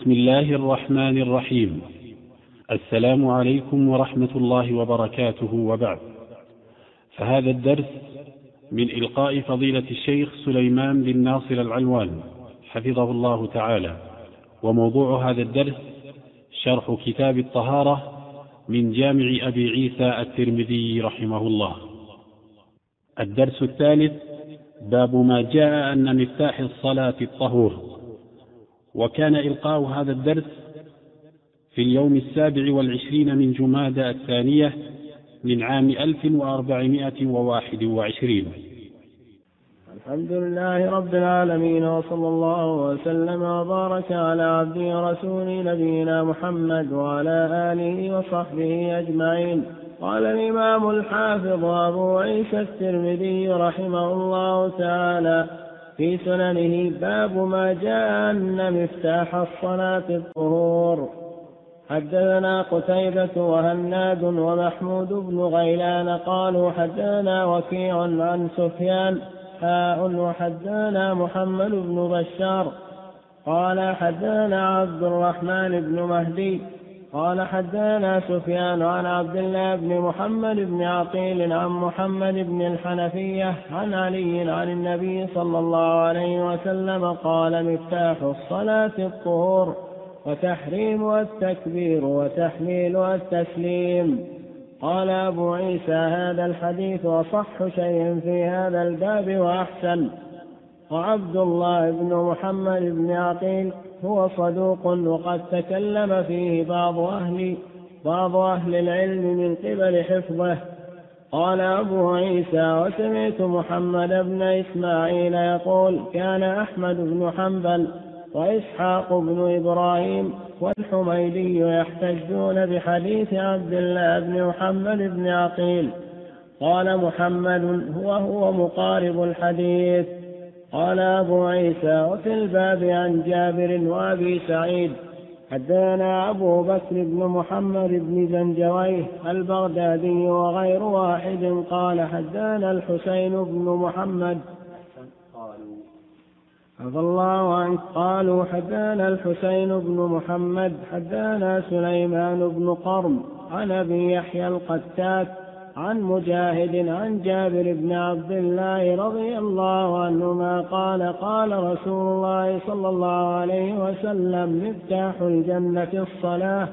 بسم الله الرحمن الرحيم. السلام عليكم ورحمة الله وبركاته وبعد. فهذا الدرس من إلقاء فضيلة الشيخ سليمان بن ناصر العلوان حفظه الله تعالى. وموضوع هذا الدرس شرح كتاب الطهارة من جامع أبي عيسى الترمذي رحمه الله. الدرس الثالث باب ما جاء أن مفتاح الصلاة الطهور. وكان إلقاء هذا الدرس في اليوم السابع والعشرين من جمادى الثانية من عام ألف وأربعمائة وواحد وعشرين. الحمد لله رب العالمين وصلى الله وسلم وبارك على عبده ورسوله نبينا محمد وعلى آله وصحبه أجمعين. قال الإمام الحافظ أبو عيسى الترمذي رحمه الله تعالى في سننه باب ما جاء أن مفتاح الصلاة الطهور. حدثنا قتيبة وهناد ومحمود بن غيلان قالوا حدثنا وكيع عن سفيان حاء وحدثنا محمد بن بشار. قال حدثنا عبد الرحمن بن مهدي قال حدثنا سفيان عن عبد الله بن محمد بن عقيل عن محمد بن الحنفية عن علي عن النبي صلى الله عليه وسلم قال مفتاح الصلاة الطهور وتحريمها التكبير وتحليلها التسليم. قال أبو عيسى هذا الحديث أصح شيء في هذا الباب وأحسن. وعبد الله بن محمد بن عقيل هو صدوق وقد تكلم فيه بعض أهل بعض أهل العلم من قبل حفظه. قال أبو عيسى وسمعت محمد بن إسماعيل يقول كان أحمد بن حنبل وإسحاق بن إبراهيم والحميدي يحتجون بحديث عبد الله بن محمد بن عقيل. قال محمد هو هو مقارب الحديث. قال أبو عيسى وفي الباب عن جابر وأبي سعيد حدثنا أبو بكر بن محمد بن زنجويه البغدادي وغير واحد قال حدثنا الحسين بن محمد رضي الله عنه قالوا حدثنا الحسين بن محمد حدثنا سليمان بن قرم عن أبي يحيى القتات عن مجاهد عن جابر بن عبد الله رضي الله عنهما قال قال رسول الله صلى الله عليه وسلم مفتاح الجنة الصلاة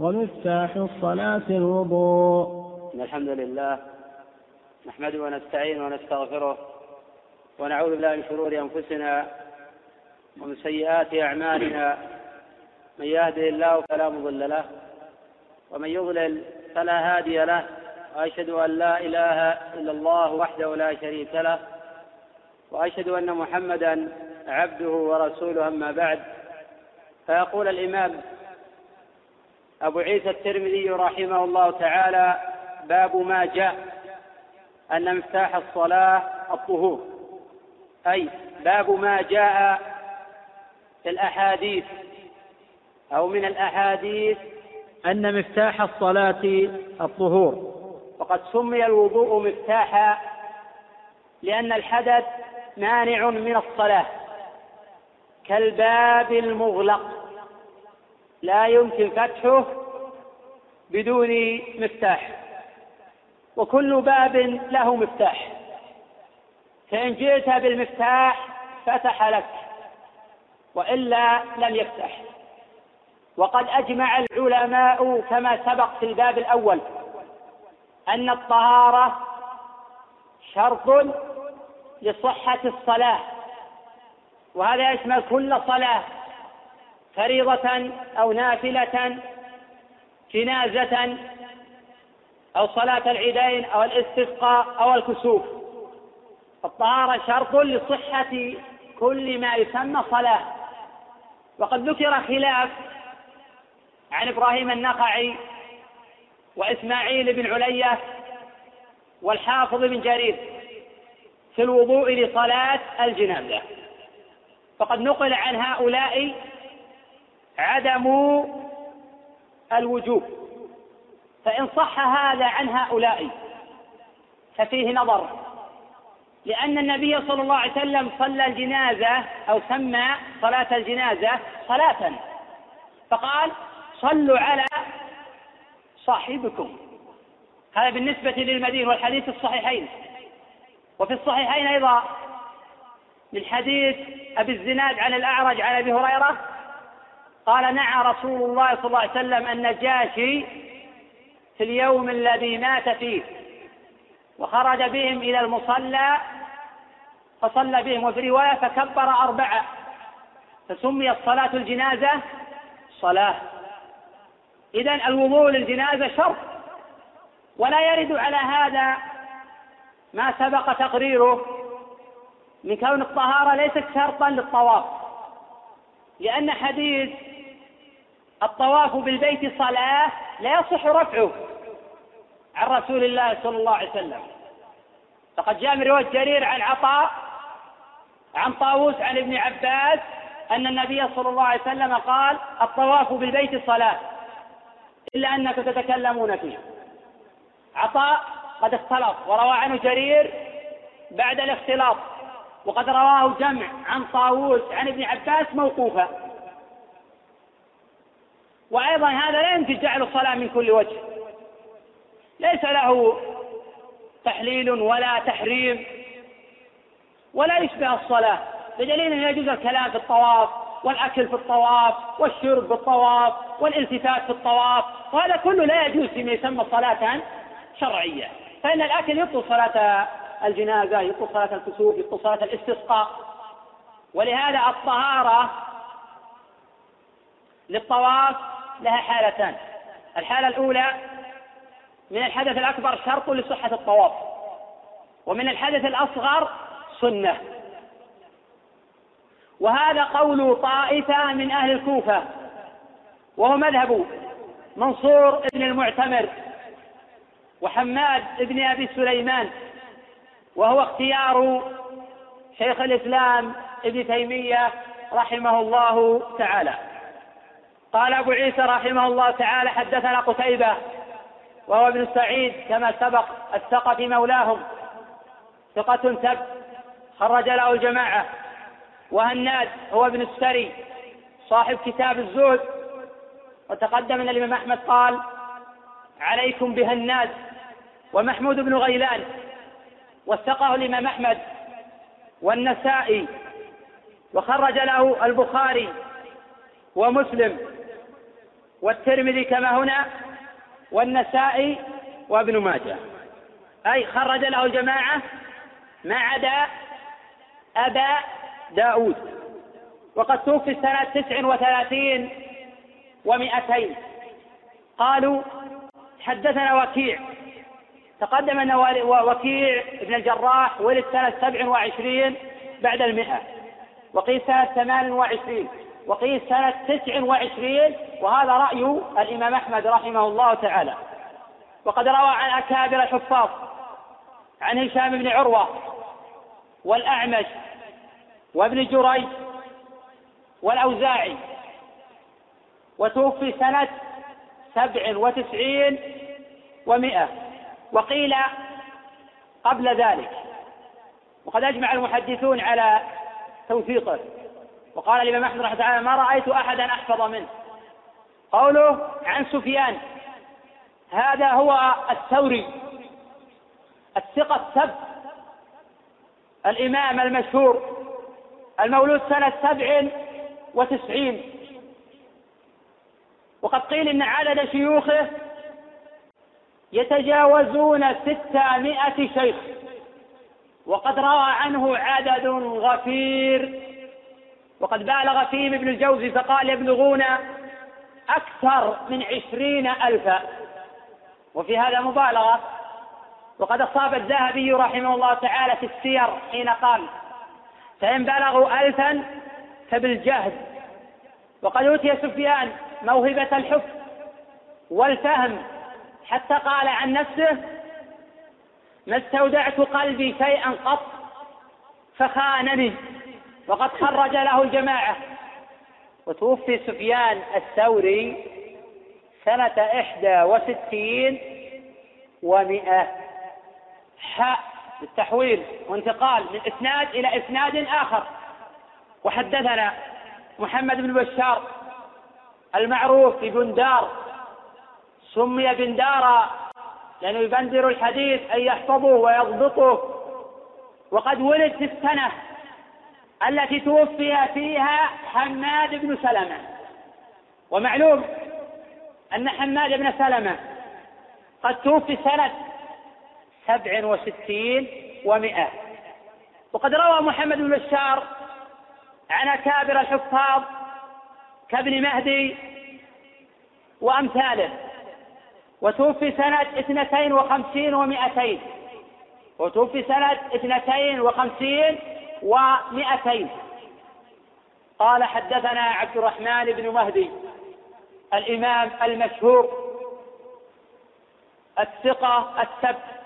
ومفتاح الصلاة الوضوء. الحمد لله نحمده ونستعين ونستغفره ونعوذ بالله من شرور أنفسنا ومن سيئات أعمالنا. من يهده الله فلا مضل له ومن يضلل فلا هادي له. وأشهد أن لا إله إلا الله وحده لا شريك له وأشهد أن محمدا عبده ورسوله أما بعد. فيقول الإمام أبو عيسى الترمذي رحمه الله تعالى باب ما جاء أن مفتاح الصلاة الطهور. أي باب ما جاء في الأحاديث أو من الأحاديث أن مفتاح الصلاة الطهور. وقد سمي الوضوء مفتاحا لأن الحدث مانع من الصلاة. كالباب المغلق. لا يمكن فتحه بدون مفتاح. وكل باب له مفتاح. فإن جئت بالمفتاح فتح لك وإلا لم يفتح. وقد أجمع العلماء كما سبق في الباب الأول. أن الطهارة شرط لصحة الصلاة. وهذا يشمل كل صلاة فريضة أو نافلة جنازة أو صلاة العيدين أو الاستسقاء أو الكسوف. الطهارة شرط لصحة كل ما يسمى صلاة. وقد ذكر خلاف عن إبراهيم النخعي وإسماعيل بن علية والحافظ بن جرير في الوضوء لصلاة الجنازة. فقد نقل عن هؤلاء عدم الوجوب. فإن صح هذا عن هؤلاء ففيه نظر لأن النبي صلى الله عليه وسلم صلى الجنازة أو سمى صلاة الجنازة صلاة. فقال صلوا على صاحبكم. هذا بالنسبة للمدين والحديث الصحيحين. وفي الصحيحين أيضا من حديث أبي الزناد عن الأعرج عن أبي هريرة قال نعى رسول الله صلى الله عليه وسلم النجاشي في اليوم الذي مات فيه وخرج بهم إلى المصلى فصلى بهم وفي رواية فكبر أربعة فسميت صلاة الجنازة صلاة. إذا الوضوء للجنازة شرط ولا يرد على هذا ما سبق تقريره من كون الطهارة ليست شرطا للطواف لأن حديث الطواف بالبيت صلاة لا يصح رفعه عن رسول الله صلى الله عليه وسلم. فقد جاء من رواية جرير عن عطاء عن طاووس عن ابن عباس أن النبي صلى الله عليه وسلم قال الطواف بالبيت صلاة. إلا أنكم تتكلمون فيه عطاء قد اختلط وروى عنه جرير بعد الاختلاط وقد رواه جمع عن طاووس عن ابن عباس موقوفا. وأيضا هذا لا يمكن جعل الصلاة من كل وجه. ليس له تحليل ولا تحريم ولا يشبه الصلاة. بدليل أنه يجوز الكلام في الطواف والأكل في الطواف والشرب في الطواف والالتفات في الطواف وهذا كله لا يجوز فيما يسمى صلاة شرعية. فإن الأكل يبطل صلاة الجنازة يبطل صلاة الكسوف يبطل صلاة الاستسقاء. ولهذا الطهارة للطواف لها حالتان. الحالة الأولى من الحدث الأكبر شرط لصحة الطواف ومن الحدث الأصغر سنة. وهذا قول طائفة من أهل الكوفة وهو مذهب منصور بن المعتمر وحماد بن أبي سليمان وهو اختيار شيخ الإسلام ابن تيمية رحمه الله تعالى. قال أبو عيسى رحمه الله تعالى حدثنا قتيبة وهو ابن سعيد كما سبق الثقفي مولاهم ثقة سب خرج له الجماعة. وهناد هو ابن السري صاحب كتاب الزهد. وتقدم ان الإمام أحمد قال عليكم بهناد ومحمود بن غيلان وثقه الإمام أحمد والنسائي وخرج له البخاري ومسلم والترمذي كما هنا والنسائي وابن ماجه. أي خرج له الجماعة ما عدا أبا داود. وقد توفي سنة تسع وثلاثين ومئتين. قالوا حدثنا وكيع. تقدم أن وكيع بن الجراح ولد سنة سبع وعشرين بعد المئة. وقيل سنة ثمان وعشرين. وقيل سنة تسع وعشرين وهذا رأي الإمام أحمد رحمه الله تعالى. وقد روى عن أكابر الحفاظ عن هشام بن عروة والأعمش وابن جريج والأوزاعي وتوفي سنة سبع وتسعين ومائة وقيل قبل ذلك. وقد أجمع المحدثون على توثيقه. وقال الإمام أحمد رحمه الله ما رأيت أحدا أحفظ منه. قوله عن سفيان هذا هو الثوري الثقة السب الإمام المشهور. المولود سنة سبع وتسعين. وقد قيل إن عدد شيوخه يتجاوزون ستمائة شيخ. وقد روى عنه عدد غفير. وقد بالغ فيهم ابن الجوزي فقال يبلغون أكثر من عشرين ألفا وفي هذا مبالغة. وقد أصاب الذهبي رحمه الله تعالى في السير حين قال فإن بلغوا ألفا فبالجهد وقد أوتي سفيان موهبة الحفظ والفهم حتى قال عن نفسه ما استودعت قلبي شيئا قط فخانني وقد خرج له الجماعة. وتوفي سفيان الثوري سنة إحدى وستين ومئة. حاء بالتحويل وانتقال من إسناد إلى إسناد آخر. وحدثنا محمد بن بشار المعروف ببندار سمي بندارا لأنه يبندر الحديث أن يحفظه ويضبطه. وقد ولد في السنة التي توفي فيها حماد بن سلمة. ومعلوم أن حماد بن سلمة قد توفي سنة سبع وستين ومائة وقد روى محمد بن بشار عن أكابر الحفاظ كابن مهدي وأمثاله وتوفي سنة اثنتين وخمسين ومائتين وتوفي سنة اثنتين وخمسين ومائتين قال حدثنا عبد الرحمن بن مهدي الإمام المشهور الثقة السبت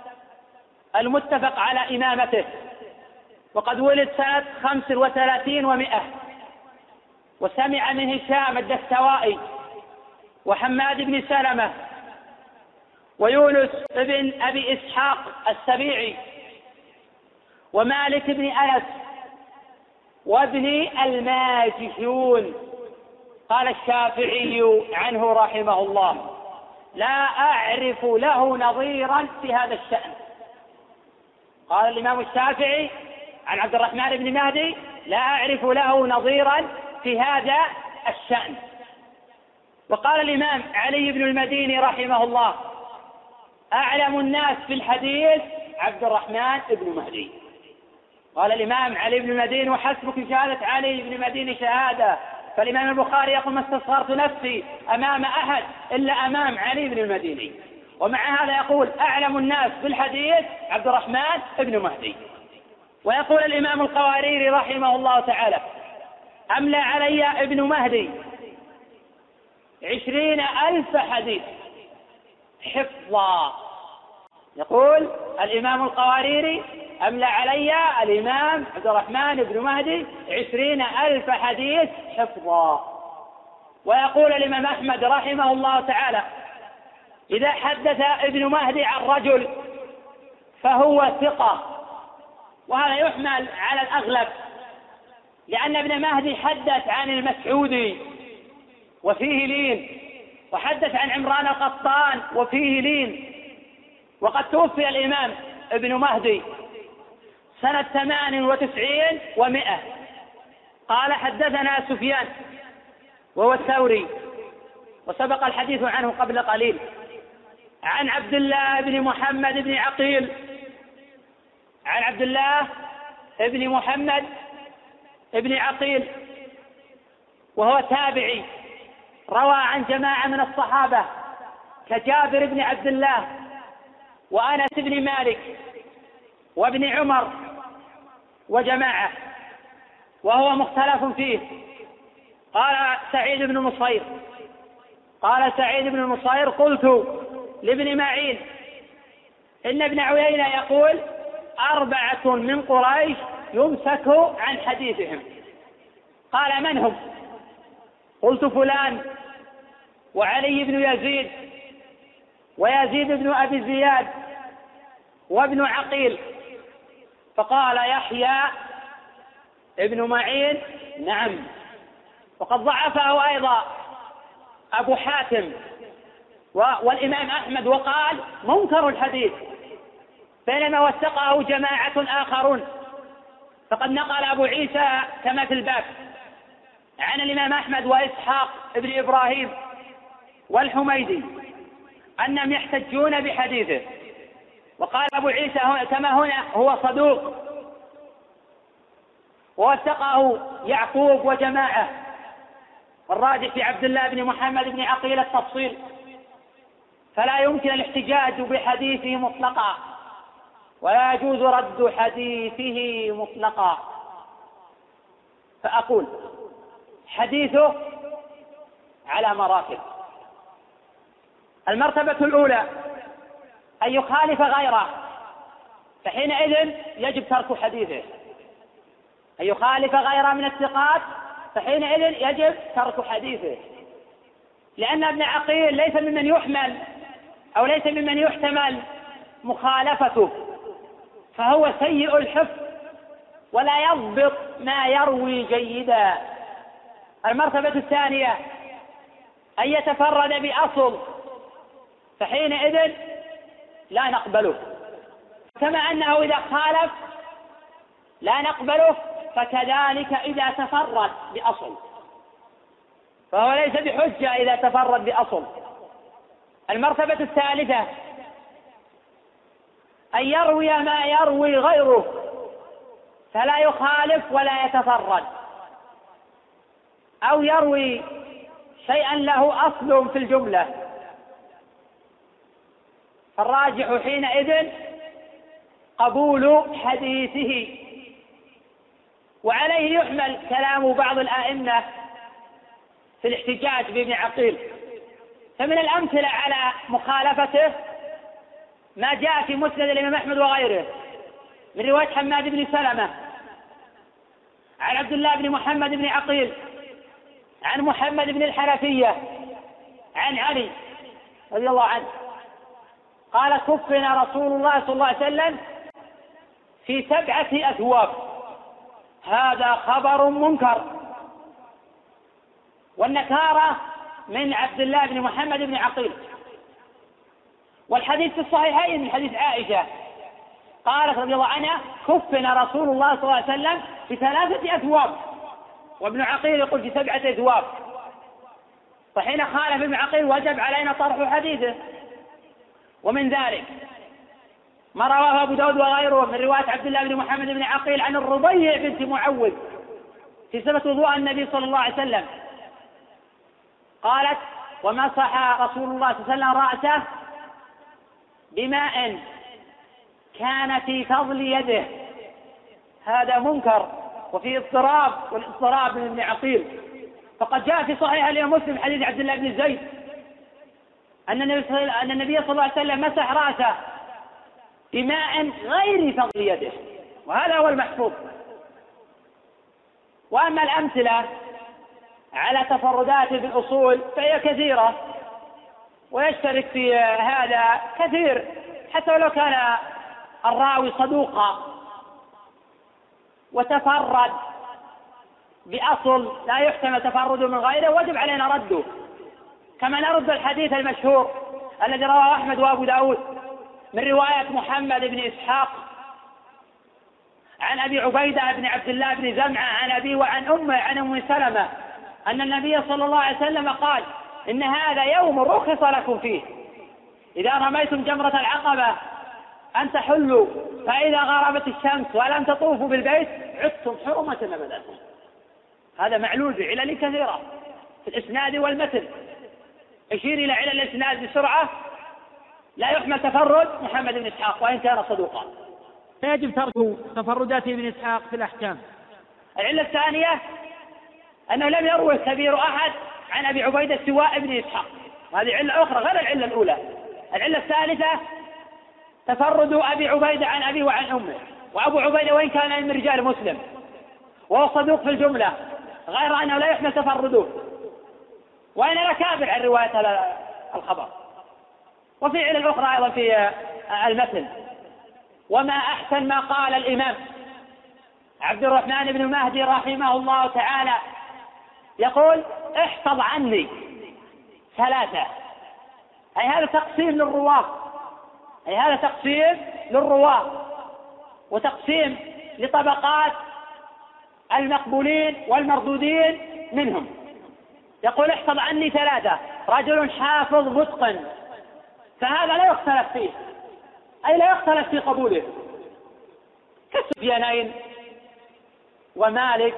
المتفق على إمامته. وقد ولد سنة خمس وثلاثين ومائة وسمع من هشام الدستوائي وحماد بن سلمة ويونس بن أبي إسحاق السبيعي ومالك بن أنس وابن الماجشون. قال الشافعي عنه رحمه الله لا أعرف له نظيرا في هذا الشأن. قال الإمام الشافعي عن عبد الرحمن بن مهدي لا أعرف له نظيرا في هذا الشأن. وقال الإمام علي بن المديني رحمه الله أعلم الناس في الحديث عبد الرحمن بن مهدي. قال الإمام علي بن المديني وحسبك شهادة علي بن المديني شهادة. فالإمام البخاري يقول ما استصغرت نفسي أمام أحد إلا أمام علي بن المديني. ومع هذا يقول أعلم الناس بالحديث عبد الرحمن بن مهدي. ويقول الإمام القواريري رحمه الله تعالى أملى علي ابن مهدي عشرين ألف حديث. حفظا. يقول الإمام القواريري أملى علي الإمام عبد الرحمن بن مهدي عشرين ألف حديث. حفظا. ويقول الإمام أحمد رحمه الله تعالى إذا حدث ابن مهدي عن رجل فهو ثقة وهذا يحمل على الأغلب لأن ابن مهدي حدث عن المسعودي وفيه لين وحدث عن عمران القطان وفيه لين وقد توفي الإمام ابن مهدي سنة ثمان وتسعين ومائة. قال حدثنا سفيان وهو الثوري وسبق الحديث عنه قبل قليل. عن عبد الله بن محمد بن عقيل. عن عبد الله بن محمد بن عقيل. وهو تابعي. روى عن جماعة من الصحابة كجابر بن عبد الله وأنس بن مالك وابن عمر وجماعة. وهو مختلف فيه. قال سعيد بن المصير قال سعيد بن المصير قلت لابن معين. إن ابن عيينة يقول أربعة من قريش يمسك عن حديثهم. قال من هم؟ قلت فلان وعلي بن يزيد ويزيد بن أبي زياد وابن عقيل. فقال يحيى ابن معين نعم. وقد ضعفه أيضا أبو حاتم. والإمام أحمد وقال منكر الحديث بينما وثقه جماعة آخرون. فقد نقل أبو عيسى كما في الباب عن الإمام أحمد وإسحاق ابن إبراهيم والحميدي أنهم يحتجون بحديثه. وقال أبو عيسى كما هنا هو صدوق. ووثقه يعقوب وجماعة. الراجح في عبد الله بن محمد بن عقيل التفصيل. فلا يمكن الاحتجاج بحديثه مطلقا ولا يجوز رد حديثه مطلقا. فأقول حديثه على مراتب. المرتبة الأولى أن يخالف غيره فحينئذ يجب ترك حديثه. أن يخالف غيره من الثقات فحينئذ يجب ترك حديثه. لأن ابن عقيل ليس ممن يحمل أو ليس ممن يحتمل مخالفته فهو سيء الحفظ ولا يضبط ما يروي جيدا. المرتبة الثانية أن يتفرد بأصل فحينئذ لا نقبله. كما أنه إذا خالف لا نقبله فكذلك إذا تفرد بأصل فهو ليس بحجة إذا تفرد بأصل. المرتبة الثالثة. أن يروي ما يروي غيره فلا يخالف ولا يتفرد. أو يروي شيئا له أصل في الجملة. فالراجح حينئذ قبول حديثه. وعليه يحمل كلام بعض الآئمة في الاحتجاج بابن عقيل. فمن الأمثلة على مخالفته ما جاء في مسند الإمام أحمد وغيره من رواية حماد بن سلمة عن عبد الله بن محمد بن عقيل عن محمد بن الحنفية عن علي رضي الله عنه. قال كفنا رسول الله صلى الله عليه وسلم في سبعة أثواب هذا خبر منكر. والنكارة من عبد الله بن محمد بن عقيل. والحديث في الصحيحين من حديث عائشة قالت رضي الله عنها كفنا رسول الله صلى الله عليه وسلم في ثلاثة أثواب. وابن عقيل يقول في سبعة أثواب. فحين خالف ابن عقيل وجب علينا طرح حديثه. ومن ذلك ما رواه أبو داود وغيره من رواية عبد الله بن محمد بن عقيل عن الربيع بنت معوذ في صفة وضوء النبي صلى الله عليه وسلم. قالت ومسح رسول الله صلى الله عليه وسلم رأسه بماء كان في فضل يده. هذا منكر وفي اضطراب والاضطراب من ابن عقيل. فقد جاء في صحيح الإمام مسلم حديث عبد الله بن زيد أن النبي صلى الله عليه وسلم مسح رأسه بماء غير فضل يده. وهذا هو المحفوظ. وأما الأمثلة على تفرداته بالأصول فهي كثيرة ويشترك في هذا كثير حتى ولو كان الراوي صدوقا وتفرد بأصل لا يحتمل تفرده من غيره وجب علينا رده كما نرد الحديث المشهور الذي رواه أحمد وأبو داود من رواية محمد بن إسحاق عن أبي عبيدة بن عبد الله بن زمعة عن أبيه وعن أمه عن أم سلمة أن النبي صلى الله عليه وسلم قال إن هذا يوم رخص لكم فيه. إذا رميتم جمرة العقبة أن تحلوا فإذا غربت الشمس ولم تطوفوا بالبيت عدتم حرمة أبدا. هذا معلول بعلل كثيرة في الإسناد والمتن. يشير إلى علل الإسناد بسرعة. لا يحمل تفرد محمد بن إسحاق وإن كان صدوقا. يجب ترك تفردات ابن إسحاق في الأحكام. العلة الثانية أنه لم يروي كبير أحد عن أبي عبيدة سواء ابن إسحاق. هذه علة أخرى غير العلة الأولى. العلة الثالثة تفرد أبي عبيدة عن أبيه وعن أمه. وأبو عبيدة وإن كان من رجال مسلم. وهو صدوق في الجملة غير أنه لا يحمل تفرده. وأنا كابر عن رواية الخبر. وفي علل أخرى أيضا في المتن. وما أحسن ما قال الإمام عبد الرحمن بن مهدي رحمه الله تعالى يقول احفظ عني ثلاثة. أي هذا تقسيم للرواة أي هذا تقسيم للرواة وتقسيم لطبقات المقبولين والمردودين منهم. يقول احفظ عني ثلاثة. رجل حافظ متقن فهذا لا يختلف فيه. أي لا يختلف في قبوله. كالسفيانين ومالك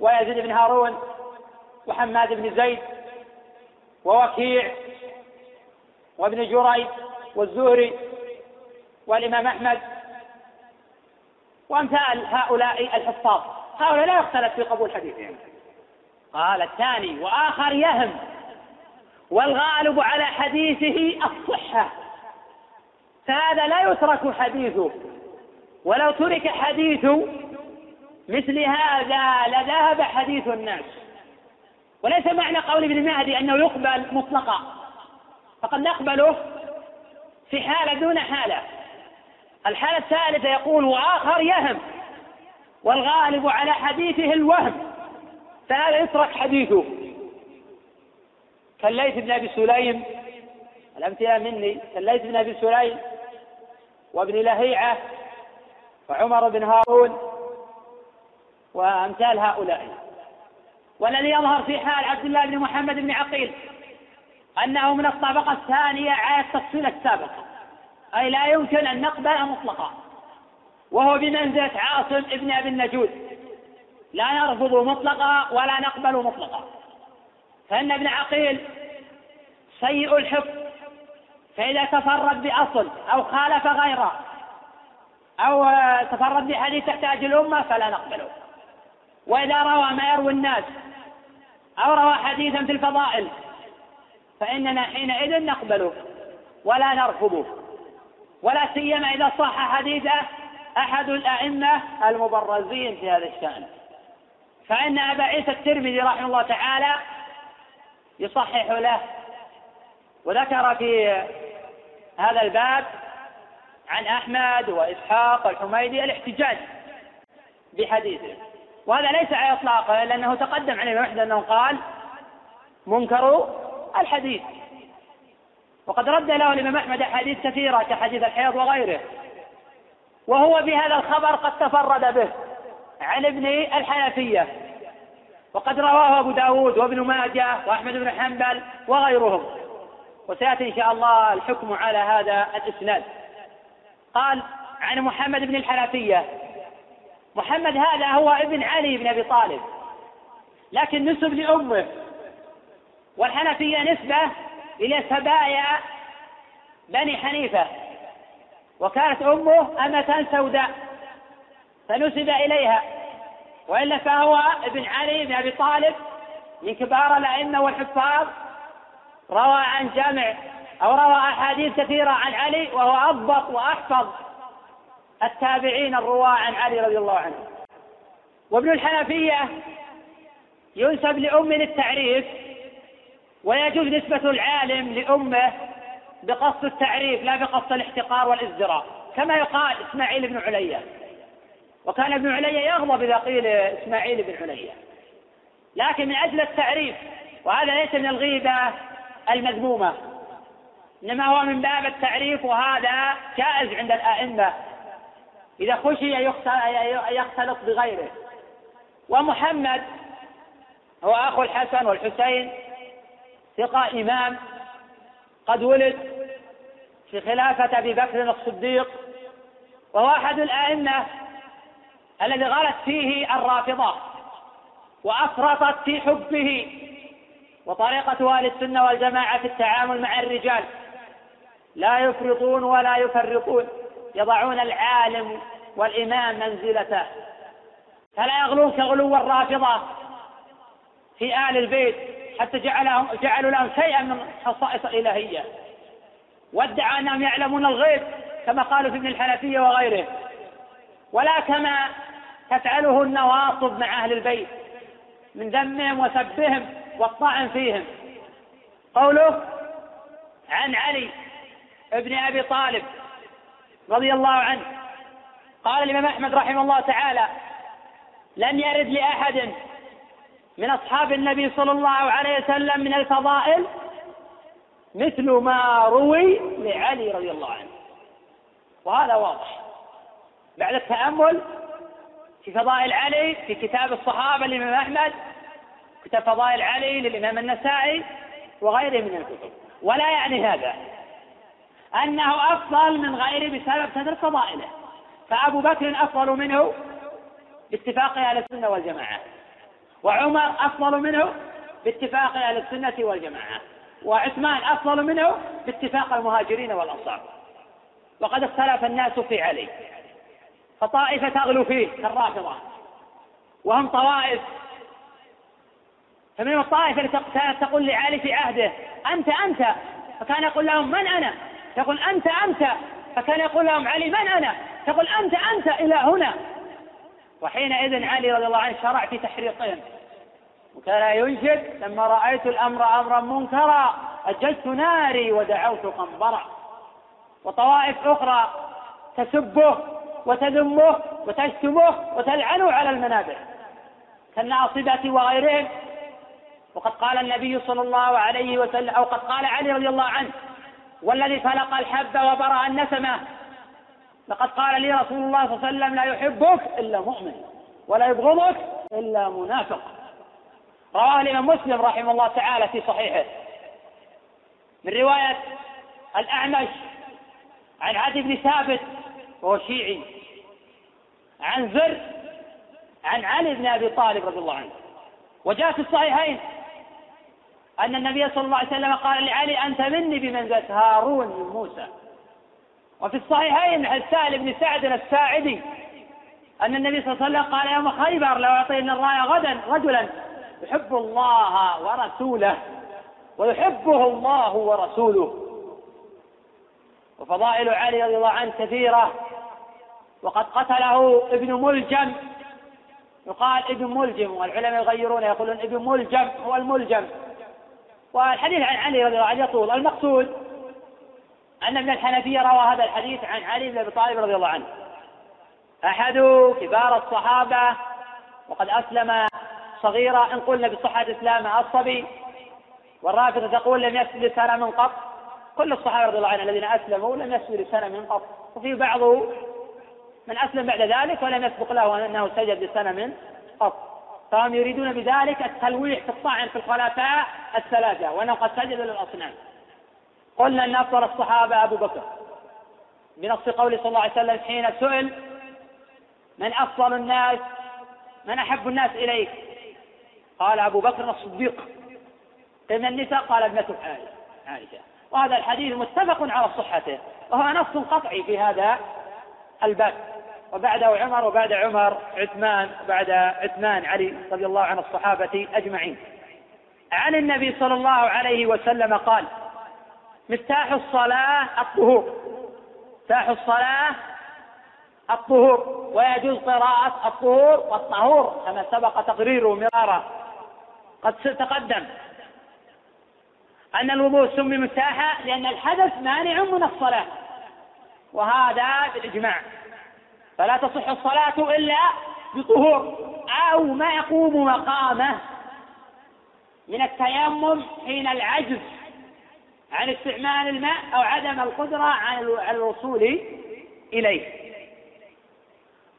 ويزيد بن هارون وحماد بن زيد ووكيع وابن جريج والزهري والإمام أحمد وأمثال هؤلاء الحفاظ. هؤلاء لا يختلف في قبول حديثهم. قال الثاني وآخر يهم والغالب على حديثه الصحة. فهذا لا يترك حديثه. ولو ترك حديث مثل هذا لذهب حديث الناس. وليس معنى قول ابن مهدي أنه يقبل مطلقا. فقد نقبله في حالة دون حالة. الحالة الثالثة يقول وآخر يهم والغالب على حديثه الوهم فهذا يترك حديثه. كالليث بن أبي سليم الأمثلة مني كالليث بن أبي سليم وابن لهيعة وعمر بن هارون وأمثال هؤلاء. والذي يظهر في حال عبد الله بن محمد بن عقيل أنه من الطبقة الثانية على التفصيل السابق. أي لا يمكن أن نقبل مطلقا. وهو بمنزلة عاصم ابن أبي النجود. لا نرفض مطلقا ولا نقبل مطلقا. فإن ابن عقيل سيء الحفظ فإذا تفرد بأصل أو خالف غيره أو تفرد بحديث تحتاج الأمة فلا نقبله. وإذا روى ما يروي الناس أو روى حديثا في الفضائل فإننا حينئذ نقبله ولا نرفضه ولا سيما إذا صح حديثه أحد الأئمة المبرزين في هذا الشأن. فإن أبا عيسى الترمذي رحمه الله تعالى يصحح له وذكر في هذا الباب عن أحمد وإسحاق والحميدي الاحتجاج بحديثه. وهذا ليس على إطلاقه لأنه تقدم عليه وحده أنه قال منكر الحديث. وقد رد له الإمام أحمد أحاديث كثيرة كحديث الحيض وغيره. وهو بهذا الخبر قد تفرد به عن ابن الحنفية. وقد رواه أبو داود وابن ماجه وأحمد بن حنبل وغيرهم. وسيأتي إن شاء الله الحكم على هذا الإسناد. قال عن محمد بن الحنفية. محمد هذا هو ابن علي بن أبي طالب. لكن نسب لأمه. والحنفية نسبة إلى سبايا بني حنيفة. وكانت أمه أمة سوداء فنسب إليها. وإلا فهو ابن علي بن أبي طالب من كبار الأئمة والحفاظ روى عن جمع أو روى أحاديث كثيرة عن علي وهو أضبط وأحفظ. التابعين الرواة عن علي رضي الله عنه. وابن الحنفية ينسب لأم للتعريف ويجوز نسبة العالم لأمه بقصد التعريف لا بقصد الاحتقار والازدراء كما يقال إسماعيل بن علية وكان ابن علية يغضب إذا قيل إسماعيل بن علية لكن من أجل التعريف وهذا ليس من الغيبة المذمومة إنما هو من باب التعريف وهذا جائز عند الأئمة إذا خشي يختلط بغيره. ومحمد هو أخو الحسن والحسين ثقة إمام قد ولد في خلافة أبي بكر الصديق وهو أحد الأئمة الذي غلت فيه الرافضة وأفرطت في حبه وطريقة أهل السنة والجماعة في التعامل مع الرجال. لا يفرطون ولا يفرطون. يضعون العالم والإمام منزلته. فلا يغلون كغلو الرافضة في آل البيت حتى جعلهم جعلوا لهم شيئا من خصائص الإلهية وادعى أنهم يعلمون الغيب كما قالوا في ابن الحنفية وغيره. ولا كما تفعله النواصب مع أهل البيت من ذمهم وسبهم والطعن فيهم. قوله عن علي ابن أبي طالب رضي الله عنه. قال الإمام أحمد رحمه الله تعالى لم يرد لأحد من أصحاب النبي صلى الله عليه وسلم من الفضائل مثل ما روي لعلي رضي الله عنه. وهذا واضح. بعد التأمل في فضائل علي في كتاب الصحابة للإمام أحمد كتاب فضائل علي للإمام النسائي وغيره من الكتب. ولا يعني هذا. أنه أفضل من غيره بسبب كثرة فضائله. فأبو بكر أفضل منه باتفاق أهل السنة والجماعة. وعمر أفضل منه باتفاق أهل السنة والجماعة. وعثمان أفضل منه باتفاق المهاجرين والأنصار. وقد اختلف الناس في علي. فطائفة تغلو فيه كالرافضة. وهم طوائف. فمن الطائفة التي تقول لعلي في عهده أنت أنت. فكان يقول لهم من أنا؟ يقول أنت أنت. فكان يقول لهم علي من أنا؟ تقول أنت أنت إلى هنا. وحينئذ علي رضي الله عنه شرع في تحريقهم وكان ينشد لما رأيت الأمر أمرا منكرا أجلت ناري ودعوت قنبرا وطوائف أخرى تسبه وتذمه وتشتمه وتلعنه على المنابر. كالناصبة وغيرهم. وقد قال النبي صلى الله عليه وسلم أو قد قال علي رضي الله عنه والذي فلق الحب وبرأ النسمة لقد قال لي رسول الله صلى الله عليه وسلم لا يحبك إلا مؤمن ولا يبغضك إلا منافق. رواه الإمام مسلم رحمه الله تعالى في صحيحه. من رواية الأعمش عن عدي بن ثابت وهو شيعي عن زر عن علي بن أبي طالب رضي الله عنه. وجاء في الصحيحين أن النبي صلى الله عليه وسلم قال لعلي أنت مني بمنزلة هارون من موسى. وفي الصحيحين عن سهل بن سعد الساعدي أن النبي صلى الله عليه وسلم قال يوم خيبر لو أعطينا الراية غدا رجلا يحب الله ورسوله ويحبه الله ورسوله. وفضائل علي رضي الله عنه كثيرة. وقد قتله ابن ملجم. يقال ابن ملجم والعلماء يغيرون يقولون ابن ملجم هو الملجم. والحديث عن علي رضي الله عنه يطول. المقصود أن ابن الحنفية روى هذا الحديث عن علي بن أبي طالب رضي الله عنه. أحد كبار الصحابة وقد أسلم صغيرا إن قلنا بصحة إسلامه الصبي والرافضة تقول لم يسجد سنة من قط. كل الصحابة رضي الله عنهم الذين أسلموا لم يسجد سنة من قط. وفي بعض من أسلم بعد ذلك ولم يسبق له أنه سجد لسنة من قط. فهم يريدون بذلك التلويح في الطعن في الخلفاء الثلاثة وأنه قد سجد للأصنام. قلنا أن أفضل الصحابة أبو بكر. بنص قوله صلى الله عليه وسلم حين سئل من أفضل الناس؟ من أحب الناس إليك؟ قال أبو بكر الصديق. من النساء قال ابنته عائشة. وهذا الحديث متفق على صحته وهو نص قطعي في هذا الباب. وبعده عمر وبعد عمر عثمان وبعد عثمان علي رضي الله عن الصحابة أجمعين. عن النبي صلى الله عليه وسلم قال مفتاح الصلاة الطهور مفتاح الصلاة الطهور ويجوز قراءة الطهور والطهور كما سبق تقريره مرارا قد تقدم. أن الوضوء سمي مفتاحا لأن الحدث مانع من الصلاة وهذا بالإجماع. فلا تصح الصلاة إلا بطهور أو ما يقوم مقامه من التيمم حين العجز عن استعمال الماء أو عدم القدرة على الوصول إليه.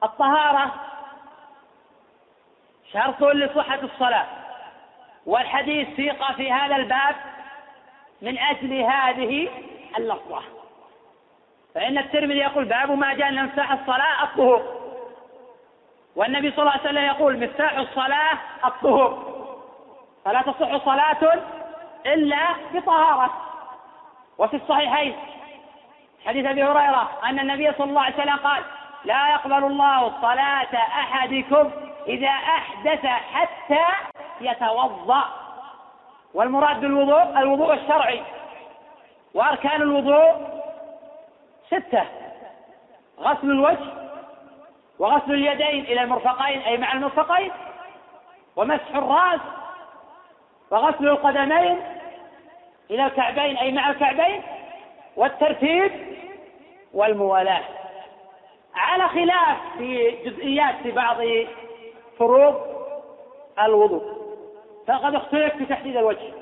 الطهارة شرط لصحة الصلاة والحديث سيق في هذا الباب من أجل هذه اللفظة. فإن الترمذي يقول باب ما جاء أن مفتاح الصلاة الطهور. والنبي صلى الله عليه وسلم يقول مفتاح الصلاة الطهور. فلا تصح صلاة إلا بطهارة. وفي الصحيحين حديث أبي هريرة أن النبي صلى الله عليه وسلم قال لا يقبل الله صلاة أحدكم إذا أحدث حتى يتوضأ. والمراد بالوضوء الوضوء الشرعي. وأركان الوضوء ستة. غسل الوجه وغسل اليدين إلى المرفقين أي مع المرفقين. ومسح الرأس وغسل القدمين إلى الكعبين أي مع الكعبين. والترتيب والموالاة. على خلاف في جزئيات في بعض فروض الوضوء. فقد اختلف في تحديد الوجه.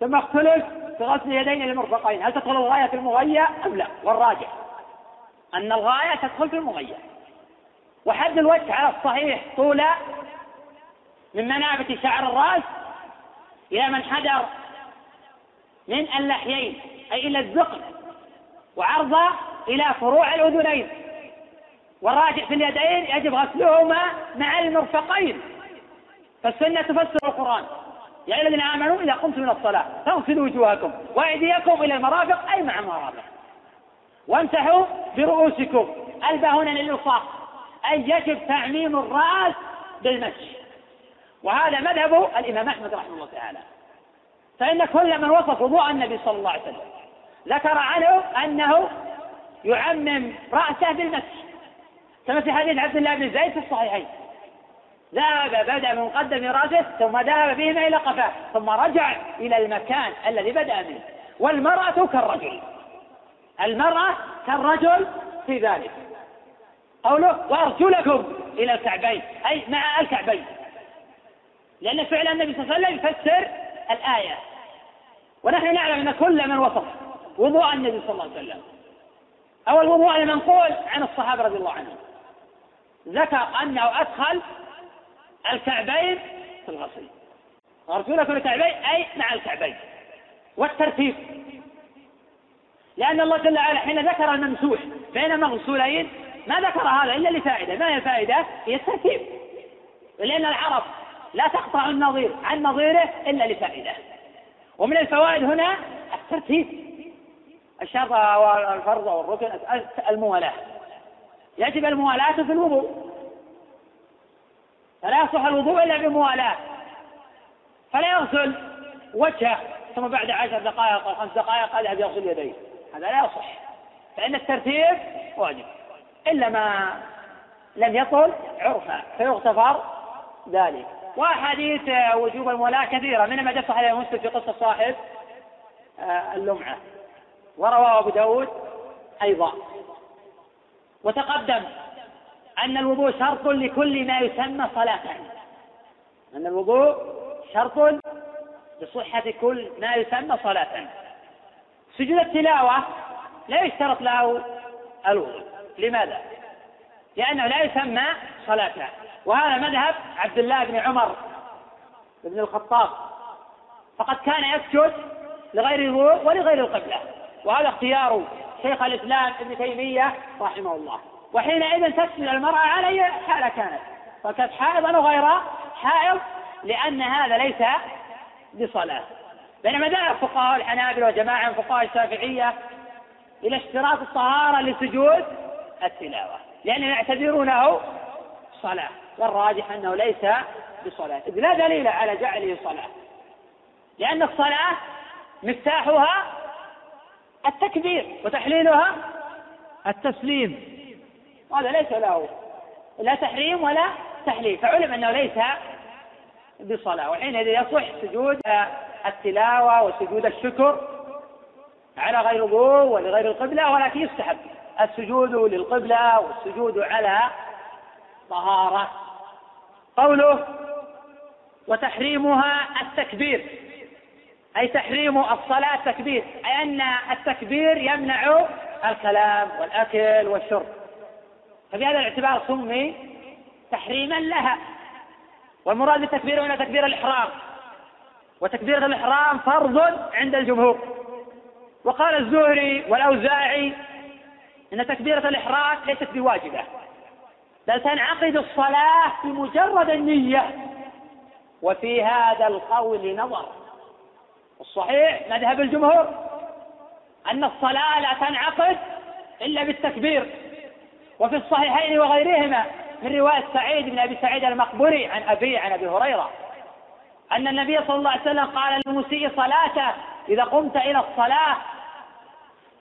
ثم اختلف في غسل اليدين إلى المرفقين هل تدخل الغاية في المغية أم لا؟ والراجح أن الغاية تدخل في المغية. وحد الوجه على الصحيح طول من منابت شعر الرأس إلى من حدر من اللحيين أي إلى الذقن وعرضه إلى فروع الأذنين. والراجح في اليدين يجب غسلهما مع المرفقين فالسنة تفسر القرآن. يا أيها الذين آمنوا إذا قمتم من الصلاة فاغسلوا وجوهكم وأيديكم إلى المرافق أي مع المرافق. وامسحوا برؤوسكم. البا هنا للإلصاق أي يجب تعميم الرأس بالمسح وهذا مذهب الإمام أحمد رحمه الله تعالى. فإن كل من وصف وضوء النبي صلى الله عليه وسلم ذكر عنه أنه يعمم رأسه بالمسح كما في حديث عبد الله بن زيد في الصحيحين. ذهب بدأ من مقدم رأسه ثم ذهب بهما إلى قفاه ثم رجع إلى المكان الذي بدأ منه. والمرأة كالرجل. المرأة كالرجل في ذلك. قوله وأرجلكم إلى الكعبين أي مع الكعبين. لأن فعل النبي صلى الله عليه وسلم يفسر الآية. ونحن نعلم أن كل من وصف وضوء النبي صلى الله عليه وسلم. أو الوضوء المنقول عن الصحابة رضي الله عنهم. ذكر أنه أدخل الكعبين في الغسل. أرجلكم الكعبين أي مع الكعبين. والترتيب. لأن الله جل وعلا حين ذكر الممسوح بين المغسولين ما ذكر هذا إلا لفائدة. ما هي الفائدة؟ هي الترتيب. لأن العرب لا تقطع النظير عن نظيره إلا لفائدة. ومن الفوائد هنا الترتيب. الشرط والفرض والركن الموالاة. يجب الموالاة في الوضوء. فلا يصح الوضوء إلا بموالاة. فلا يغسل وجهه ثم بعد عشر دقائق أو خمس دقائق يذهب يغسل يديه. هذا لا يصح. فإن الترتيب واجب. إلا ما لم يطل عرفا فيغتفر ذلك. وأحاديث وجوب المولاة كثيرة منها ما جاء صحيح مسلم في قصة صاحب آه، اللمعة. ورواه أبو داود أيضا. وتقدم. أن الوضوء شرط لكل ما يسمى صلاة. أن الوضوء شرط لصحة كل ما يسمى صلاة. سجود التلاوة لا يشترط له الوضوء. لماذا؟ لأنه لا يسمى صلاة. وهذا مذهب عبد الله بن عمر بن الخطاب. فقد كان يسجد لغير الوضوء ولغير القبلة. وهذا اختيار شيخ الإسلام ابن تيمية رحمه الله. وحينئذ تسجد المرأة على أي حالة كانت. فكانت حائضا أو غير حائض لأن هذا ليس بصلاة. بينما ذهب فقهاء الحنابلة وجماعة من فقهاء الشافعية إلى اشتراط الطهارة لسجود التلاوة لأنهم يعتبرونه صلاة والراجح أنه ليس بصلاة. إذ لا دليل على جعله صلاة لأن الصلاة مفتاحها التكبير وتحليلها التسليم. هذا ليس له لا تحريم ولا تحليل. فعلم أنه ليس بصلاة. وحينئذ يصح سجود التلاوة وسجود الشكر على غير وضوء ولغير القبلة ولكن يستحب السجود للقبلة والسجود على طهارة. قوله وتحريمها التكبير أي تحريم الصلاة تكبير أي أن التكبير يمنع الكلام والأكل والشرب. فبهذا الاعتبار سمي تحريما لها. والمراد بالتكبير هنا تكبير الإحرام. وتكبيرة الإحرام فرض عند الجمهور. وقال الزهري والأوزاعي إن تكبيرة الإحرام ليست بواجبة بل تنعقد الصلاة بمجرد النية. وفي هذا القول نظر. الصحيح مذهب الجمهور أن الصلاة لا تنعقد إلا بالتكبير. وفي الصحيحين وغيرهما من رواية سعيد بن أبي سعيد المقبري عن أبي عن أبي هريرة أن النبي صلى الله عليه وسلم قال للمسيء صلاته إذا قمت إلى الصلاة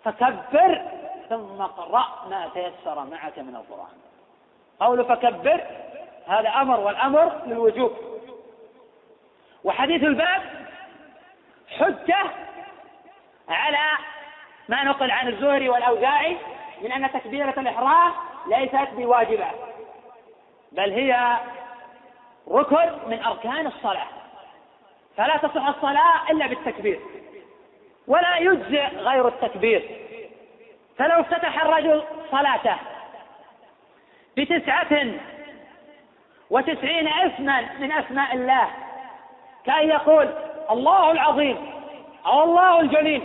فكبر ثم اقرأ ما تيسر معك من القرآن. قول فكبر هذا أمر والأمر للوجوب. وحديث الباب حجة على ما نقل عن الزهري والأوزاعي من أن تكبيرة الإحرام ليست بواجبة بل هي ركن من أركان الصلاة. فلا تصح الصلاة إلا بالتكبير ولا يجزئ غير التكبير. فلو افتتح الرجل صلاته بتسعة وتسعين اسما من اسماء الله كأن يقول الله العظيم أو الله الجليل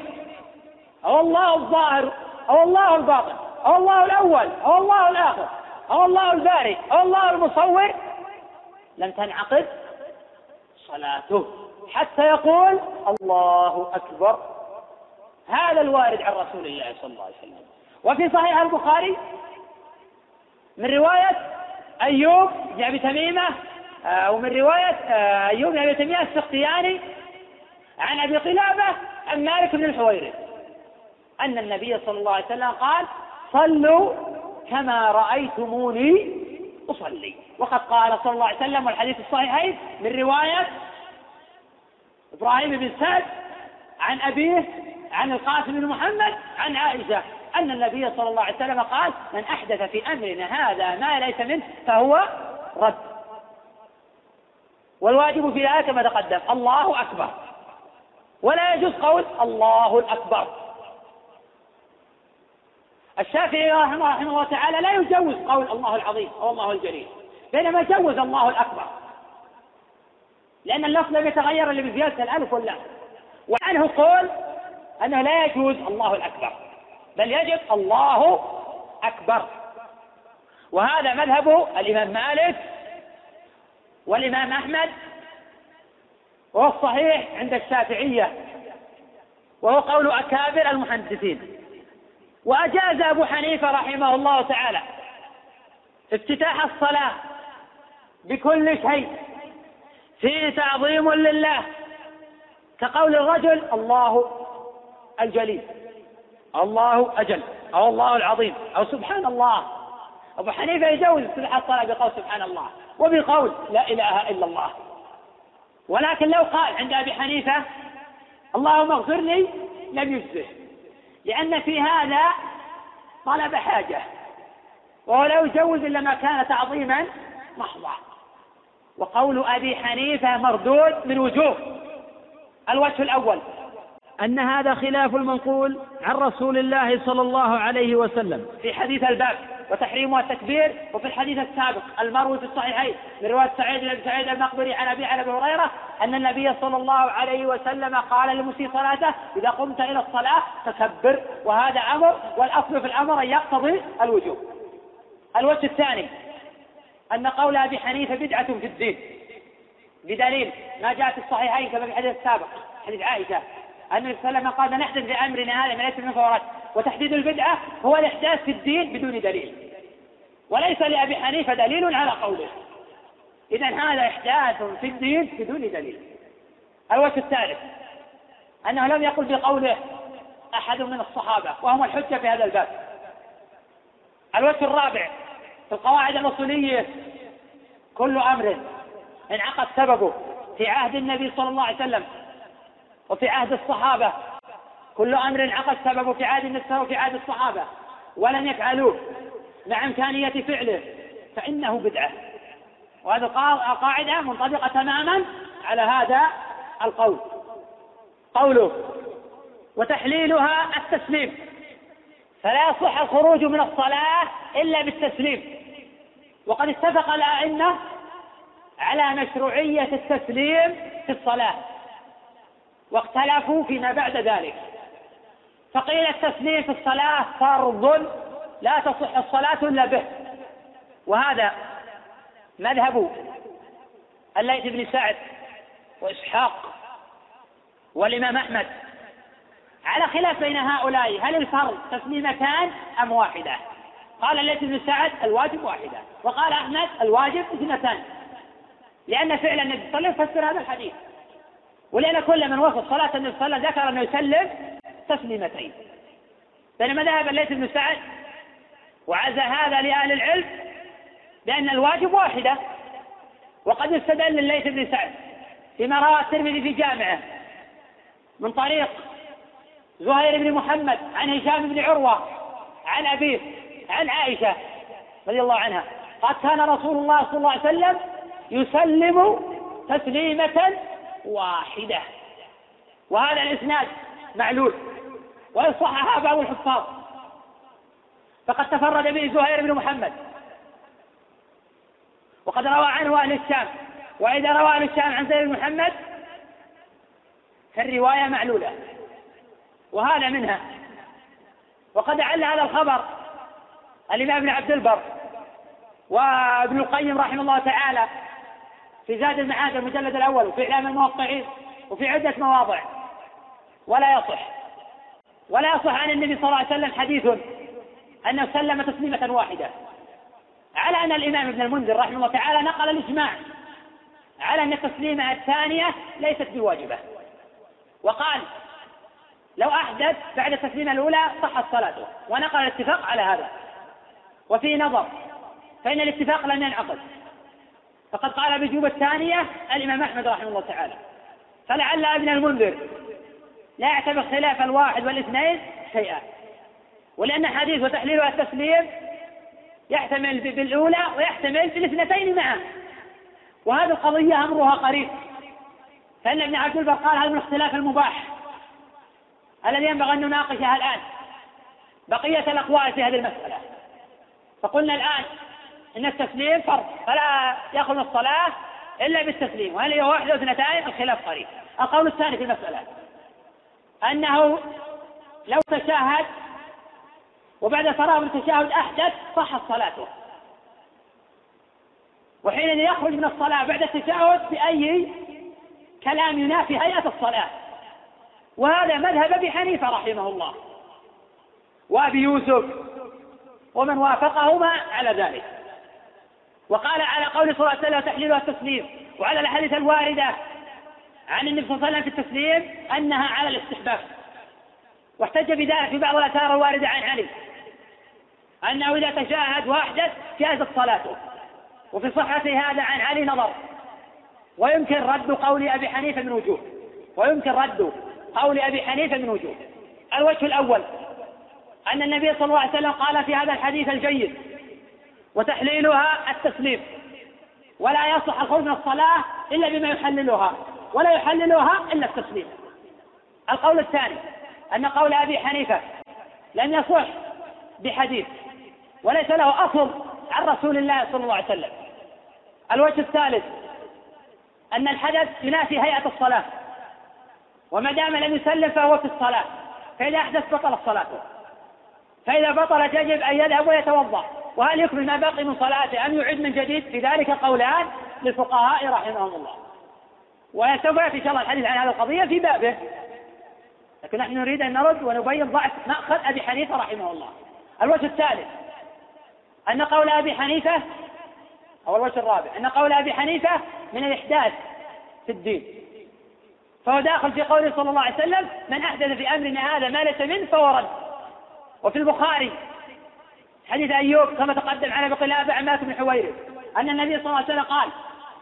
أو الله الظاهر أو الله الباطن أو الله الأول أو الله الآخر أو الله الباري أو الله المصور. لم تنعقد صلاته حتى يقول الله أكبر. هذا الوارد عن رسول الله صلى الله عليه وسلم. وفي صحيح البخاري من رواية أيوب بن أبي تميمة آه، ومن رواية آه، أيوب بن أبي تميمة السختياني عن أبي قلابة عن مالك بن الحويرث. أن النبي صلى الله عليه وسلم قال صلوا كما رأيتموني أصلي. وقد قال صلى الله عليه وسلم والحديث الصحيحين من رواية إبراهيم بن سعد عن أبيه عن القاسم بن محمد عن عائشة أن النبي صلى الله عليه وسلم قال من أحدث في أمرنا هذا ما ليس منه فهو رد. والواجب في ذلك كما تقدم الله أكبر. ولا يجوز قول الله الأكبر. الشافعي رحمه, رحمه الله تعالى لا يجوز قول الله العظيم أو الله الجليل بينما جوز الله الأكبر. لأن اللفظ لم يتغير إلا بزيادة الألف واللام. وعنه قول أنه لا يجوز الله الأكبر بل يجب الله أكبر. وهذا مذهب الإمام مالك والإمام أحمد وهو الصحيح عند الشافعية وهو قول أكابر المحدثين. وأجاز أبو حنيفة رحمه الله تعالى افتتاح الصلاة بكل شيء فيه تعظيم لله كقول الرجل الله الجليل الله أجل أو الله العظيم أو سبحان الله أبو حنيفة يجوز افتتاح الصلاة بقول سبحان الله وبقول لا إله إلا الله ولكن لو قال عند أبي حنيفة اللهم اغفر لي لم يجزه لأن في هذا طلب حاجة وهو لا يجوز إلا ما كان تعظيما محضا. وقول أبي حنيفة مردود من وجوه. الوجه الأول أن هذا خلاف المنقول عن رسول الله صلى الله عليه وسلم. في حديث الباب. وتحريمها التكبير وفي الحديث السابق المروي في الصحيحين من رواية سعيد بن سعيد المقبري عن أبي عن أبي هريرة أن النبي صلى الله عليه وسلم قال لمسيء صلاته إذا قمت إلى الصلاة فكبر وهذا أمر والأصل في الأمر أن يقتضي الوجوب. الوجه الثاني أن قول أبي حنيفة بدعة في الدين بدليل ما جاء في الصحيحين كما في الحديث السابق حديث عائشة. النبي صلى الله عليه وسلم قال نحدث بأمرنا هذا من ليس من فورات وتحديد البدعة هو الإحداث في الدين بدون دليل. وليس لأبي حنيفة دليل على قوله. إذا هذا إحداث في الدين بدون دليل. الوجه الثالث أنه لم يقل بقوله أحد من الصحابة وهم الحجة في هذا الباب. الوجه الرابع في القواعد الأصولية كل أمر انعقد سببه في عهد النبي صلى الله عليه وسلم. وفي عهد الصحابة. كل أمر انعقد سببه في عهد النبي وفي عهد الصحابة. ولم يفعلوه. مع إمكانية فعله. فإنه بدعة. وهذه قاعدة منطبقة تماما على هذا القول. قوله وتحليلها التسليم. فلا يصح الخروج من الصلاة إلا بالتسليم. وقد اتفق الأئمة على مشروعية التسليم في الصلاة. واختلفوا فيما بعد ذلك. فقيل التسليم في الصلاة فرض لا تصح الصلاة إلا به. وهذا مذهب الليث بن سعد وإسحاق والإمام أحمد. على خلاف بين هؤلاء هل الفرض تسليمتان أم واحدة؟ قال الليث بن سعد الواجب واحدة وقال أحمد الواجب اثنتان. لأن فعل النبي صلى الله عليه وسلم يفسر هذا الحديث. ولأن كل من وصف صلاة النبي صلى الله عليه وسلم ذكر أنه يسلم تسليمتين. بينما ذهب الليث بن سعد وعزى هذا لأهل العلم بأن الواجب واحدة وقد استدل الليث بن سعد فيما رواه الترمذي في جامعه من طريق زهير بن محمد عن هشام بن عروة عن أبيه عن عائشة رضي الله عنها قد كان رسول الله صلى الله عليه وسلم يسلم تسليمة واحدة. وهذا الإسناد معلول. وإن صححها بعض الحفاظ. فقد تفرد به زهير بن محمد. وقد روى عنه أهل الشام. وإذا روى أهل الشام عن زهير بن محمد فالرواية معلولة. وهذا منها. وقد أعل هذا الخبر الإمام ابن عبد البر وابن القيم رحمه الله تعالى في زاد المعاد المجلد الأول وفي إعلام الموقعين وفي عدة مواضع. ولا يصح. ولا يصح عن النبي صلى الله عليه وسلم حديث أنه سلم تسليمة واحدة. على أن الإمام ابن المنذر رحمه الله تعالى نقل الإجماع على أن التسليمة الثانية ليست بواجبة. وقال لو أحدث بعد التسليمة الأولى صحت صلاته ونقل الاتفاق على هذا. وفي نظر. فإن الاتفاق لم ينعقد. فقد قال بجوب الثانية الإمام أحمد رحمه الله تعالى. فلعل أبن المنذر لا يعتبر خلاف الواحد والاثنين شيئا. ولأن حديث وتحليلها التسليم يحتمل بالأولى ويحتمل بالاثنتين معا. وهذه القضية أمرها قريب. فإن ابن عبد البر قال هذا من الاختلاف المباح الذي ينبغي أن نناقشه الآن. بقية الأقوال في هذه المسألة. فقلنا الآن إن التسليم فرض فلا يخرج الصلاة إلا بالتسليم. وهل هي واحدة واثنتين الخلاف قريب. القول الثاني في المسألة أنه لو تشاهد وبعد فراغ من التشهد أحدث صحت صلاته. وحينئذ يخرج من الصلاة بعد التشهد بأي كلام ينافي هيئة الصلاة. وهذا مذهب أبي حنيفة رحمه الله. وأبي يوسف ومن وافقهما على ذلك. وقال على قول صلى الله عليه وسلم تحليلها التسليم وعلى الأحاديث الواردة عن النبي صلى الله عليه وسلم في التسليم أنها على الاستحباب. واحتج بذلك في بعض الآثار الواردة عن علي. أنه إذا تشاهد وأحدث جازت صلاته وفي صحة هذا عن علي نظر. ويمكن رد قول أبي حنيفة من وجوه. ويمكن رد قول أبي حنيفة من وجوه. الوجه الأول أن النبي صلى الله عليه وسلم قال في هذا الحديث الجيد. وتحليلها التسليم. ولا يصح الخروج من الصلاة إلا بما يحللها ولا يحللها إلا التسليم. القول الثاني أن قول أبي حنيفة لم يصح بحديث وليس له أصل عن رسول الله صلى الله عليه وسلم. الوجه الثالث أن الحدث ينافي هيئة الصلاة. وما دام لم يسلم فهو في الصلاة. فإذا أحدث بطلت صلاته. فإذا بطلت يجب أن يذهب ويتوضأ. وهل يكمل ما بقي من صلاته أم يعيد من جديد؟ في ذلك قولان للفقهاء رحمهم الله. وسوف يأتي إن شاء الله الحديث عن هذه القضية في بابه. لكن نحن نريد أن نرد ونبين ضعف مأخذ أبي حنيفة رحمه الله. الوجه الثالث أن قول أبي حنيفة أو الوجه الرابع أن قول أبي حنيفة من الإحداث في الدين. فهو داخل في قوله صلى الله عليه وسلم من أحدث في أمرنا هذا ما ليس منه فهو رد. وفي البخاري حديث أيوب كما تقدم عن أبي قلابة عن مالك بن حويرث. أن النبي صلى الله عليه وسلم قال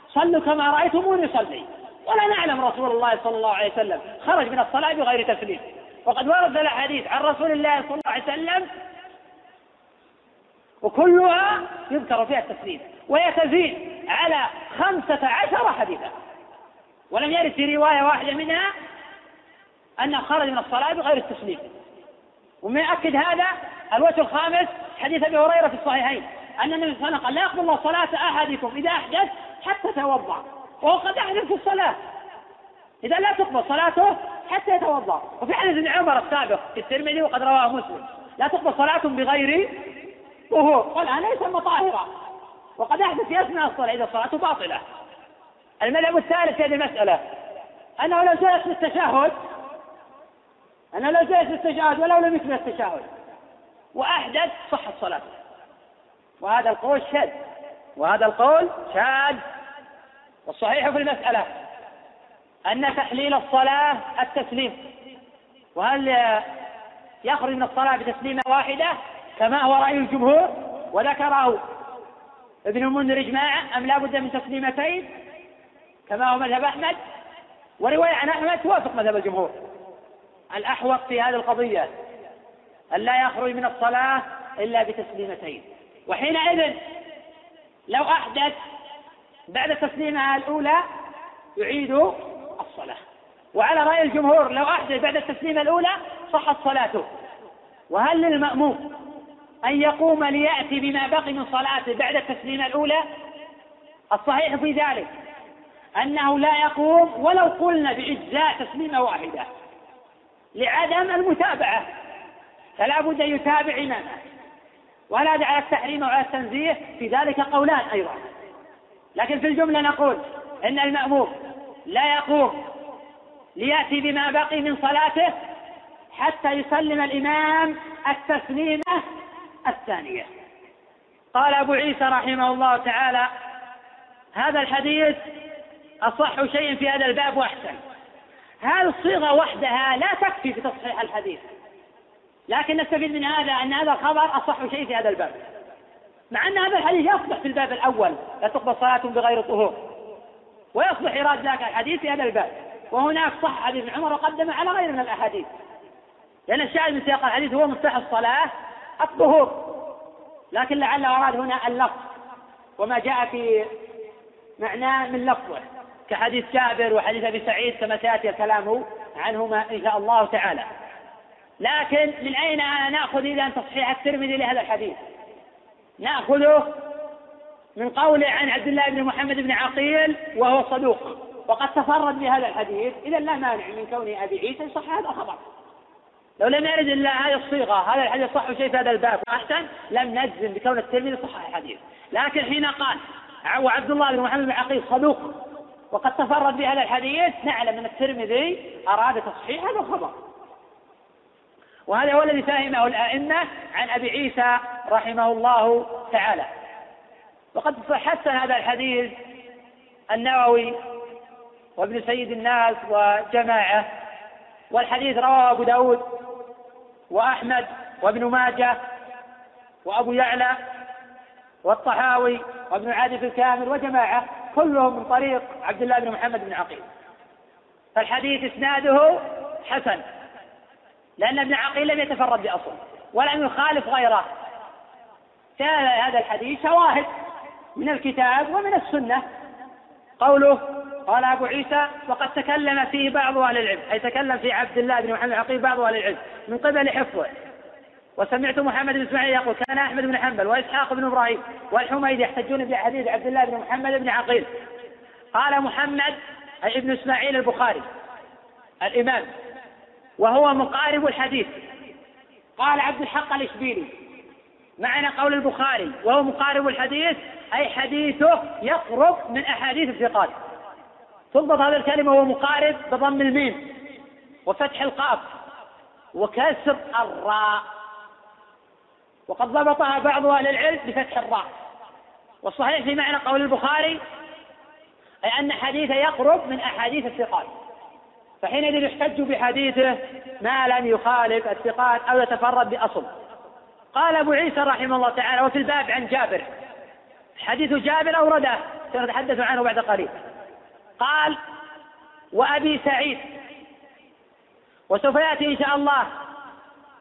صلوا كما رأيتموني يصلي ولا نعلم رسول الله صلى الله عليه وسلم خرج من الصلاة بغير تسليم. وقد ورد الأحاديث عن رسول الله صلى الله عليه وسلم وكلها يذكر فيها التسليم وهي تزيد على خمسة عشر حديثا. ولم يرد في رواية واحدة منها أن خرج من الصلاة بغير التسليم. ومن يؤكد هذا الوجه الخامس حديث أبي هريرة في الصحيحين أن النبي صلى الله عليه وسلم قال لا يقبل الله صلاة أحدكم إذا أحدث حتى توضأ وهو قد أحدث في الصلاة. إذا لا تقبل صلاته حتى يتوضأ. وفي حديث ابن عمر السابق في الترمذي وقد رواه مسلم لا تقبل صلاة بغير وهو. قال أنا يسمى طاهرا وقد أحدث في أثناء الصلاة إذا صلاته باطلة. المذهب الثالث في هذه المسألة أنه لو جلس في التشهد أنه لو جلس التشهد ولو لم يكمل التشهد. وأحدث صحت صلاته. وهذا القول شاذ. وهذا القول شاذ. والصحيح في المسألة أن تحليل الصلاة التسليم. وهل يخرج من الصلاة بتسليمة واحدة؟ كما هو رأي الجمهور وذكره ابن المنذر إجماعا. أم لا بد من تسليمتين؟ كما هو مذهب أحمد. ورواية عن أحمد توافق مذهب الجمهور. الأحوط في هذه القضية. أن لا يخرج من الصلاة إلا بتسليمتين. وحينئذ لو أحدث بعد التسليمة الأولى يعيد الصلاة. وعلى رأي الجمهور لو أحدث بعد التسليمة الأولى صحت صلاته وهل للمأموم أن يقوم ليأتي بما بقي من صلاته بعد التسليمة الأولى؟ الصحيح في ذلك أنه لا يقوم ولو قلنا بإجزاء تسليمة واحدة لعدم المتابعة. فلا بد أن يتابع إمامه ولا على التحريم وعلى التنزيه في ذلك قولان أيضا. لكن في الجملة نقول إن المأموم لا يقوم ليأتي بما بقي من صلاته حتى يسلم الإمام التسليمة الثانية. قال أبو عيسى رحمه الله تعالى هذا الحديث أصح شيء في هذا الباب وأحسن. هذه الصيغة وحدها لا تكفي في تصحيح الحديث؟ لكن نستفيد من هذا أن هذا الخبر أصح شيء في هذا الباب. مع أن هذا الحديث يصلح في الباب الأول لا تقبل صلاة بغير طهور. ويصلح إيراد ذاك الحديث في هذا الباب. وهناك صح حديث ابن عمر وقدم على غير من الأحاديث. لأن الشاهد من سياق الحديث هو مفتاح الصلاة الطهور. لكن لعل أراد هنا اللفظ. وما جاء في معناه من لفظه. كحديث جابر وحديث أبي سعيد كما سيأتي الكلام عنهما إن شاء الله تعالى. لكن من أين نأخذ إذا تصحيح الترمذي لهذا الحديث؟ نأخذه من قوله عن عبد الله بن محمد بن عقيل وهو صدوق. وقد تفرد بهذا الحديث إذا لا مانع من كون أبي عيسى يصح هذا الخبر. لو لم يرد إلا هذه الصيغة هذا الحديث صح شيء في هذا الباب. أحسن لم نجزم بكون الترمذي صحح الحديث. لكن حين قال وعبد الله بن محمد بن عقيل صدوق وقد تفرد بهذا الحديث نعلم أن الترمذي أراد تصحيح هذا الخبر. وهذا هو الذي فهمه الأئمة عن أبي عيسى رحمه الله تعالى. وقد حسن هذا الحديث النووي وابن سيد الناس وجماعة والحديث رواه أبو داود وأحمد وابن ماجة وأبو يعلى والطحاوي وابن عادي في الكامل وجماعة كلهم من طريق عبد الله بن محمد بن عقيل. فالحديث إسناده حسن. لأن ابن عقيل لم يتفرد بأصل ولم يخالف غيره. كان هذا الحديث شواهد من الكتاب ومن السنة. قوله قال أبو عيسى وقد تكلم فيه بعض أهل العلم أي تكلم في عبد الله بن محمد عقيل بعض أهل العلم من قبل حفظه. وسمعت محمد بن إسماعيل يقول كان أحمد بن حنبل وإسحاق بن إبراهيم والحميدي يحتجون بحديث عبد الله بن محمد بن عقيل. قال محمد أي ابن إسماعيل البخاري الإمام. وهو مقارب الحديث. قال عبد الحق الإشبيلي معنى قول البخاري وهو مقارب الحديث أي حديثه يقرب من أحاديث الثقات. تضبط هذه الكلمة وهو مقارب بضم الميم وفتح القاف وكسر الراء. وقد ضبطها بعض أهل العلم بفتح الراء. والصحيح في معنى قول البخاري أي أن حديثه يقرب من أحاديث الثقات. فحينئذ يحتج بحديثه ما لم يخالف الثقات أو يتفرد بأصل. قال أبو عيسى رحمه الله تعالى وفي الباب عن جابر. حديث جابر أورده سنتحدث عنه بعد قليل. قال وأبي سعيد. وسوف يأتي إن شاء الله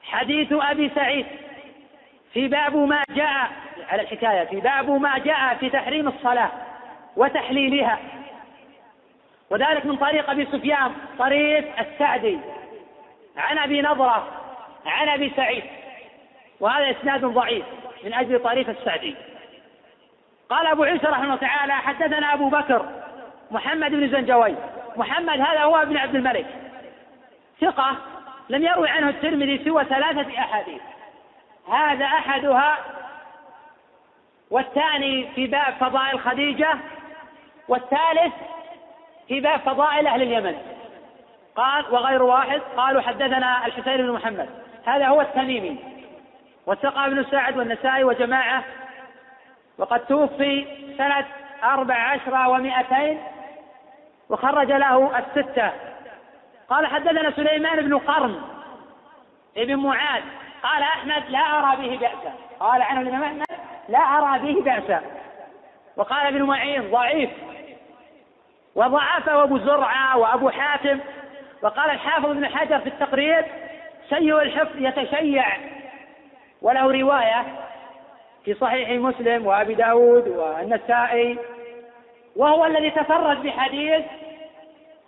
حديث أبي سعيد في باب ما جاء على الحكاية في باب ما جاء في تحريم الصلاة وتحليلها. وذلك من طريق أبي سفيان طريق السعدي. عن أبي نضرة عن أبي سعيد. وهذا إسناد ضعيف من أجل طريق السعدي. قال أبو عيسى رحمه الله تعالى حدثنا أبو بكر محمد بن زنجوي. محمد هذا هو ابن عبد الملك. ثقة لم يروي عنه الترمذي سوى ثلاثة أحاديث. هذا أحدها والثاني في باب فضائل خديجة والثالث في باب فضائل أهل اليمن. قال وغير واحد قالوا حدثنا الحسين بن محمد. هذا هو التميمي. والثقة بن سعد والنسائي وجماعة. وقد توفي سنة أربع عشر ومائتين وخرج له الستة. قال حدثنا سليمان بن قرن ابن معاذ. قال أحمد لا أرى به بأسا. قال عنه الإمام أحمد لا أرى به بأسا. وقال ابن معين ضعيف. وضعفه أبو زرعة وأبو حاتم. وقال الحافظ ابن حجر في التقريب سيء الحفظ يتشيع. وله رواية في صحيح مسلم وأبي داود والنسائي. وهو الذي تفرد بحديث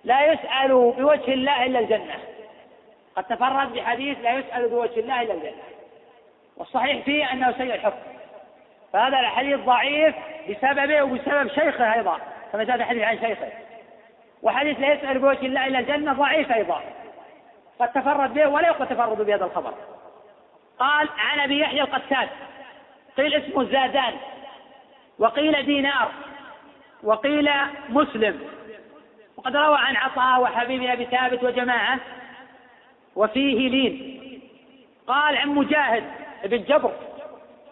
لا يسأل بوجه الله إلا الجنة. قد تفرد بحديث لا يسأل بوجه الله إلا الجنة. والصحيح فيه أنه سيء الحفظ. فهذا الحديث ضعيف بسببه وبسبب شيخه أيضا. كما جاء في حديث عن شيخه. وحديث لا يسأل بوجه الله إلا الجنة ضعيف أيضا. قد تفرد به ولا يقوى تفرد بهذا الخبر. قال عن أبي يحيى القتال. قيل اسمه زادان. وقيل دينار. وقيل مسلم. وقد روى عن عطاء وحبيب أبي ثابت وجماعة. وفيه لين. قال عن مجاهد بن جبر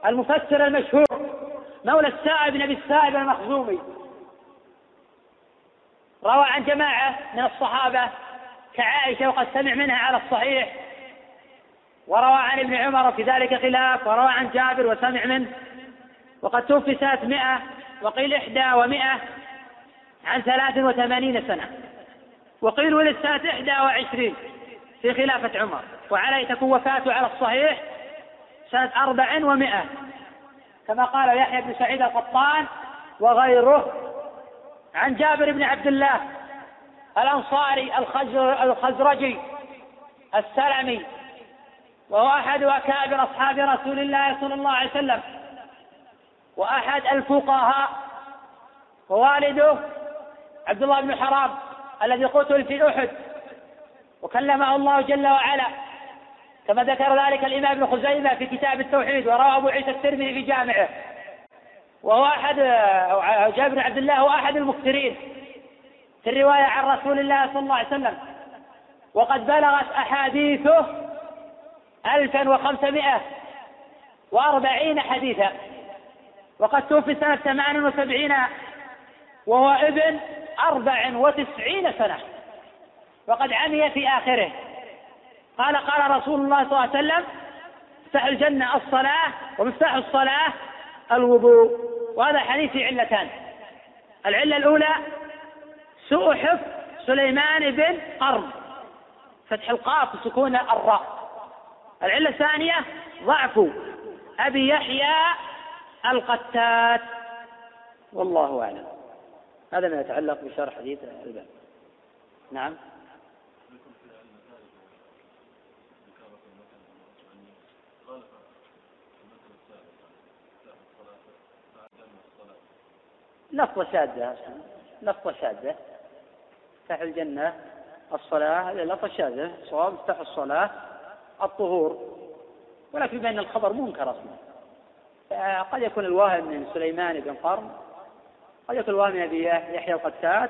المفسر المشهور مولى السائب بن أبي السائب المخزومي. روى عن جماعة من الصحابة كعائشة وقد سمع منها على الصحيح وروى عن ابن عمر في ذلك خلاف وروى عن جابر وسمع منه وقد توفي سنة مئة وقيل إحدى ومئة عن ثلاث وثمانين سنة وقيل ولد سنة إحدى وعشرين في خلافة عمر وعليه تكون وفاته على الصحيح سنة أربع ومائة كما قال يحيى بن سعيد القطان وغيره عن جابر بن عبد الله الأنصاري الخزرجي السلمي وهو أحد أكابر أصحاب رسول الله صلى الله عليه وسلم وأحد الفقهاء ووالده عبد الله بن حرام الذي قتل في أحد وكلمه الله جل وعلا. كما ذكر ذلك الإمام ابن خزيمة في كتاب التوحيد وروى أبو عيسى الترمذي في جامعه. وهو أحد جابر بن عبد الله هو أحد المكثرين في الرواية عن رسول الله صلى الله عليه وسلم. وقد بلغت أحاديثه ألفا وخمسمائة وأربعين حديثا. وقد توفي سنة ثمان وسبعين وهو ابن أربع وتسعين سنة. وقد عمي في آخره. قال قال رسول الله صلى الله عليه وسلم مفتاح الجنة الصلاة ومفتاح الصلاة الوضوء. وهذا حديث في علتان. العلة الأولى سوء حفظ سليمان بن قرن. فتح القاف وسكون الراء. العلة الثانية ضعف أبي يحيى القتات. والله أعلم. هذا ما يتعلق بشرح حديث الباب نعم. لفظة شاذة لفظة شاذة مفتاح الجنة الصلاة هذه لفظة شاذة صواب مفتاح الصلاة الطهور. ولكن بأن الخبر منكر أصلا. قد يكون الواهم من سليمان بن قرن قد يكون الواهم من أبي يحيى القتات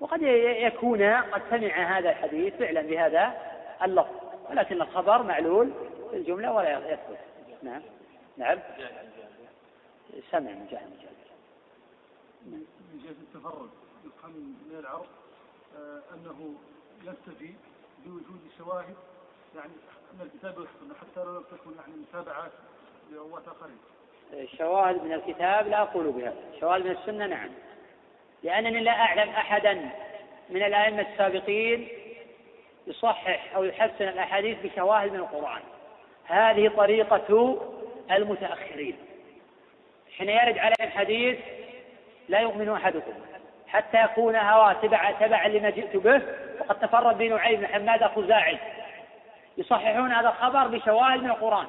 وقد يكون قد سمع هذا الحديث فعلا بهذا اللفظ. ولكن الخبر معلول في الجملة ولا يثبت. نعم. نعم. سمع مجاهد من جهة التفرد يفهم من العرض آه، أنه يستفيد بوجود شواهد يعني من الكتاب والسنة حتى لو تكون يعني متابعات لرواة آخرين. الشواهد من الكتاب لا أقول بها، شواهد من السنة نعم. لأنني لا أعلم أحدا من الأئمة السابقين يصحح أو يحسن الأحاديث بشواهد من القرآن. هذه طريقة المتأخرين. حين يرد عليهم حديث لا يؤمن أحدكم. حتى يكون هواه تبع تبعا لما جئت به وقد تفرد بن نعيم بن حماد خزاعي يصححون هذا الخبر بشواهد من القرآن.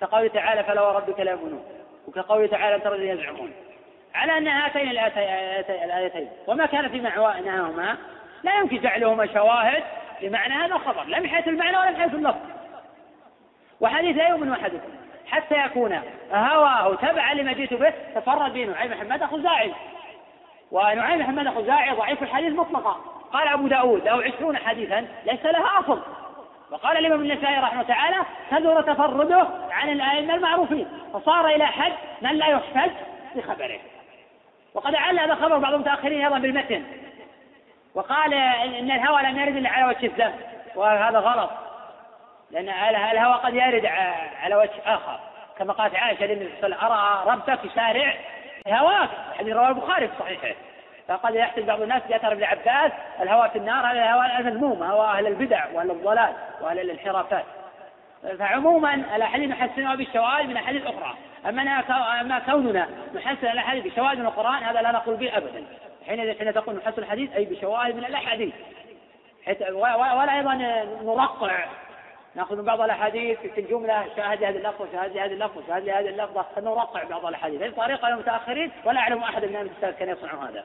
كقوله تعالى فلا وربك لا يؤمنون وكقوله تعالى ترى الذين يزعمون على أن هاتين الآيتين. وما كان في معناهما لا يمكن جعلهما شواهد لمعنى هذا الخبر. لا من حيث المعنى ولا من حيث اللفظ. وحديث لا يؤمن أحدكم. حتى يكون هواه تبعا لما جئت به تفرد به نعيم حماد خزاعي ونعيم حماد خزاعي ضعيف الحديث مطلقا. قال أبو داود له عشرون حديثا ليس لها أصل. وقال الإمام النسائي رحمه تعالى كثر تفرده عن الأئمة المعروفين. فصار إلى حد من لا يحتج بخبره. وقد عل هذا الخبر بعض المتأخرين أيضا بالمتن. وقال إن الهوى لم يرد إلا على وجه الذم. وهذا غلط. لأن الهوى قد يرد على وجه آخر. كما قالت عائشة للنبي صلى الله عليه وسلم أرى ربك يسارع هواك حديث رواه البخاري في صحيحه. فقد يحسب بعض الناس بأثر ابن عباس الهوى في النار هذا الهوى المذموم هو أهل البدع وأهل الضلال وأهل الانحرافات. فعموما الأحاديث نحسنها بالشواهد من أحاديث أخرى. أما أما كوننا نحسن الأحاديث بشواهد من القرآن هذا لا نقول به ابدا. حين حين تقول نحسن الحديث أي بشواهد من الأحاديث. ولا أيضا نرقع ناخذ من بعض الأحاديث في الجملة شاهد هذه اللفظة وشاهد هذه اللفظة وشاهد هذه اللفظة فنرقع بعض الأحاديث هذه طريقة للمتاخرين ولا أعلم أحد من أهل السلف كان يصنع هذا.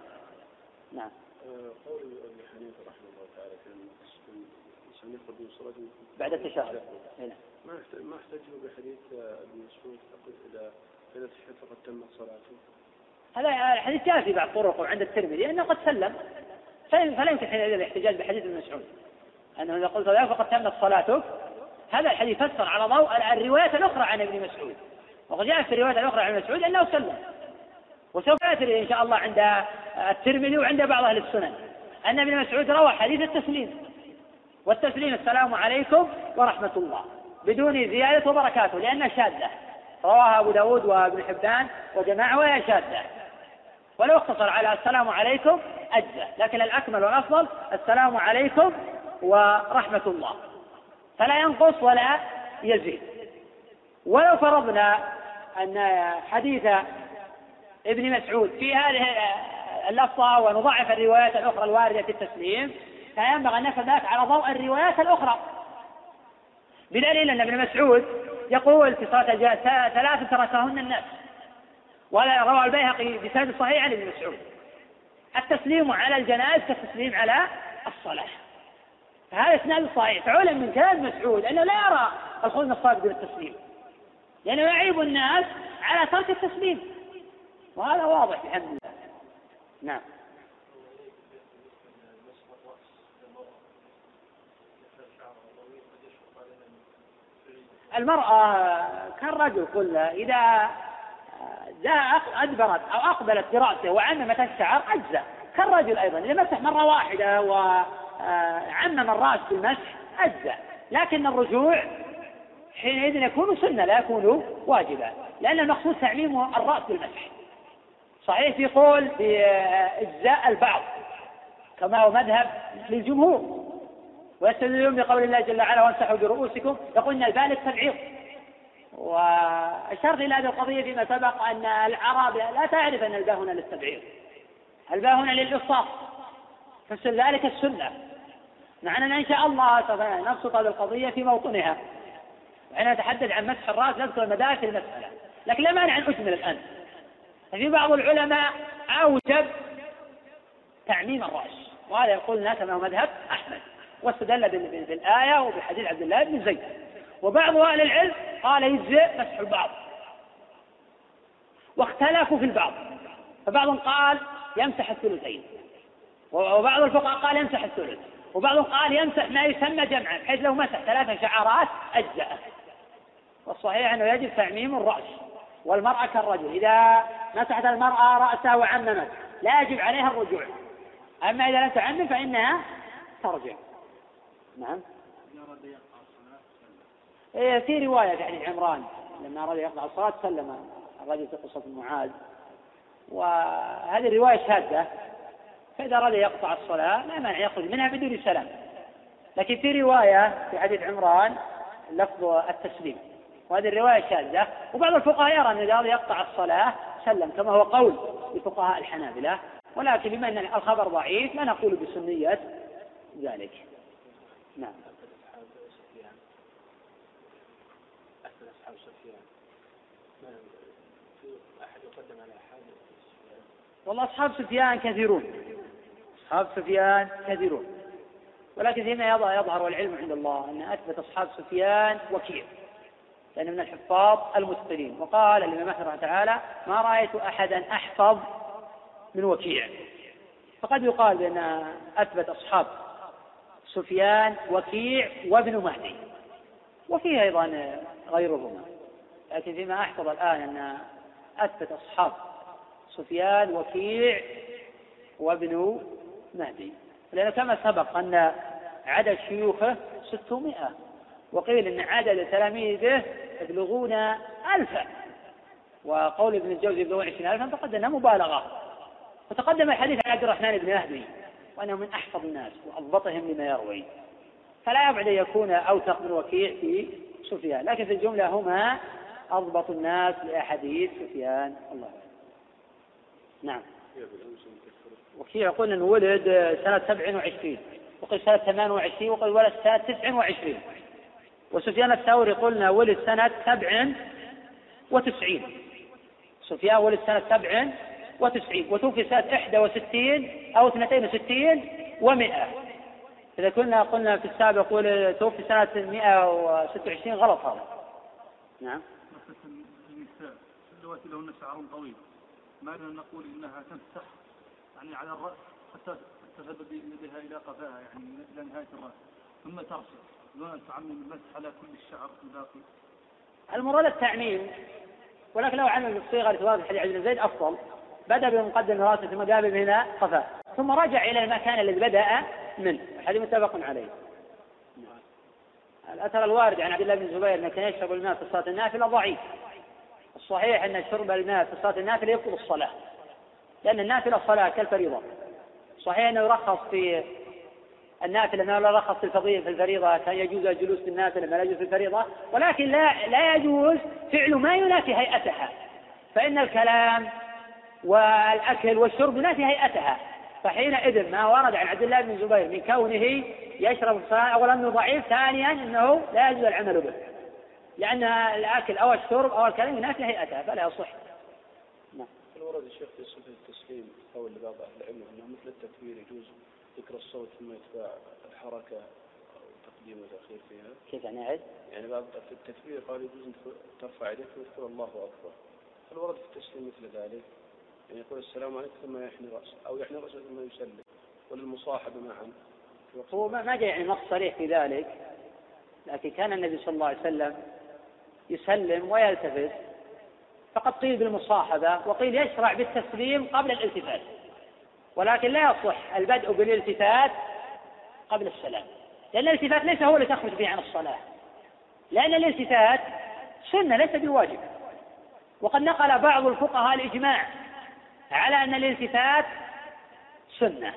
نعم. قول ابن حنيفه رحمه الله تعالى كان بعد التشهد. نعم. ما ما احتجوا بحديث ابن مسعود اذا اذا تشهد فقد تمت صلاته. هذا الحديث جاء في بعض طرقه عند الترمذي انه قد سلم فلا يمكن حينئذ الاحتجاج بحديث ابن مسعود أنه إذا قلت ذلك فقد تمت صلاتك هذا الحديث فسر على ضوء الروايات الأخرى عن ابن مسعود. وقد جاء في الروايات الأخرى عن ابن مسعود أنه سلم. وسوف يأتي إن شاء الله عند الترمذي وعند بعض أهل السنن أن ابن مسعود روى حديث التسليم. والتسليم السلام عليكم ورحمة الله. بدون زيادة وبركاته لأنها شاذة. رواها أبو داود وابن حبان وجماعة وهي شاذة. ولو اقتصر على السلام عليكم أجزى لكن الأكمل والأفضل السلام عليكم ورحمة الله. فلا ينقص ولا يزيد. ولو فرضنا أن حديث ابن مسعود في هذه اللفظة ونضعف الروايات الأخرى الواردة في التسليم فينبغي أن نفهم ذلك على ضوء الروايات الأخرى. بدليل أن ابن مسعود يقول في صلاة الجنازة ثلاث تركهن الناس. ولا روى البيهقي بسند صحيح عن ابن مسعود. التسليم على الجنائز كالتسليم على الصلاة. فهذا إسناد صحيح. فعلم من كلام مسعود أنه لا يرى الصلاه بدون التسليم. لأنه يعيب الناس على ترك التسليم. وهذا واضح بحمد الله نعم. المرأة كالرجل كله إذا جاء أدبرت أو أقبلت برأسه وعممت الشعر أجزأ. كالرجل أيضا إذا مسح مرة واحدة وعمم الرأس بالمسح أجزأ لكن الرجوع حينئذ يكون سنة لا يكون واجبا. لأن المقصود تعميم الرأس بالمسح صحيح في قول بإجزاء البعض كما هو مذهب للجمهور. ويستدلون بقول الله جل وعلا وامسحوا برؤوسكم. يقول إن الباء للتبعيض وأشرت إلى هذه القضية فيما سبق أن العرب لا تعرف أن الباء هنا للتبعيض. الباء هنا للإصاف فسر ذلك السنة. مع أننا إن شاء الله سوف نبسط هذه القضية في موطنها. وأنا أتحدث عن مسح الرأس نذكر مداخل المسألة. لكن لا مانع أن أجمل الآن. ففي بعض العلماء أوجب تعميم الرأس. وهذا يقول الناس أنه مذهب أحمد. واستدل بالآية وبحديث عبد الله بن زيد. وبعض أهل العلم قال يجزئ مسح البعض. واختلفوا في البعض. فبعض قال يمسح الثلثين. وبعض الفقهاء قال يمسح الثلث. وبعض قال يمسح ما يسمى جمعا بحيث لو مسح ثلاث شعرات أجزأه. والصحيح أنه يجب تعميم الرأس والمرأة كالرجل. إذا مسحت المرأة رأسها وعممت لا يجب عليها الرجوع. أما إذا لم تعمم فإنها ترجع. نعم. إيه في رواية في عمران لما أراد يقطع الصلاة سلم الرجل في قصة معاذ. وهذه الرواية شاذة. فإذا أراد يقطع الصلاة لا مانع يخرج منها بدون سلام. لكن في رواية في حديث عمران لفظ التسليم. وهذه الرواية شاذة. وبعض الفقهاء يرى أن إذا أراد يقطع الصلاة سلم كما هو قول لفقهاء الحنابلة. ولكن بما أن الخبر ضعيف لا نقول بسنية ذلك. نعم. والله أصحاب سفيان كثيرون. أصحاب سفيان كثيرون ولكن فيما يظهر والعلم عند الله أن أثبت أصحاب سفيان وكيع لأن من الحفاظ المتقنين. وقال الإمام أحمد رحمه تعالى ما رأيت أحدا أحفظ من وكيع. فقد يقال بأن أثبت أصحاب سفيان وكيع وابن مهدي وفيه أيضا غيرهما. لكن فيما أحفظ الآن أن أثبت أصحاب سفيان وكيع وابن مهدي لأنه كما سبق أن عدد شيوخه ستمائة وقيل أن عدد تلاميذه يبلغون ألفا. وقول ابن الجوزي يبلغون عشرين ألفا فقد أنها مبالغة. وتقدم الحديث عن عبد الرحمن بن مهدي وأنه من أحفظ الناس وأضبطهم لما يروي. فلا يبعد أن يكون أوثق من وكيع في سفيان لكن في الجملة هما أضبط الناس لأحاديث سفيان. الله نعم. وكيع يقول أنه ولد سنة سبع وعشرين وقيل سنة ثمان وعشرين وقيل ولد سنة تسع وعشرين. وسفيان الثوري قلنا ولد سنة سبع وتسعين. سفيان ولد سنة سبع وتسعين وتوفي سنة إحدى وستين أو اثنتين وستين ومئة إذا كنا قلنا في السابق توفي سنة مئة وستة وعشرين غلط هذا. نعم. اللواتي لهن شعر طويل. ما نقول إنها تمسح يعني على الرأس حتى تذهب بيدها إلى قفاها يعني إلى نهاية الرأس. ثم ترسل. دون أن تعمم المسح على كل الشعر الباقي. المراد التعميم ولكن لو عمل بالصيغه توافق حديث عبد زيد أفضل. بدأ بمقدم رأسه ثم قابل من هنا قفاه. ثم رجع إلى المكان الذي بدأ منه. هذه متفق عليه. الأثر الوارد عن عبد الله بن الزبير انه كان يشرب الماء في صلاه النافلة ضعيف. الصحيح أن شرب الماء في صلاة النافلة يبطل الصلاة. لأن النافلة صلاة كالفريضة. صحيح أنه يرخص في النافلة أنه لا يرخص في الفضيلة في الفريضة يجوز الجلوس في النافلة ما لا يجوز في الفريضة؟ ولكن لا لا يجوز فعل ما ينافي هيئتها. فإن الكلام والأكل والشرب ينافي هيئتها. فحينئذ ما ورد عن عبد الله بن الزبير من كونه يشرب الصلاة أولا أنه ضعيف ثانيا أنه لا يجوز العمل به. لأن الأكل أو الشرب أو الكلام ينافي هيئتها فلا يصح. ورد الشيخ في صفة التسليم قول لبعض أهل العلم أنه مثل التكبير يجوز ذكر الصوت ثم يتبع الحركة أو تقديم وتأخير فيها؟ كيف يعني عد؟ يعني بعض في التكبير قال يجوز أن ترفع يديك وتقول الله أكبر هل ورد في التسليم مثل ذلك؟ يعني يقول السلام عليكم ثم يحني رأسه أو يحني رأسه ثم يسلم وللمصاحبة معا هو ما جاء يعني نص صريح في ذلك لكن كان النبي صلى الله عليه وسلم يسلم ويلتفت فقد قيل بالمصاحبة وقيل يشرع بالتسليم قبل الالتفات. ولكن لا يصح البدء بالالتفات قبل السلام. لأن الالتفات ليس هو اللي تخرج به عن الصلاة. لأن الالتفات سنة ليس بواجب. وقد نقل بعض الفقهاء الإجماع على أن الالتفات سنة.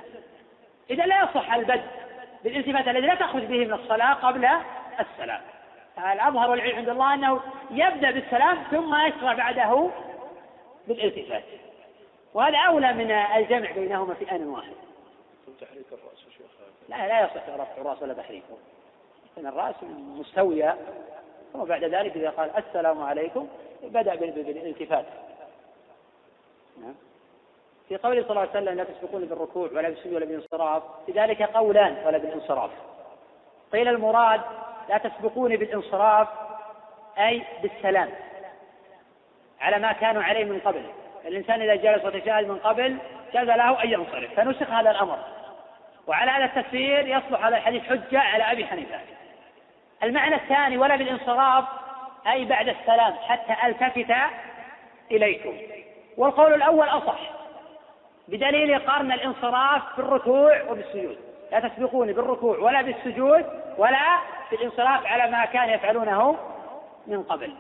إذا لا يصح البدء بالالتفات الذي لا تخرج به من الصلاة قبل السلام. الأظهر والعلم عند الله أنه يبدأ بالسلام ثم يشرع بعده بالالتفات. وهذا أولى من الجمع بينهما في آن واحد. تحريك الرأس شيخ لا لا يصح رفع الرأس ولا تحريكه لأن الرأس مستوية. ثم بعد ذلك إذا قال السلام عليكم بدأ بالالتفات. نعم. في قوله صلى الله عليه وسلم لا تسبقون بالركوع ولا بالسجود ولا بالانصراف. في ذلك قولان ولا بالانصراف. قيل المراد لا تسبقوني بالانصراف أي بالسلام. على ما كانوا عليه من قبل. الإنسان إذا جلس وتشاهد من قبل جاز له أن ينصرف. فنسخ هذا الأمر. وعلى هذا التفسير يصلح هذا الحديث حجة على أبي حنيفة. المعنى الثاني ولا بالانصراف أي بعد السلام حتى ألتفت إليكم. والقول الأول أصح. بدليل قرن الانصراف بالركوع وبالسجود. لا تسبقوني بالركوع ولا بالسجود ولا بالانصراف على ما كان يفعلونه من قبل.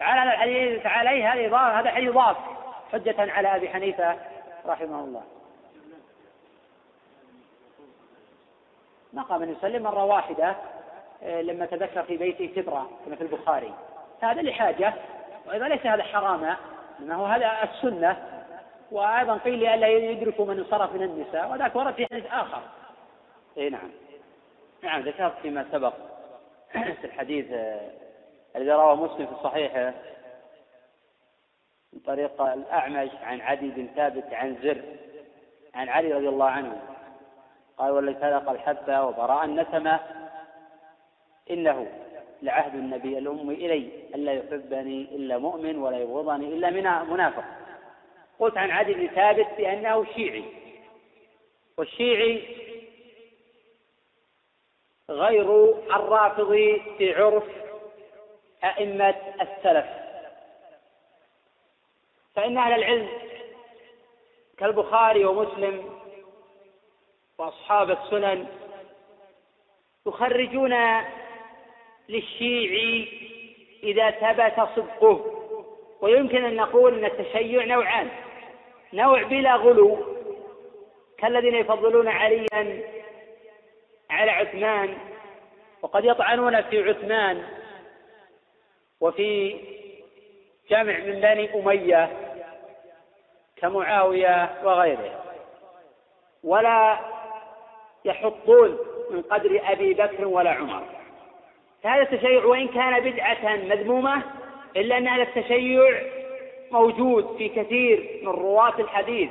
فعلى هذا الحديث عليه هذا هذا حديث ضاف حجة على أبي حنيفة رحمه الله. مقام أن يسلم مرة واحدة آه، لما تذكر في بيته كبرى كما في البخاري. هذا لحاجة وأيضا ليس هذا حراما إنما هو هذا السنة. وأيضا قيل لئلا يدركوا من انصرف من النساء وذاك ورد في حديث آخر. أي نعم. نعم ذكرت فيما سبق في الحديث آه، الذي رواه مسلم في صحيحه من طريق الأعمش عن عدي بن ثابت عن زر عن علي رضي الله عنه. قال والذي سلق الحبة وبراء النسمة إنه لعهد النبي الأم إلي ألا يحبني إلا مؤمن ولا يبغضني إلا منافق. قلت عن عدي بن ثابت بأنه شيعي. والشيعي غير الرافضي في عرف أئمة السلف. فإن أهل العلم كالبخاري ومسلم وأصحاب السنن يخرجون للشيعي إذا ثبت صدقه. ويمكن أن نقول أن التشيع نوعان. نوع بلا غلو. كالذين يفضلون عليا على عثمان وقد يطعنون في عثمان وفي جمع من بني أمية كمعاوية وغيره. ولا يحطون من قدر أبي بكر ولا عمر. فهذا التشيع وإن كان بدعة مذمومة إلا أن هذا التشيع موجود في كثير من رواة الحديث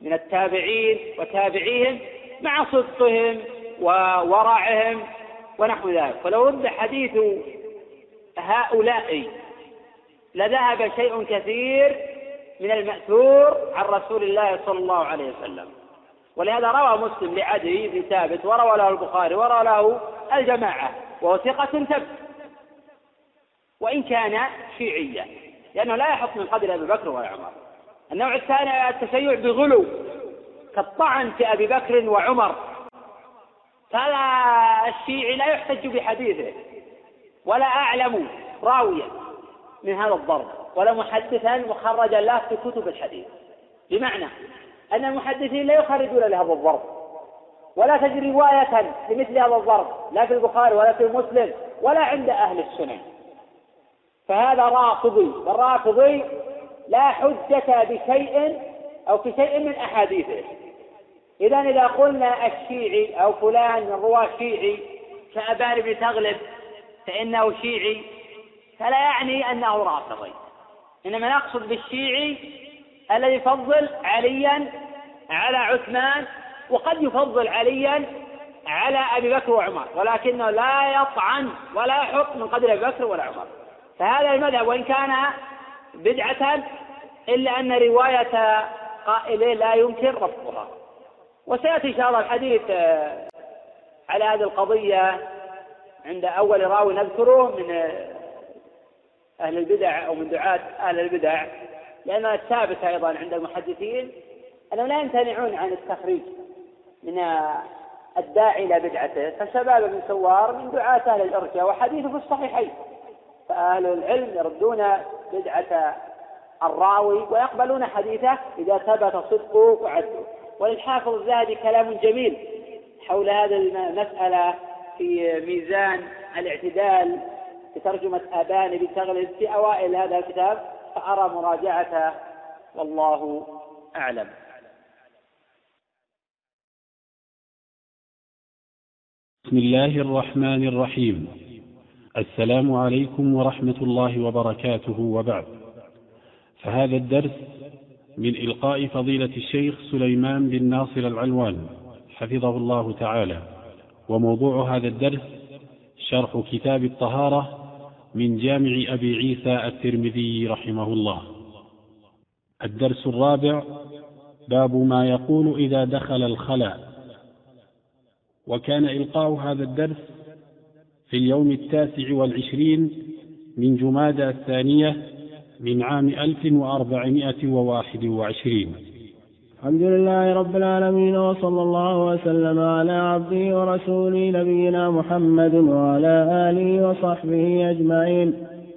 من التابعين وتابعيهم مع صدقهم وورعهم ونحو ذلك. ولو رد حديث هؤلاء لذهب شيء كثير من المأثور عن رسول الله صلى الله عليه وسلم. ولهذا روى مسلم لعدي بن ثابت وروى له البخاري وروى له الجماعة وهو ثقة ثبت وإن كان شيعيا. لأنه لا يحط من قدر أبي بكر ولا عمر. النوع الثاني التشيع بغلو كالطعن في أبي بكر وعمر. فهذا الشيعي لا يحتج بحديثه ولا أعلم راويا من هذا الضرب ولا محدثا مخرجا له في كتب الحديث. بمعنى أن المحدثين لا يخرجون لهذا الضرب ولا تجد رواية لمثل هذا الضرب لا في البخاري ولا في مسلم ولا عند أهل السنن فهذا رافضي والرافضي لا حجة بشيء أو في شيء من أحاديثه. إذا إذا قلنا الشيعي أو فلان من رواة شيعي كأبان بن تغلب فإنه شيعي فلا يعني أنه رافضي إنما نقصد بالشيعي الذي يفضل عليا على عثمان وقد يفضل عليا على أبي بكر وعمر ولكنه لا يطعن ولا يحط من قدر أبي بكر ولا عمر. فهذا المذهب وإن كان بدعة إلا أن رواية قائله لا يمكن رفضها وسيأتي إن شاء الله الحديث آه، على هذه القضية عند أول راوي نذكره من آه، أهل البدع أو من دعاة أهل البدع لأنها الثابتة أيضا عند المحدثين أنهم لا يمتنعون عن التخريج من آه، الداعي إلى بدعته. فشباب بن سوار من دعاة أهل الإرجاء وحديثه في الصحيحين. فأهل العلم يردون بدعة الراوي ويقبلون حديثه إذا ثبت صدقه وعدله. وللحافظ الذهبي كلام جميل حول هذه المسألة في ميزان الاعتدال في ترجمة أبان بن تغلب في أوائل هذا الكتاب فأرى مراجعته والله أعلم. بسم الله الرحمن الرحيم. السلام عليكم ورحمة الله وبركاته وبعد. فهذا الدرس من إلقاء فضيلة الشيخ سليمان بن ناصر العلوان حفظه الله تعالى. وموضوع هذا الدرس شرح كتاب الطهارة من جامع أبي عيسى الترمذي رحمه الله. الدرس الرابع باب ما يقول إذا دخل الخلاء. وكان إلقاء هذا الدرس في اليوم التاسع والعشرين من جمادى الثانية من عام ألف وأربعمائة وواحد وعشرين. الحمد لله رب العالمين وصلى الله وسلم على عبده ورسوله نبينا محمد وعلى آله وصحبه أجمعين.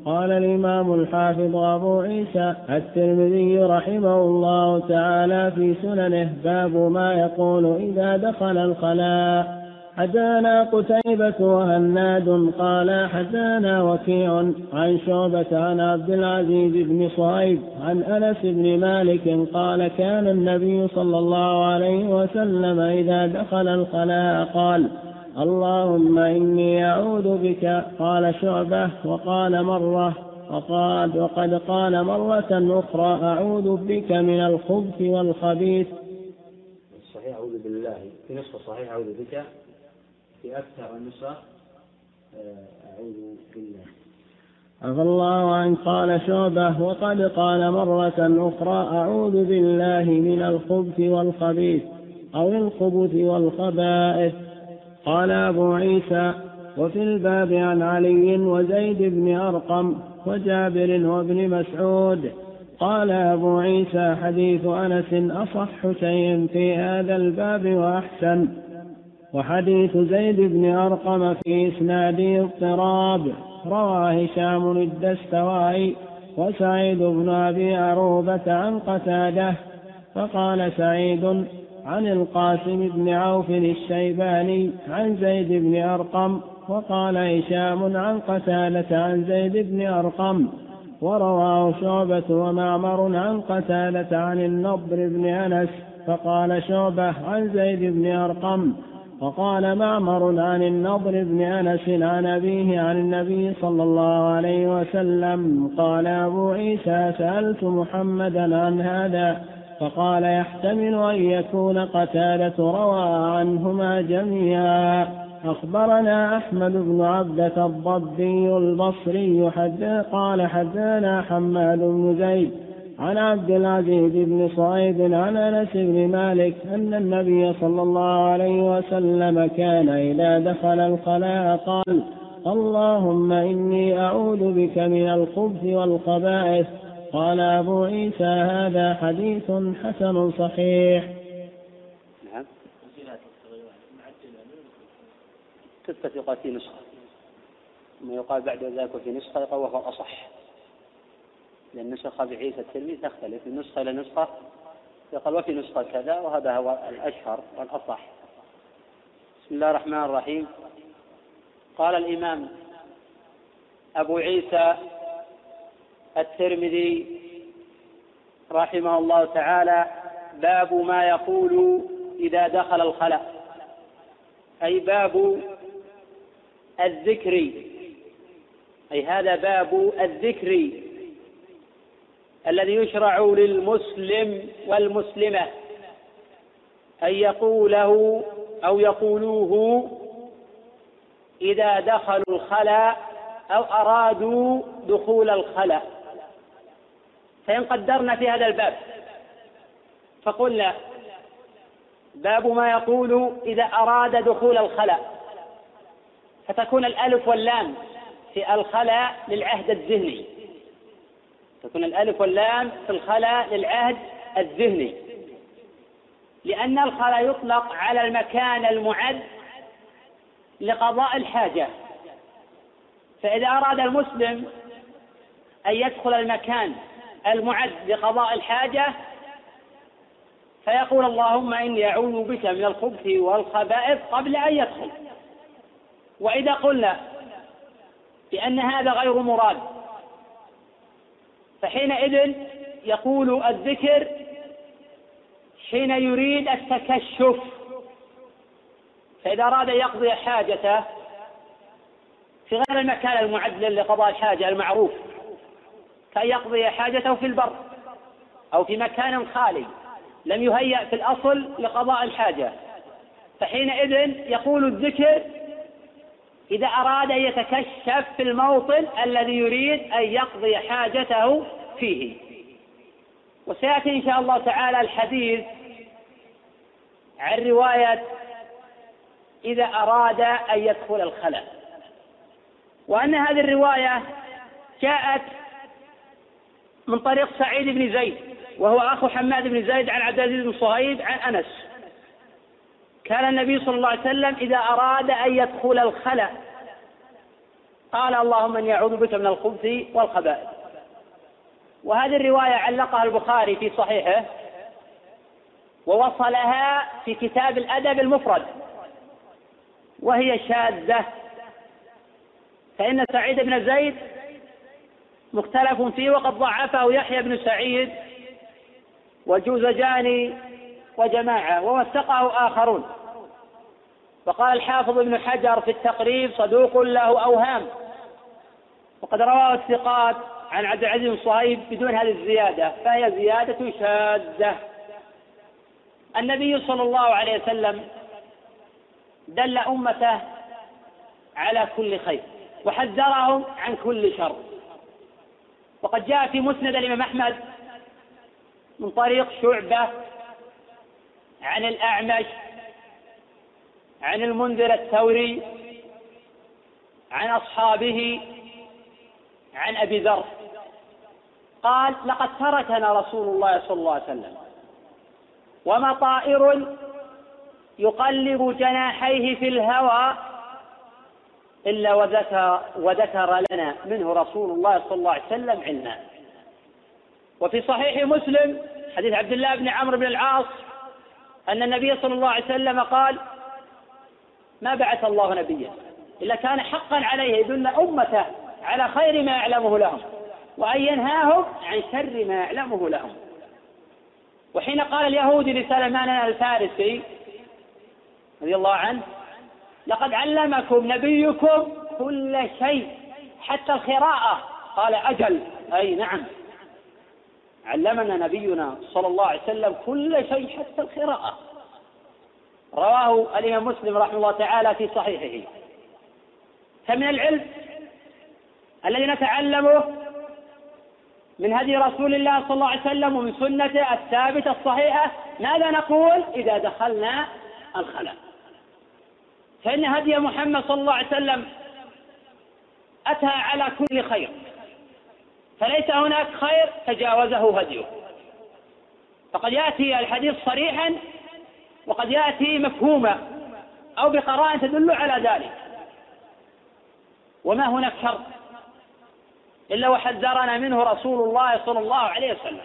قال الإمام الحافظ أبو عيسى الترمذي رحمه الله تعالى في سننه باب ما يقول إذا دخل الخلاء. حدانا قتيبة وهناد قال حدانا وكيع عن شعبة عن عبد العزيز بن صهيب عن أنس بن مالك قال كان النبي صلى الله عليه وسلم إذا دخل الخلاء قال اللهم إني أعوذ بك قال شعبة وقال مرة وقال وقد قال مرة أخرى أعوذ بك من الخبث والخبيث صحيح أعوذ بالله في نصف صحيح أعوذ بك. في أكثر النسخ آه، أعوذ بالله. عفى الله عنه قال شعبة وقد قال مرة أخرى أعوذ بالله من الخبث والخبيث أو الخبث والخبائث. قال أبو عيسى وفي الباب عن علي وزيد بن أرقم وجابر وابن مسعود. قال أبو عيسى حديث أنس أصح شيء في هذا الباب وأحسن. وحديث زيد بن أرقم في إسناده اضطراب. روى هشام الدستوائي وسعيد بن أبي عروبة عن قتادة فقال سعيد عن القاسم بن عوف الشيباني عن زيد بن أرقم وقال هشام عن قتادة عن زيد بن أرقم ورواه شعبة ومعمر عن قتادة عن النضر بن أنس فقال شعبة عن زيد بن أرقم وقال معمر عن النضر بن أنس عن أبيه عن النبي صلى الله عليه وسلم قال أبو عيسى سألت محمدا عن هذا فقال يحتمل أن يكون قتادة روى عنهما جميعا. أخبرنا أحمد بن عبدة الضبي البصري حد قال حدانا حماد بن زيد عن عبد العزيز بن صعيب عن أنس بن مالك أن النبي صلى الله عليه وسلم كان إذا دخل الخلاء قال اللهم إني أعوذ بك من الخبث والخبائث. قال أبو عيسى هذا حديث حسن صحيح. نعم. ستة يقال في نسخة. ثم يقال بعد ذلك في يقال وهو الأصح لأن نسخة بعيسى الترمذي تختلف. من نسخة إلى نسخة يقال وفي نسخة كذا وهذا هو الأشهر والأصح. بسم الله الرحمن الرحيم. قال الإمام أبو عيسى الترمذي رحمه الله تعالى باب ما يقول إذا دخل الخلاء أي باب الذكر. أي هذا باب الذكر. الذي يشرع للمسلم والمسلمة أن يقوله أو يقولوه إذا دخلوا الخلاء أو أرادوا دخول الخلاء فإن قدرنا في هذا الباب فقلنا باب ما يقول إذا أراد دخول الخلاء فتكون الألف واللام في الخلاء للعهد الذهني. تكون الألف واللام في الخلاء للعهد الذهني. لأن الخلاء يطلق على المكان المعد لقضاء الحاجة. فإذا أراد المسلم أن يدخل المكان المعد لقضاء الحاجة فيقول اللهم إني أعوذ بك من الخبث والخبائث قبل أن يدخل. وإذا قلنا بأن هذا غير مراد فحينئذ يقول الذكر حين يريد التكشف فإذا أراد أن يقضي حاجته في غير المكان المعد لقضاء الحاجة المعروف كأن يقضي حاجته في البر أو في مكان خالي لم يهيأ في الأصل لقضاء الحاجة. فحينئذ يقول الذكر إذا أراد أن يتكشف في الموطن الذي يريد أن يقضي حاجته فيه. وسيأتي إن شاء الله تعالى الحديث عن رواية إذا أراد أن يدخل الخلاء وأن هذه الرواية جاءت من طريق سعيد بن زيد وهو أخو حماد بن زيد عن عبد العزيز بن صهيب عن أنس. كان النبي صلى الله عليه وسلم إذا أراد أن يدخل الخلاء قال اللهم إني أعوذ بك من الخبث والخبائث. وهذه الرواية علقها البخاري في صحيحه ووصلها في كتاب الأدب المفرد وهي شاذة. فإن سعيد بن زيد مختلف فيه وقد ضعفه يحيى بن سعيد وجوزجاني وجماعة ووثقه آخرون. وقال الحافظ ابن حجر في التقريب صدوق له أوهام وقد رواه الثقات عن عبد العزيز بن صهيب بدون هذه الزيادة فهي زيادة شاذة. النبي صلى الله عليه وسلم دل أمته على كل خير وحذرهم عن كل شر. وقد جاء في مسند الإمام أحمد من طريق شعبة عن الأعمش عن المنذر الثوري عن أصحابه عن أبي ذر. قال لقد تركنا رسول الله صلى الله عليه وسلم وما طائر يقلب جناحيه في الهوى إلا وذكر, وذكر لنا منه رسول الله صلى الله عليه وسلم عنا وفي صحيح مسلم حديث عبد الله بن عمرو بن العاص أن النبي صلى الله عليه وسلم قال ما بعث الله نبيا إلا كان حقا عليه يدل أمته على خير ما يعلمه لهم وأن ينهاهم عن شر ما يعلمه لهم. وحين قال اليهودي لسلمان الفارسي رضي الله عنه لقد علمكم نبيكم كل شيء حتى القراءة. قال أجل. أي نعم. علمنا نبينا صلى الله عليه وسلم كل شيء حتى القراءة. رواه الإمام مسلم رحمه الله تعالى في صحيحه. فمن العلم الذي نتعلمه من هدي رسول الله صلى الله عليه وسلم ومن سنته الثابتة الصحيحة ماذا نقول؟ إذا دخلنا الخلاء. فإن هدي محمد صلى الله عليه وسلم أتى على كل خير. فليس هناك خير تجاوزه هديه. فقد يأتي الحديث صريحا وقد يأتي مفهوما أو بقرائن تدل على ذلك. وما هناك شر إلا وحذرنا منه رسول الله صلى الله عليه وسلم.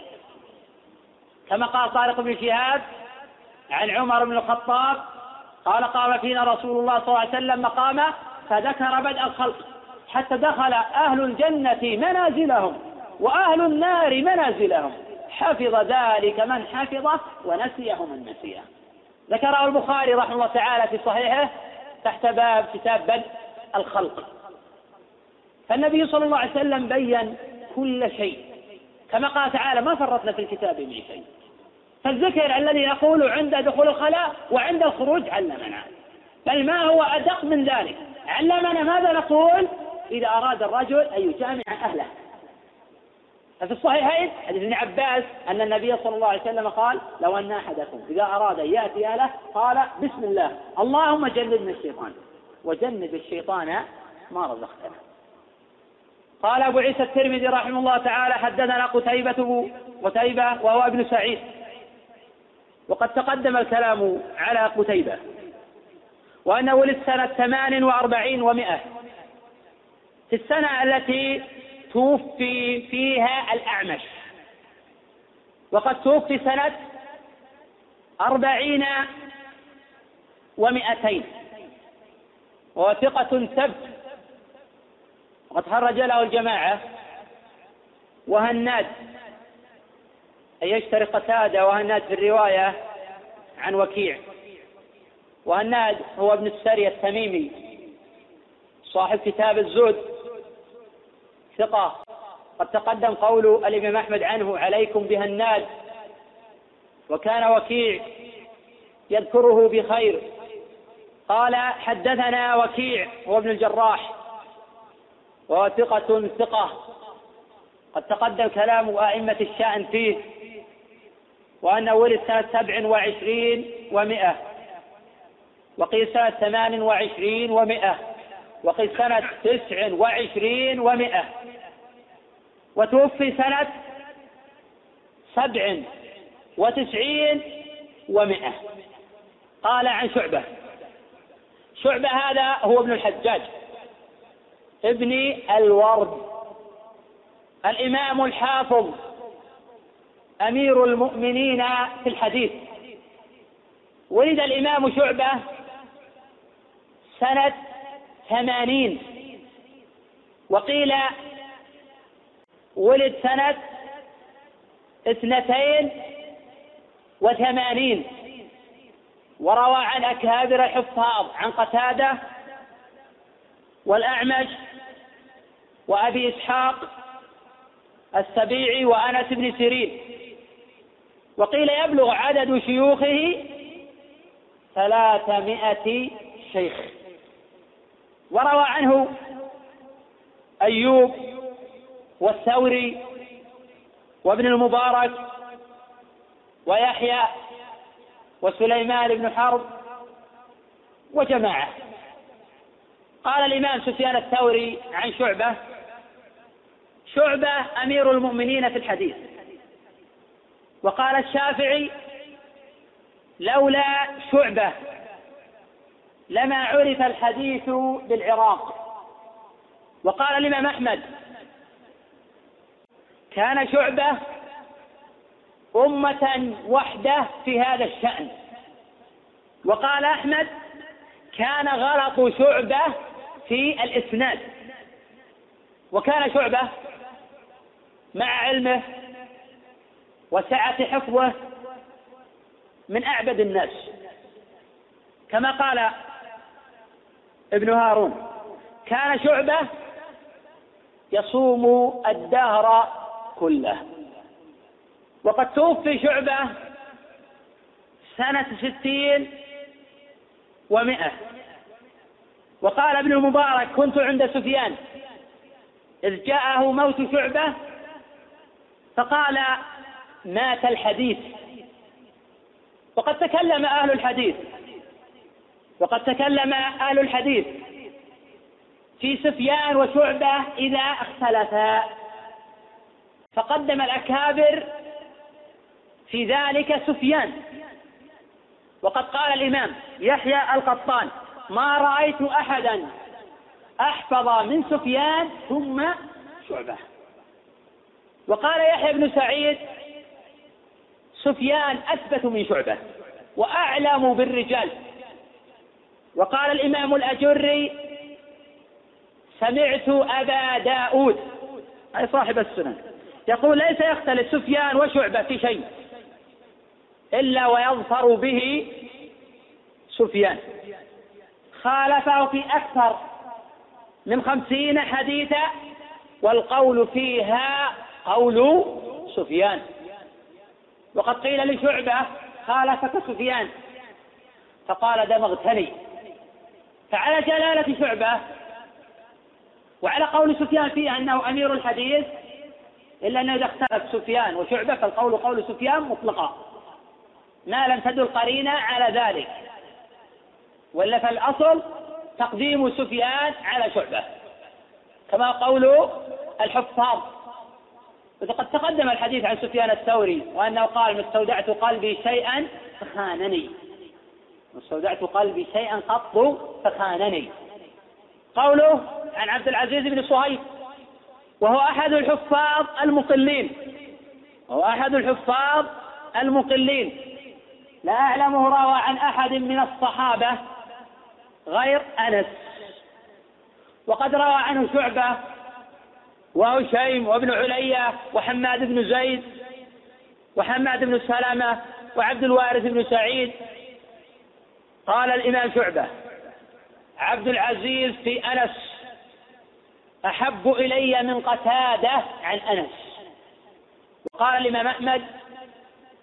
كما قال طارق بن شهاب عن عمر بن الخطاب قال قام فينا رسول الله صلى الله عليه وسلم مقامه فذكر بدء الخلق حتى دخل أهل الجنة منازلهم وأهل النار منازلهم. حفظ ذلك من حفظه ونسيه من نسيه. ذكره البخاري رحمه الله تعالى في صحيحه تحت باب كتاب بدء الخلق. فالنبي صلى الله عليه وسلم بين كل شيء. كما قال تعالى ما فرطنا في الكتاب من شيء. فالذكر الذي يقول عند دخول الخلاء وعند الخروج علمنا. بل ما هو أدق من ذلك؟ علمنا ماذا نقول؟ إذا أراد الرجل أن يجامع أهله. ففي الصحيحين حديث ابن عباس أن النبي صلى الله عليه وسلم قال لو أن أحدكم إذا أراد أن يأتي أهله قال بسم الله اللهم جنبنا الشيطان. وجنب الشيطان ما رزقتنا قال أبو عيسى الترمذي رحمه الله تعالى حدثنا قتيبة قتيبة وهو ابن سعيد. وقد تقدم الكلام على قتيبة. وأنه ولد سنة ثمان وأربعين ومائة في السنة التي توفي فيها الأعمش. وقد توفي سنة أربعين ومائتين وهو ثقة ثبت. وقد خرج له الجماعة وهناد. أن يشتري قتادة وهناد في الرواية عن وكيع. وهناد هو ابن السري التميمي صاحب كتاب الزهد. ثقة. قد تقدم قول الإمام أحمد عنه عليكم بهناد وكان وكيع يذكره بخير. قال حدثنا وكيع هو ابن الجراح وهو ثقة ثقة. قد تقدم كلام أئمة الشأن فيه وأنه ولد سنة سبع وعشرين ومائة وقيل سنة ثمان وعشرين ومائة وقيل سنة تسع وعشرين ومائة وتوفي سنة سبع وتسعين ومائة قال عن شعبة. شعبة هذا هو ابن الحجاج. ابن الورد. الإمام الحافظ. أمير المؤمنين في الحديث. ولد الإمام شعبة سنة ثمانين. وقيل ولد سنة اثنتين وثمانين. وروى عن أكابر الحفاظ عن قتادة والأعمش وأبي إسحاق السبيعي وأنس بن سيرين. وقيل يبلغ عدد شيوخه ثلاثمائة شيخ. وروى عنه أيوب والثوري وابن المبارك ويحيى وسليمان بن حرب وجماعة. قال الإمام سفيان الثوري عن شعبة شعبة أمير المؤمنين في الحديث. وقال الشافعي لولا شعبة لما عرف الحديث بالعراق. وقال الإمام أحمد كان شعبة أمة وحدة في هذا الشأن. وقال أحمد كان غلط شعبة في الإسناد. وكان شعبة مع علمه وسعة حفظه من أعبد الناس. كما قال ابن هارون كان شعبة يصوم الدهر كله. وقد توفي شعبة سنة ستين ومائة وقال ابن المبارك كنت عند سفيان. إذ جاءه موت شعبة فقال مات الحديث. وقد تكلم أهل الحديث. وقد تكلم أهل الحديث. في سفيان وشعبة إذا اختلفا. فقدم الأكابر في ذلك سفيان. وقد قال الإمام يحيى القطان ما رأيت أحدا أحفظ من سفيان ثم شعبة. وقال يحيى بن سعيد سفيان أثبت من شعبة وأعلم بالرجال. وقال الإمام الأجري سمعت أبا داود. أي صاحب السنن. يقول ليس يختلف سفيان وشعبة في شيء إلا ويظفر به سفيان. خالفه في أكثر من خمسين حديثا والقول فيها قول سفيان. وقد قيل لشعبة خالفك سفيان. فقال دمغتني فعلى جلالة شعبة وعلى قول سفيان فيه أنه أمير الحديث إلا أنه إذا اختلف سفيان وشعبة فالقول قول سفيان مطلقا. ما لم تدل قرينة على ذلك. ولا فالأصل تقديم سفيان على شعبة. كما قول الحفاظ. وقد تقدم الحديث عن سفيان الثوري وأنه قال ما استودعت قلبي شيئا فخانني. ما استودعت قلبي شيئا قط فخانني. قوله عن عبد العزيز بن صهيب وهو أحد الحفاظ المقلين. وهو أحد الحفاظ المقلين. لا أعلمه روى عن أحد من الصحابة غير أنس. وقد روى عنه شعبة وهشيم وابن علية وحماد بن زيد وحماد بن سلمة وعبد الوارث بن سعيد. قال الإمام شعبة عبد العزيز في أنس أحب إلي من قتادة عن أنس. وقال الإمام أحمد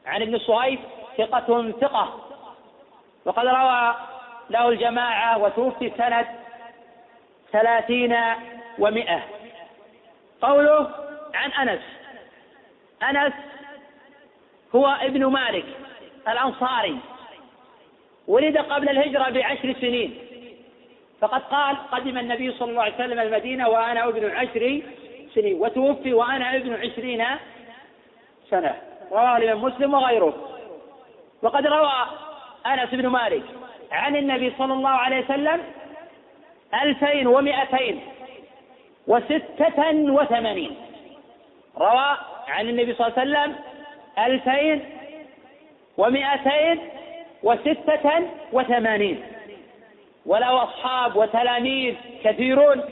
عن ابن صهيب ثقة ثقة. وقد روى له الجماعة وتوفي سنة ثلاثين ومائة قوله عن أنس. أنس هو ابن مالك الأنصاري. ولد قبل الهجرة بعشر سنين. فقد قال قدم النبي صلى الله عليه وسلم المدينة وأنا ابن عشر سنين وتوفي وأنا ابن عشرين سنة. رواه الإمام مسلم وغيره. وقد روى أنس بن مالك عن النبي صلى الله عليه وسلم ألفين ومائتين وستة وثمانين. روى عن النبي صلى الله عليه وسلم ألفين ومائتين وستة وثمانين. وله أصحاب وتلاميذ كثيرون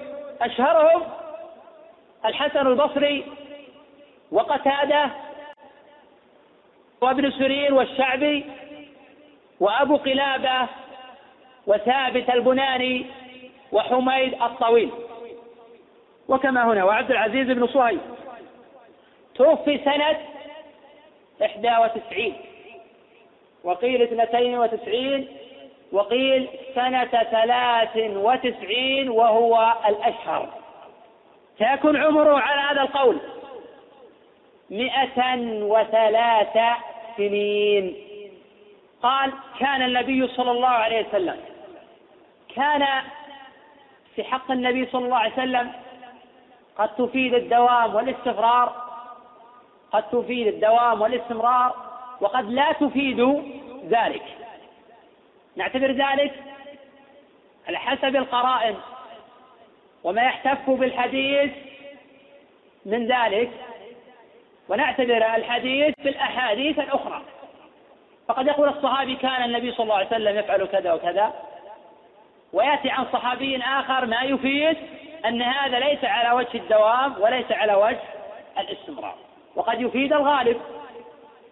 أشهرهم الحسن البصري وقتادة وابن سرين والشعبي وأبو قلابة وثابت البناني وحميد الطويل. وكما هنا وعبد العزيز بن صهيب. توفي سنة إحدى وتسعين وقيل اثنتين وتسعين وقيل سنة ثلاث وتسعين وهو الأشهر. سيكون عمره على هذا القول مئة وثلاث سنين. قال كان النبي صلى الله عليه وسلم كان في حق النبي صلى الله عليه وسلم قد تفيد الدوام والاستقرار قد تفيد الدوام والاستمرار وقد لا تفيد ذلك. نعتبر ذلك على حسب القرائن وما يحتف بالحديث من ذلك ونعتبر الحديث بالأحاديث الأخرى. فقد يقول الصحابي كان النبي صلى الله عليه وسلم يفعل كذا وكذا. ويأتي عن صحابي آخر ما يفيد أن هذا ليس على وجه الدوام وليس على وجه الاستمرار. وقد يفيد الغالب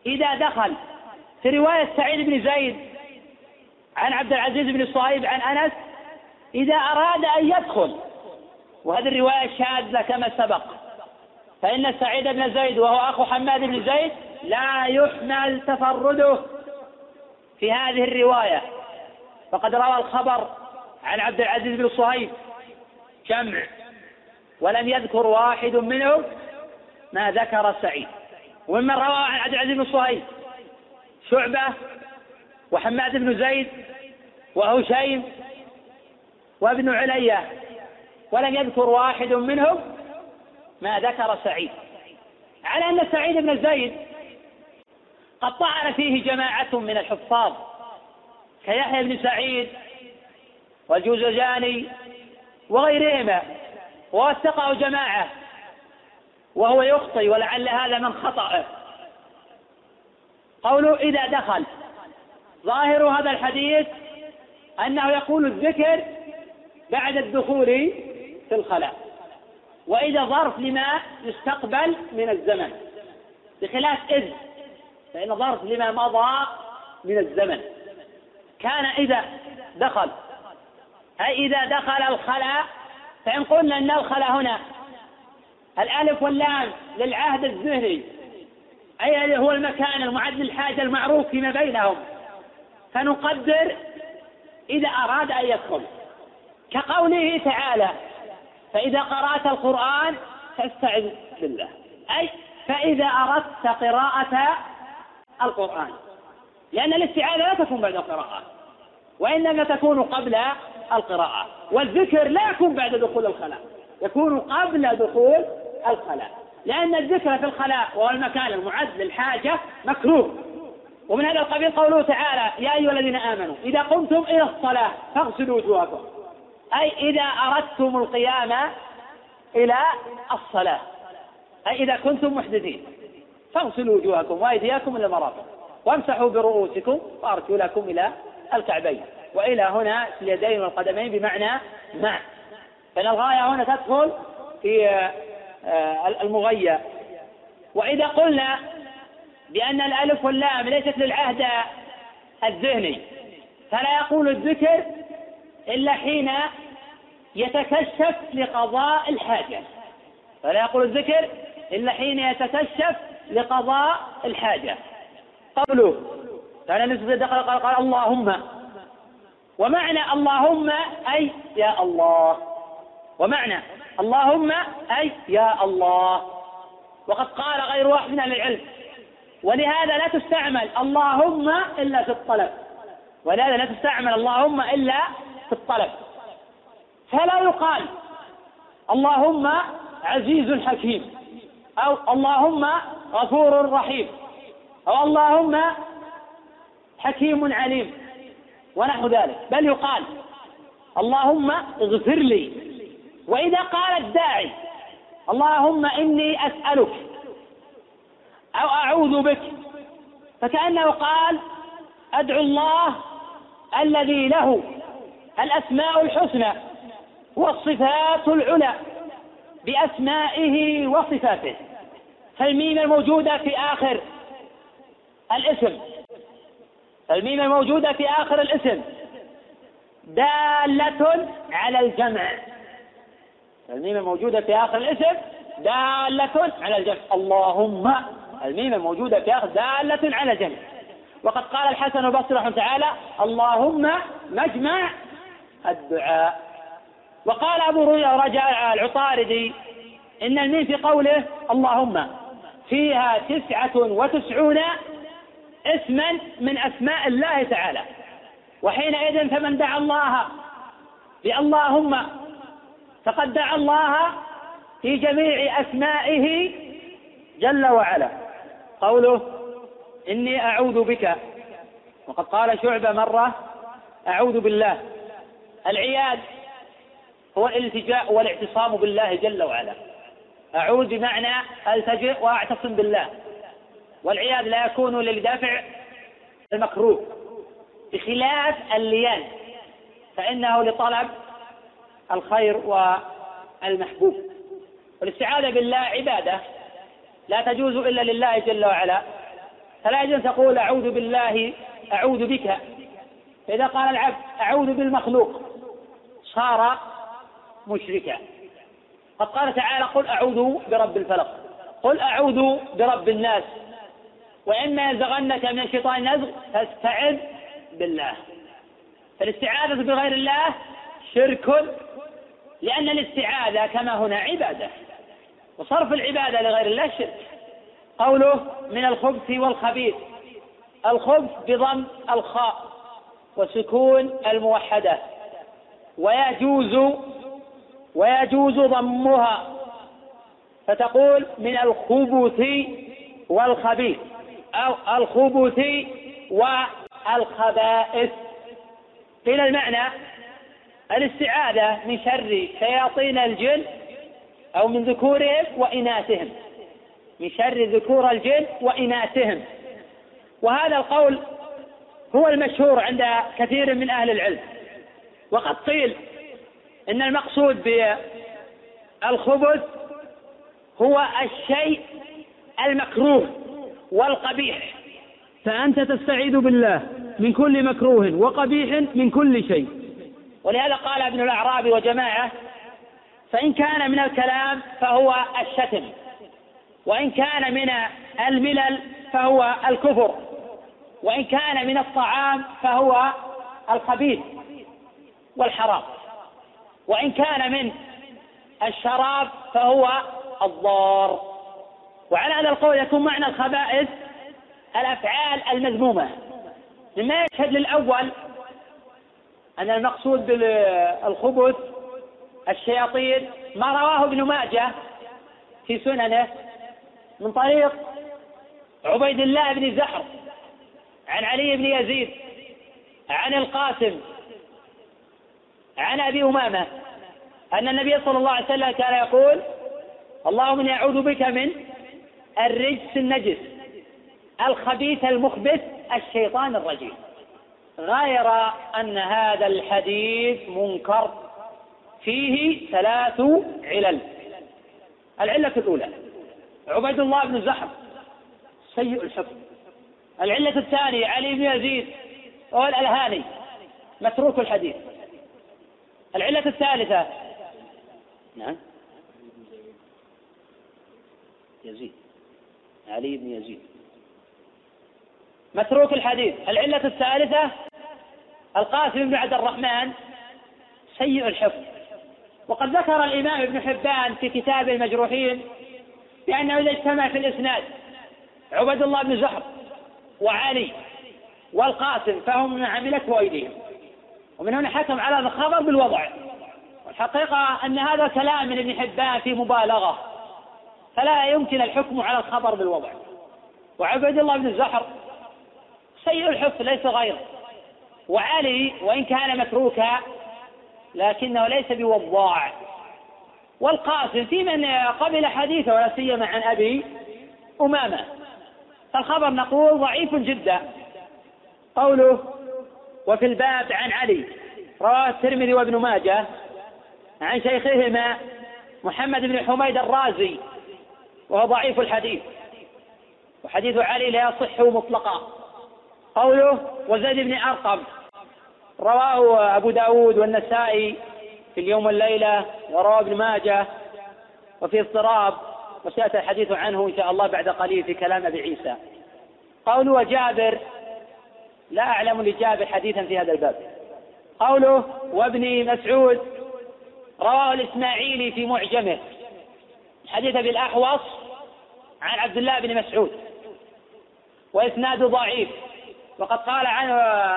إذا دخل. في رواية سعيد بن زيد عن عبد العزيز بن صهيب عن أنس إذا أراد أن يدخل وهذه الرواية شاذة كما سبق فإن سعيد بن زيد وهو أخو حماد بن زيد لا يحمل تفرده في هذه الرواية. فقد روى الخبر عن عبد العزيز بن صهيب جمع ولم يذكر واحد منهم ما ذكر سعيد. وممن روى عن عبد العزيز بن صهيب شعبة وحماد بن زيد وهشيم وابن علية ولم يذكر واحد منهم ما ذكر سعيد. على أن سعيد بن زيد قد طعن فيه جماعة من الحفاظ كيحيى بن سعيد والجوزجاني وغيرهما ووثقه جماعة وهو يخطي ولعل هذا من خطأه. قوله إذا دخل ظاهر هذا الحديث أنه يقول الذكر بعد الدخول في الخلاء وإذا ظرف لما يستقبل من الزمن بخلاف إذ فإن ظرف لما مضى من الزمن. كان إذا دخل أي إذا دخل الخلاء؟ فإن قلنا أن الخلاء هنا الألف واللام للعهد الذهني أي هو المكان المعد للحاجة المعروف فيما بينهم. فنقدر إذا أراد أن يدخل. كقوله تعالى فإذا قرأت القرآن فاستعذ بالله. أي فإذا أردت قراءة القرآن. لأن الاستعاذة لا تكون بعد القراءة وإنما تكون قبل القراءة والذكر لا يكون بعد دخول الخلاء يكون قبل دخول الخلاء لأن الذكر في الخلاء وهو المكان المعد للحاجة مكروه. ومن هذا القبيل قوله تعالى يا أيها الذين آمنوا إذا قمتم إلى الصلاة فاغسلوا وجوهكم. أي إذا أردتم القيام إلى الصلاة. أي إذا كنتم محدثين فاغسلوا وجوهكم وأيديكم إلى المرافق. وامسحوا برؤوسكم وأرجلكم إلى الكعبين. وإلى هنا اليدين والقدمين بمعنى مع فإن الغاية هنا تدخل في آه، المغيى وإذا قلنا بأن الألف واللام ليست للعهد الذهني. فلا يقول الذكر إلا حين يتكشف لقضاء الحاجة. فلا يقول الذكر إلا حين يتكشف لقضاء الحاجة. قوله كان نسبة دخل قال, قال اللهم. ومعنى اللهم أي يا الله. ومعنى اللهم أي يا الله. وقد قال غير واحد من أهل العلم ولهذا لا تستعمل اللهم إلا في الطلب. ولهذا لا تستعمل اللهم إلا في الطلب. فلا يقال اللهم عزيز حكيم أو اللهم غفور رحيم أو اللهم حكيم عليم ونحو ذلك. بل يقال اللهم اغفر لي. وإذا قال الداعي اللهم إني أسألك أو أعوذ بك. فكأنه قال أدعو الله الذي له الأسماء الحسنى والصفات العلى بأسمائه وصفاته. فالميم الموجودة في آخر الاسم. الميم الموجودة في آخر الاسم دالة على الجمع. الميم الموجودة في آخر الاسم دالة على الجمع. اللهم الميم الموجودة في آخر دالة على الجمع وقد قال الحسن البصري رحمه تعالى اللهم مجمع الدعاء. وقال أبو رجاء العطاردي إن الميم في قوله اللهم فيها تسعة وتسعون اسما من أسماء الله تعالى. وحينئذ فمن دعا الله بأللهم فقد دعا الله في جميع أسمائه جل وعلا. قوله إني أعوذ بك. وقد قال شعبة مرة أعوذ بالله. العياد هو الالتجاء والاعتصام بالله جل وعلا. أعوذ بمعنى ألتجئ وأعتصم بالله. والعياذ لا يكون للدافع المكروه. بخلاف الليان. فإنه لطلب الخير والمحبوب. والاستعاذة بالله عبادة. لا تجوز إلا لله جل وعلا. فلا يجوز تقول أعوذ بالله أعوذ بك. فإذا قال العبد أعوذ بالمخلوق صار مشركا. قد قال تعالى قل أعوذ برب الفلق قل أعوذ برب الناس. وإما يزغنك من الشيطان نزغ فاستعذ بالله. فالاستعاذة بغير الله شرك لأن الاستعاذة كما هنا عبادة. وصرف العبادة لغير الله شرك. قوله من الخبث والخبيث. الخبث بضم الخاء وسكون الموحدة. ويجوز ويجوز ضمها. فتقول من الخبث والخبيث. أو الخبث والخبائث. قيل المعنى الاستعاذة من شر شياطين الجن أو من ذكورهم وإناثهم. من شر ذكور الجن وإناثهم. وهذا القول هو المشهور عند كثير من أهل العلم. وقد قيل إن المقصود الخبث هو الشيء المكروه والقبيح. فأنت تستعيذ بالله من كل مكروه وقبيح من كل شيء. ولهذا قال ابن الأعرابي وجماعة فإن كان من الكلام فهو الشتم وإن كان من الملل فهو الكفر وإن كان من الطعام فهو الخبيث والحرام وإن كان من الشراب فهو الضار. وعلى هذا القول يكون معنى الخبائث الأفعال المذمومة. مما يشهد للأول أن المقصود بالخبث الشياطين ما رواه ابن ماجه في سننه من طريق عبيد الله بن زحر عن علي بن يزيد عن القاسم عن أبي أمامة أن النبي صلى الله عليه وسلم كان يقول اللهم اني اعوذ بك من الرجس النجس الخبيث المخبث الشيطان الرجيم. غير أن هذا الحديث منكر فيه ثلاث علل. العلة الأولى عبيد الله بن زحر سيء الحفظ العلة الثانية علي بن يزيد هو الألهاني متروك الحديث. العلة الثالثة نعم. يزيد علي بن يزيد. متروك الحديث. العلة الثالثة القاسم بن عبد الرحمن سيء الحفظ وقد ذكر الإمام ابن حبان في كتاب المجروحين بأنه إذا اجتمع في الإسناد عبد الله بن زهر وعلي والقاسم فهم من عملته أيديهم ومن هنا حكم على هذا الخبر بالوضع. والحقيقة أن هذا كلام من ابن حبان في مبالغة فلا يمكن الحكم على الخبر بالوضع. وعبد الله بن الزحر سيء الحفظ ليس غيره. وعلي وإن كان متروكا لكنه ليس بوضاع. والقاسم في من قبل حديثه ولا سيما عن أبي أمامة. فالخبر نقول ضعيف جدا. قوله وفي الباب عن علي. رواه الترمذي وابن ماجه عن شيخهما محمد بن حميد الرازي وهو ضعيف الحديث. وحديث علي لا يصح مطلقا. قوله وزيد بن أرقم. رواه أبو داود والنسائي في اليوم والليلة ورواه ابن ماجه وفي اضطراب وسيأتي الحديث عنه إن شاء الله بعد قليل في كلام أبي عيسى. قول وجابر لا أعلم لجابر حديثا في هذا الباب. قوله وابن مسعود رواه الإسماعيلي في معجمه. حديث أبي الأحوص عن عبد الله بن مسعود وإسناده ضعيف. وقد قال عنه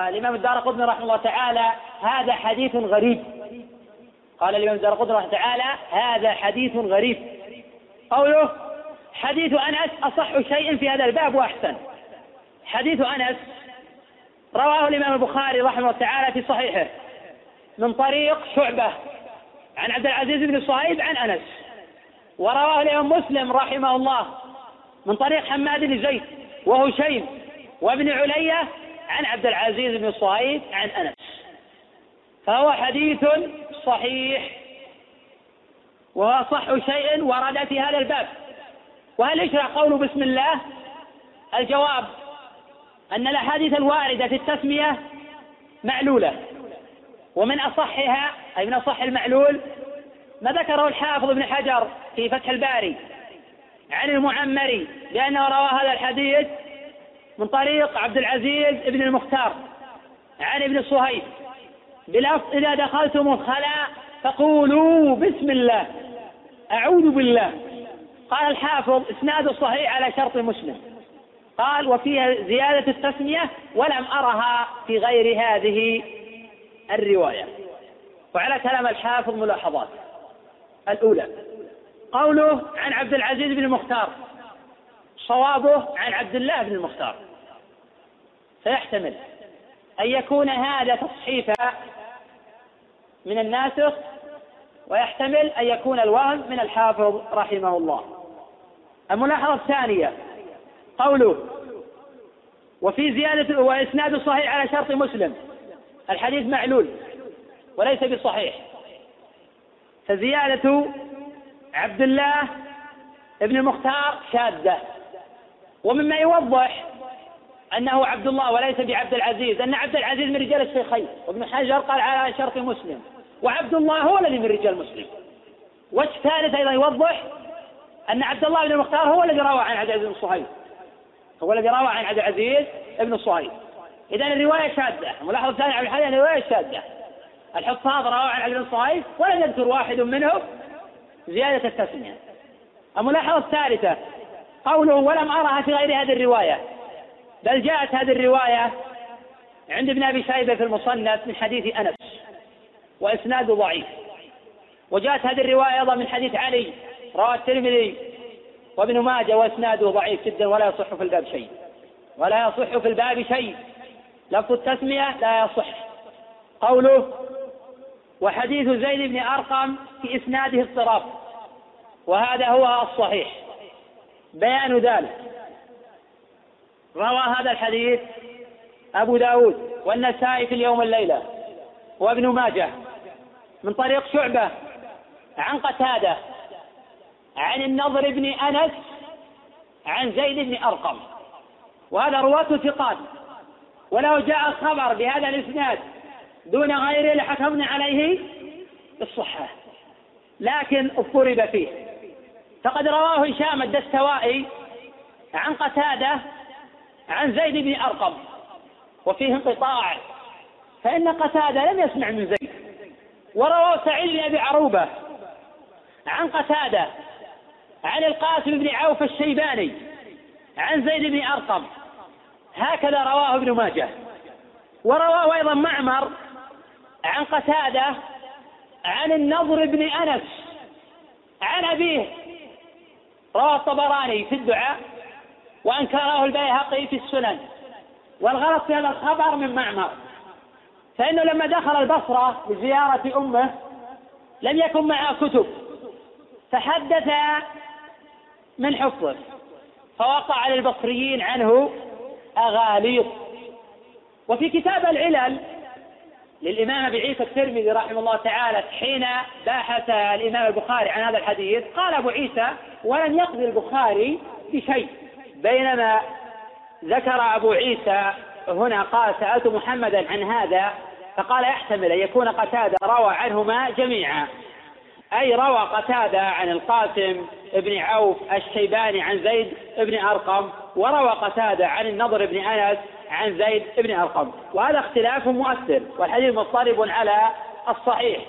الإمام الدار قطني رحمه الله تعالى هذا حديث غريب. قال الإمام الدار قطني رحمه الله تعالى هذا حديث غريب. قوله حديث أنس أصح شيء في هذا الباب وأحسن. حديث أنس رواه الإمام البخاري رحمه الله تعالى في صحيحه من طريق شعبة عن عبد العزيز بن صهيب عن أنس. ورواه الإمام مسلم رحمه الله من طريق حماد بن زيد وهشيم وابن علية عن عبد العزيز بن صهيب عن أنس. فهو حديث صحيح. وهو صح شيء ورد في هذا الباب. وهل يشرع قوله بسم الله؟ الجواب أن الأحاديث الواردة في التسمية معلولة. ومن أصحها أي من أصح المعلول ما ذكره الحافظ ابن حجر في فتح الباري عن المعمري لأنه روى هذا الحديث من طريق عبد العزيز بن المختار عن ابن صهيب بلفظ إذا دخلتم الخلاء فقولوا بسم الله أعوذ بالله. قال الحافظ إسناد صحيح على شرط مسلم. قال وفيها زيادة التسمية ولم أرها في غير هذه الرواية. وعلى كلام الحافظ ملاحظات. الأولى قوله عن عبد العزيز بن المختار صوابه عن عبد الله بن المختار. فيحتمل أن يكون هذا تصحيفا من الناسخ ويحتمل أن يكون الوهم من الحافظ رحمه الله. الملاحظة الثانية قوله وفي زيادة وإسناد صحيح على شرط مسلم. الحديث معلول وليس بصحيح. فزيادة عبد الله ابن المختار شاذة. ومما يوضح أنه عبد الله وليس بعبد العزيز أن عبد العزيز من رجال الشيخين وابن حجر قال على شرط مسلم وعبد الله هو الذي من رجال مسلم. وجه ثالث أيضا يوضح أن عبد الله بن المختار هو الذي روى عن عبد العزيز بن صهيب. هو الذي روى عن عبد العزيز بن صهيب. إذا الرواية شاذة. الملاحظة الثانية على الحديث الرواية شاذة. الحفاظ روى عن عبد بن صهيب ولم يذكر واحد منهم زيادة التسمية. الملاحظة الثالثة قوله ولم أرها في غير هذه الرواية. بل جاءت هذه الرواية عند ابن أبي شيبة في المصنف من حديث أنس وإسناده ضعيف. وجاءت هذه الرواية أيضا من حديث علي رواه الترمذي وابن ماجه وإسناده ضعيف جدا ولا يصح في الباب شيء. ولا يصح في الباب شيء. لفظ التسمية لا يصح. قوله وحديث زيد بن أرقم في إسناده اضطراب. وهذا هو الصحيح. بيان ذلك. روى هذا الحديث أبو داود والنسائي في اليوم الليلة وابن ماجه من طريق شعبة عن قتادة عن النضر بن أنس عن زيد بن أرقم. وهذا رواة ثقات. ولو جاء الخبر بهذا الإسناد دون غيره لحكمنا عليه بالصحة لكن اضطرب فيه. فقد رواه هشام الدستوائي عن قتادة عن زيد بن أرقم وفيه انقطاع. فإن قتادة لم يسمع من زيد ورواه سعيد بن أبي عروبة عن قتادة عن القاسم بن عوف الشيباني عن زيد بن أرقم. هكذا رواه ابن ماجه. ورواه أيضا معمر عن قتادة عن النضر بن أنس عن أبيه. رواه الطبراني في الدعاء. وأنكره البيهقي في السنن. والغلط في هذا الخبر من معمر. فإنه لما دخل البصرة لزيارة أمه لم يكن معه كتب. فحدث من حفظه. فوقع للبصريين عنه أغاليط. وفي كتاب العلل للإمام أبي عيسى الترمذي رحمه الله تعالى حين باحث الإمام البخاري عن هذا الحديث قال أبو عيسى ولم يقضي البخاري بشيء. بينما ذكر أبو عيسى هنا قال سألت محمدا عن هذا فقال يحتمل أن يكون قتادة روى عنهما جميعا. أي روى قتادة عن القاسم بن عوف الشيباني عن زيد بن أرقم وروى قتادة عن النضر بن أنس عن زيد بن أرقم. وهذا اختلاف مؤثر والحديث مضطرب على الصحيح.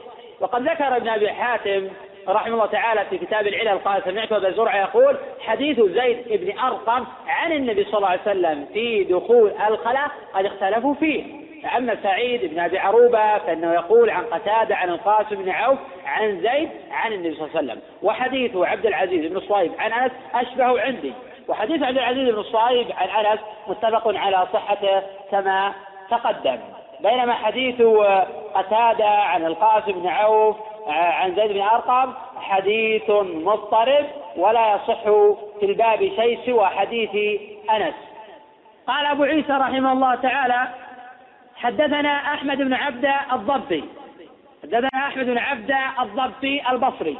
وقد ذكر ابن أبي حاتم رحمه الله تعالى في كتاب العلل قال سمعت أبا زرعه يقول حديث زيد بن أرقم عن النبي صلى الله عليه وسلم في دخول الخلاء قد اختلفوا فيه. أما سعيد بن أبي عروبة فإنه يقول عن قتادة عن القاسم بن عوف عن زيد عن النبي صلى الله عليه وسلم. وحديث عبد العزيز بن صهيب عن أنس أشبه عندي. وحديث عبد العزيز بن صهيب عن أنس متفق على صحته كما تقدم. بينما حديث قتادة عن القاسم بن عوف عن زيد بن أرقم حديث مضطرب ولا يصح في الباب شيء سوى حديث أنس. قال أبو عيسى رحمه الله تعالى حدثنا أحمد بن عبد الضبي. حدثنا أحمد بن عبد الضبي البصري.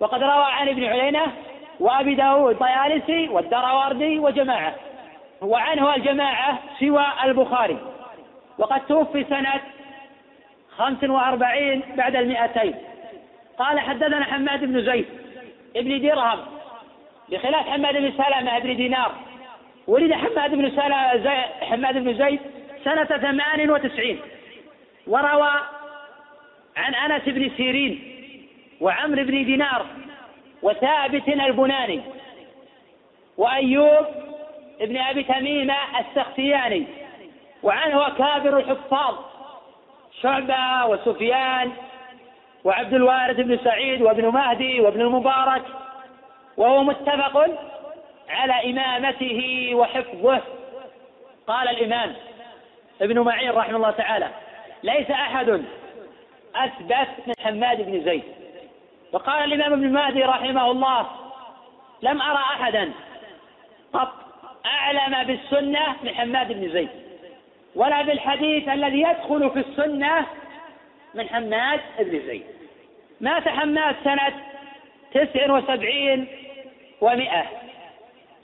وقد روى عن ابن عيينة وأبي داود طيالسي والدراوردي وجماعة. وعنه الجماعة سوى البخاري. وقد توفي سنة خمس وأربعين بعد المئتين. قال حدثنا حماد بن زيد ابن درهم بخلاف حماد بن سلمة بن دينار ولد حماد بن سلمة حماد بن زيد سنة ثمان وتسعين وروى عن أنس بن سيرين وعمرو بن دينار وثابت البناني وأيوب ابن أبي تميمة السختياني وعنه أكابر الحفاظ شعبة وسفيان وعبد الوارث بن سعيد وابن مهدي وابن المبارك وهو متفق على إمامته وحفظه. قال الإمام ابن معين رحمه الله تعالى ليس أحد أثبت من حماد بن زيد وقال الإمام ابن مهدي رحمه الله لم أرى أحدا قط أعلم بالسنة من حماد بن زيد ولا بالحديث الذي يدخل في السنة من حماد بن زيد. مات حماد سنة تسع وسبعين ومئة.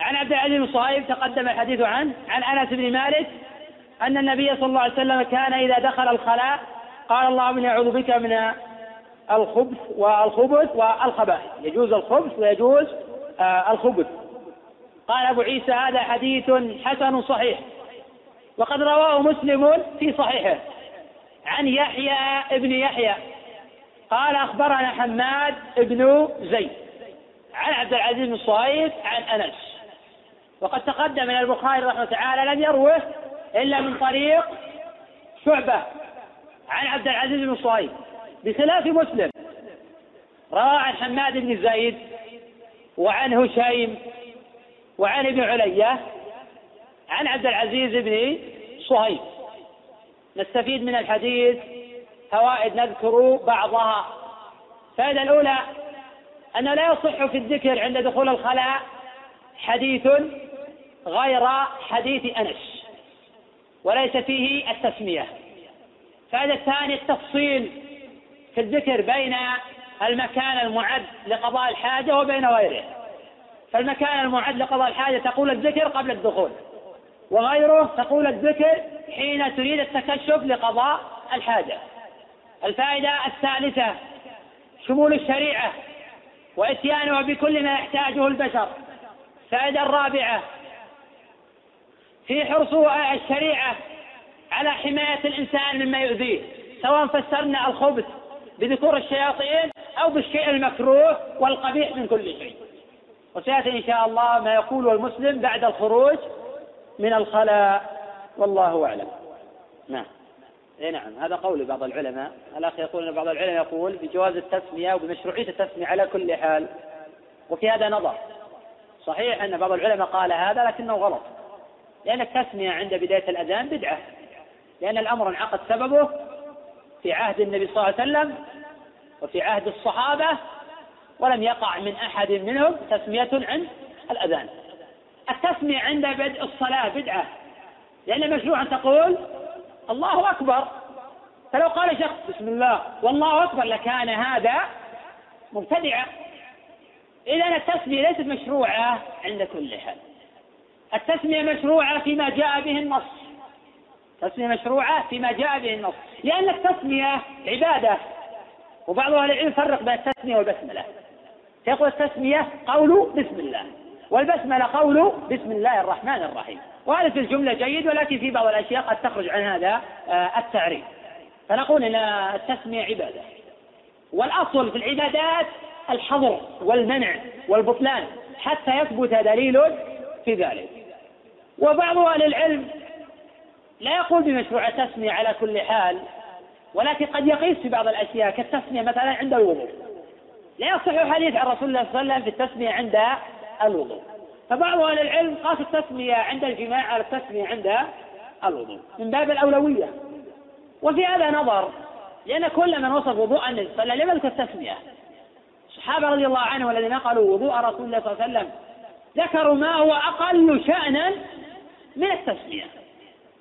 عن عبد العزيز بن صهيب تقدم الحديث عنه عن أنس بن مالك أن النبي صلى الله عليه وسلم كان إذا دخل الخلاء قال اللهم إني أعوذ بك من الخبث والخبث والخبائث. يجوز الخبث ويجوز آه، الخبث. قال أبو عيسى هذا حديث حسن صحيح. وقد رواه مسلم في صحيحه. عن يحيى ابن يحيى. قال أخبرنا حماد بن زيد. عن عبد العزيز بن صهيب عن أنس. وقد تقدم من البخاري رحمه تعالى لم يروه إلا من طريق شعبة. عن عبد العزيز بن صهيب. بخلاف مسلم. روى عن حماد بن زيد وعن هشيم وعن ابن علية عن عبد العزيز بن صهيب. نستفيد من الحديث فوائد نذكر بعضها. الفائدة الأولى أنه لا يصح في الذكر عند دخول الخلاء حديث غير حديث أنس وليس فيه التسمية. الفائدة الثانية التفصيل في الذكر بين المكان المعد لقضاء الحاجة وبين غيره. فالمكان المعد لقضاء الحاجة تقول الذكر قبل الدخول. وغيره تقول الذكر حين تريد التكشف لقضاء الحاجة. الفائدة الثالثة شمول الشريعة وإتيانها بكل ما يحتاجه البشر. الفائدة الرابعة في حرص الشريعة على حماية الإنسان مما يؤذيه سواء فسرنا الخبث بذكور الشياطين أو بالشيء المكروه والقبيح من كل شيء. وسيأتي إن شاء الله ما يقوله المسلم بعد الخروج من الخلاء والله أعلم. نعم. اي نعم. هذا قول بعض العلماء. الأخ يقول إن بعض العلماء يقول بجواز التسمية وبمشروعية التسمية على كل حال. وفي هذا نظر. صحيح أن بعض العلماء قال هذا لكنه غلط. لأن التسمية عند بداية الأذان بدعة. لأن الأمر انعقد سببه في عهد النبي صلى الله عليه وسلم وفي عهد الصحابة ولم يقع من أحد منهم تسمية عند الأذان. التسمية عند بدء الصلاة بدعة. لأن مشروع أن تقول الله أكبر. فلو قال شخص بسم الله والله أكبر لكان هذا مبتدعا. إذا التسمية ليست مشروعة عند كل حال التسمية مشروعة فيما جاء به النص. التسمية مشروعة فيما جاء به النص. لأن التسمية عبادة. وبعض أهل العلم يفرق بين التسمية والبسملة. يقول التسمية قول بسم الله. والبسملة قول بسم الله الرحمن الرحيم. وهذا في الجملة جيد ولكن في بعض الأشياء قد تخرج عن هذا آه، التعريف. فنقول أن التسمية عبادة. والأصل في العبادات الحظر والمنع والبطلان حتى يثبت دليل في ذلك. وبعض أهل العلم لا يقول بمشروع التسمية على كل حال ولكن قد يقيس في بعض الأشياء كالتسمية مثلا عند الوضوء. لا يصح حديث عن رسول الله صلى الله عليه وسلم في التسمية عند الوضوء. فبعض أهل العلم قاس التسمية عند الجماع على التسمية عند الوضوء من باب الأولوية. وفي هذا نظر لأن كل من وصف وضوء النبي صلى الله عليه وسلم التسمية. الصحابة رضي الله عنهم والذين قالوا وضوء رسول الله صلى الله عليه وسلم ذكروا ما هو أقل شأنا من التسمية.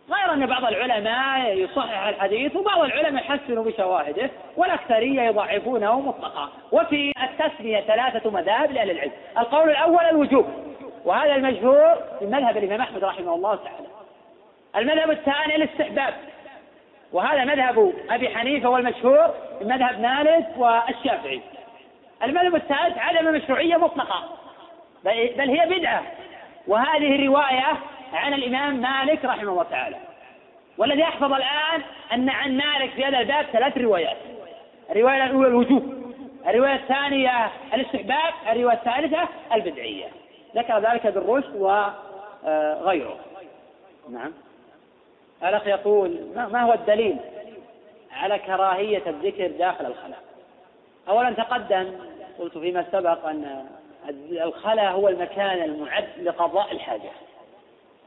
غير أن بعض العلماء يصحح الحديث وبعض العلماء يحسنوا بشواهده والأكثرية يضعفونه مطلقا. وفي التسمية ثلاثة مذاهب لأهل العلم. القول الأول الوجوب. وهذا المشهور في مذهب الإمام أحمد رحمه الله تعالى. المذهب الثاني الاستحباب. وهذا مذهب أبي حنيفة والمشهور في مذهب مالك والشافعي. المذهب الثالث عدم المشروعية مطلقة. بل هي بدعة. وهذه رواية عن الإمام مالك رحمه الله تعالى. والذي أحفظ الآن أن عن مالك في هذا الباب ثلاث روايات. الرواية الأولى الوجوب. الرواية الثانية الاستحباب. الرواية الثالثة البدعية. ذكر ذلك بالرشد وغيره نعم. الأخ يقول ما هو الدليل على كراهية الذكر داخل الخلاء؟ أولا تقدم قلت فيما سبق أن الخلاء هو المكان المعد لقضاء الحاجة.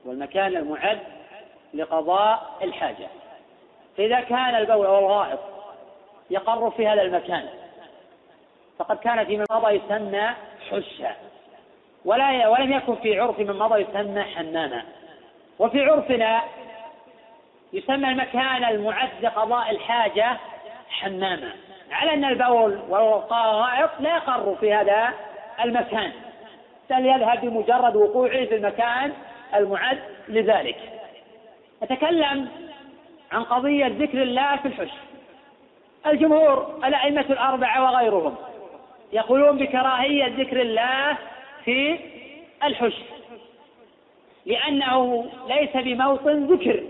والمكان المعد لقضاء الحاجة. فإذا كان البول أو الغائط يقر في هذا المكان فقد كان فيما مضى يسمى حشا ولا ولم يكن في عرف من مضى يسمى حماما. وفي عرفنا يسمى المكان المعد لقضاء الحاجة حماما. على أن البول والغائط لا يقر في هذا المكان بل يذهب بمجرد وقوعه في المكان المعد لذلك. نتكلم عن قضية ذكر الله في الحش الجمهور الأئمة الأربعة وغيرهم يقولون بكراهية ذكر الله في الحش لأنه ليس بموطن ذكر.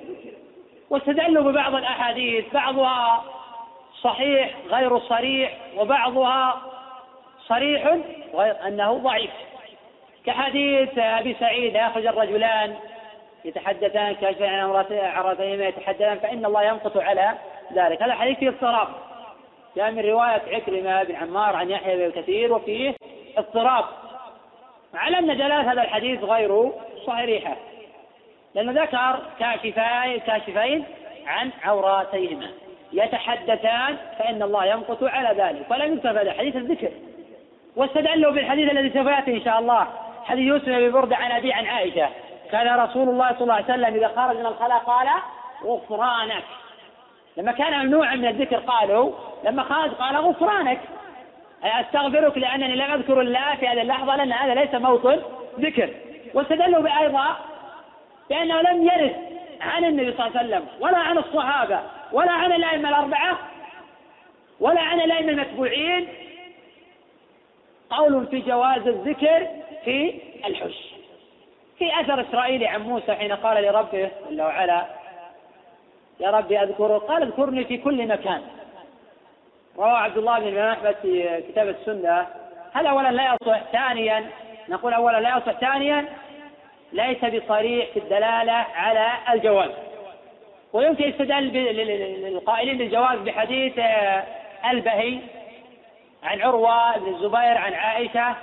واستدلوا ببعض الأحاديث بعضها صحيح غير صريح وبعضها صريح أنه ضعيف. كحديث أبي سعيد يخرج الرجلان يتحدثان كاشفين عن عرتهما يتحدثان فإن الله ينقص على ذلك. هذا حديث فيه اضطراب. جاء من رواية عكرمة بن عمار عن يحيى بن كثير وفيه اضطراب. على أن دلالة هذا الحديث غير صحيحة. لأنه ذكر كاشفين كاشفين عن عوراتيهما. يتحدثان فإن الله يمقت على ذلك. ولم يكتب حديث الذكر. واستدلوا بالحديث الذي سوف يأتي إن شاء الله. حديث يوسف بن بردة عن أبي عن عائشة. كان رسول الله صلى الله عليه وسلم إذا خرج من الخلاء قال غفرانك. لما كان ممنوعا من الذكر قالوا لما خرج قال غفرانك. أي أستغفرك لأنني لم أذكر الله في هذه اللحظة لأن هذا ليس موطن ذكر. واستدلوا أيضا بأنه لم يرد عن النبي صلى الله عليه وسلم ولا عن الصحابة ولا عن الأئمة الأربعة ولا عن الأئمة المتبوعين. قول في جواز الذكر في الحش في أثر إسرائيلي عن موسى حين قال لربه جل وعلا يا ربي أذكره. قال اذكرني في كل مكان. روى عبد الله بن أحمد في كتاب السنة. هذا أولا لا يصح ثانيا؟ نقول أولا لا يصح ثانيا. ليس بصريح في الدلالة على الجواز. ويمكن يستدل للقائلين بالجواز بحديث آه، البهي عن عروة بن الزبير عن عائشة.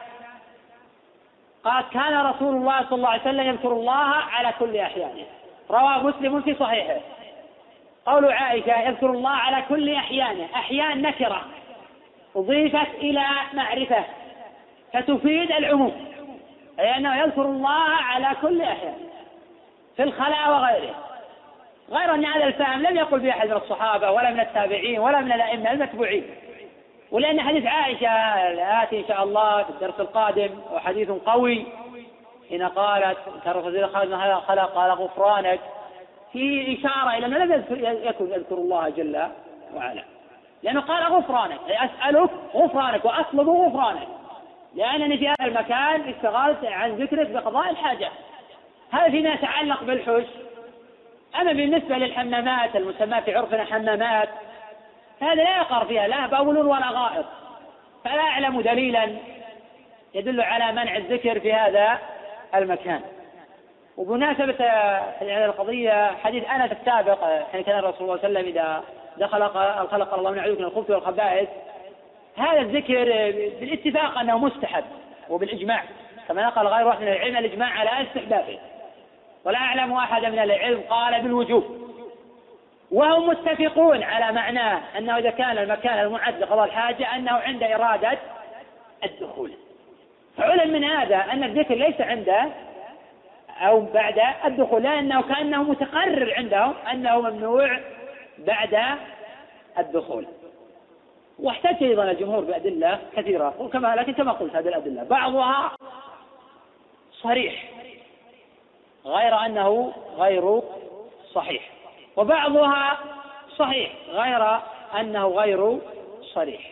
قال كان رسول الله صلى الله عليه وسلم يذكر الله على كل أحيانه رواه مسلم في صحيحه. قول عائشة يذكر الله على كل أحيانه أحيان نكرة أضيفت إلى معرفة فتفيد العموم. أي أنه يذكر الله على كل أحيان في الخلاء وغيره. غير أن هذا الفهم لم يقل به أحد من الصحابة ولا من التابعين ولا من الأئمة المتبوعين. ولأن حديث عائشة الآتي إن شاء الله في الدرس القادم وحديث قوي. حين قالت كان الرسول خالد من خلق قال غفرانك. في إشارة إلى أنه لم يكن يذكر الله جل وعلا. لأنه قال غفرانك أي أسألك غفرانك وأطلب غفرانك. لأنني في هذا المكان اشتغلت عن ذكرك بقضاء الحاجة. هذا فيما يتعلق بالحج أما بالنسبة للحمامات المسماة في عرفنا حمامات هذا لا يقر فيها لا بول ولا غائط. فلا أعلم دليلا يدل على منع الذكر في هذا المكان. وبمناسبة هذه القضية حديث أنس السابق حين كان الرسول صلى الله عليه وسلم إذا دخل الخلق الله من نعوذ من الخبث والخبائث هذا الذكر بالاتفاق أنه مستحب وبالإجماع. كما نقل غير واحد من العلم الإجماع على استحبابه. ولا أعلم أحد من العلم قال بالوجوب. وهم متفقون على معناه أنه إذا كان المكان المعد لقضاء الحاجة أنه عند إرادة الدخول. فعلم من هذا أن الذكر ليس عنده أو بعد الدخول لأنه كأنه متقرر عندهم أنه ممنوع بعد الدخول. واحتج أيضا الجمهور بأدلة كثيرة وكما لكن كما قلت هذه الأدلة بعضها صريح غير أنه غير صحيح. وبعضها صحيح غير أنه غير صريح.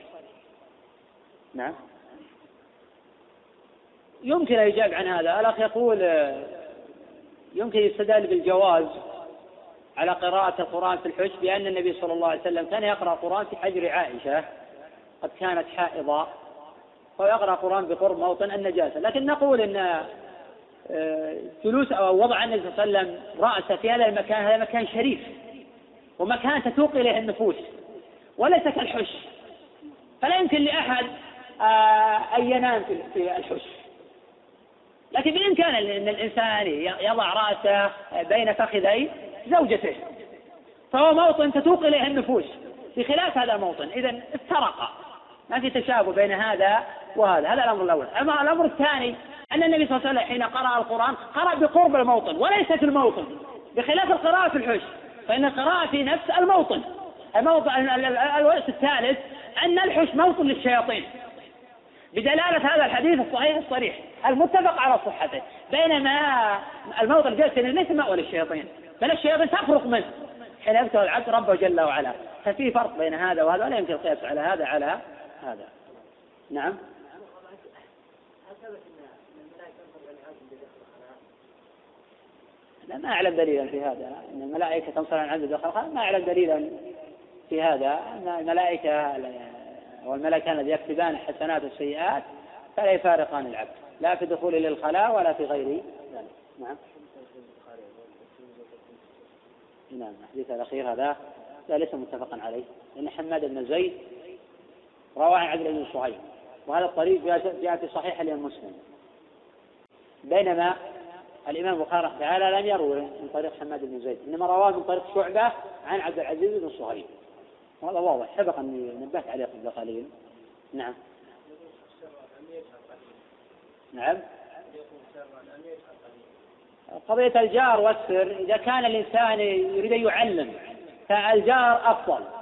نعم. يمكن يجاب عن هذا. الأخ يقول يمكن يستدل بالجواز على قراءة القرآن في الحج بأن النبي صلى الله عليه وسلم كان يقرأ القرآن في حجر عائشة قد كانت حائضة ويقرأ القرآن بقرب موطن النجاسة. لكن نقول أن جلوس أو وضع النبي صلى الله عليه وسلم رأسه في هذا المكان هذا مكان شريف ومكان تتوق إليه النفوس وليس كالحش. فلا يمكن لأحد آه، أن ينام في الحش. لكن بإمكان أن الإنسان يضع رأسه بين فخذي زوجته فهو موطن تتوق إليه النفوس بخلاف هذا الموطن إذا افترق. ما في تشابه بين هذا وهذا. هذا الأمر الأول. أما الأمر الثاني أن النبي صلى الله عليه وسلم حين قرأ القرآن قرأ بقرب الموطن وليس في الموطن. بخلاف القراءة في الحش فإن القراءة في نفس الموطن. الموطن الوقت الثالث أن الحش موطن للشياطين. بدلالة هذا الحديث الصحيح الصريح. المتفق على صحته. بينما الموطن جالس ليس مأوى للشياطين بل الشياطين تفرق منه. حين يبتغي العبد ربه جل وعلا. ففي فرق بين هذا وهذا ولا يمكن القياس على هذا على هذا. نعم. لا ما أعلم دليلا في هذا. أن الملائكة تنصر عن عبد دخل ما أعلم دليلا في هذا. أن الملائكة والملكان الذي يكتبان الحسنات والسيئات فلا يفارقان العبد. لا في دخول للخلاء ولا في غير ذلك. نعم. نعم. الحديث الأخير هذا لا ليس متفقا عليه. لأن حماد بن زيد رواه عبد بن صهيب. وهذا الطريق جاء في صحيح الإمام مسلم. بينما الإمام البخاري تعالى لم يروي من طريق حماد بن زيد إنما رواه من طريق شعبة عن عبد العزيز بن صهيب. وهذا واضح سبق أني نبهت عليه قبل قليل نعم. نعم. قضية الجار والسر إذا كان الإنسان يريد أن يعلم فالجار أفضل.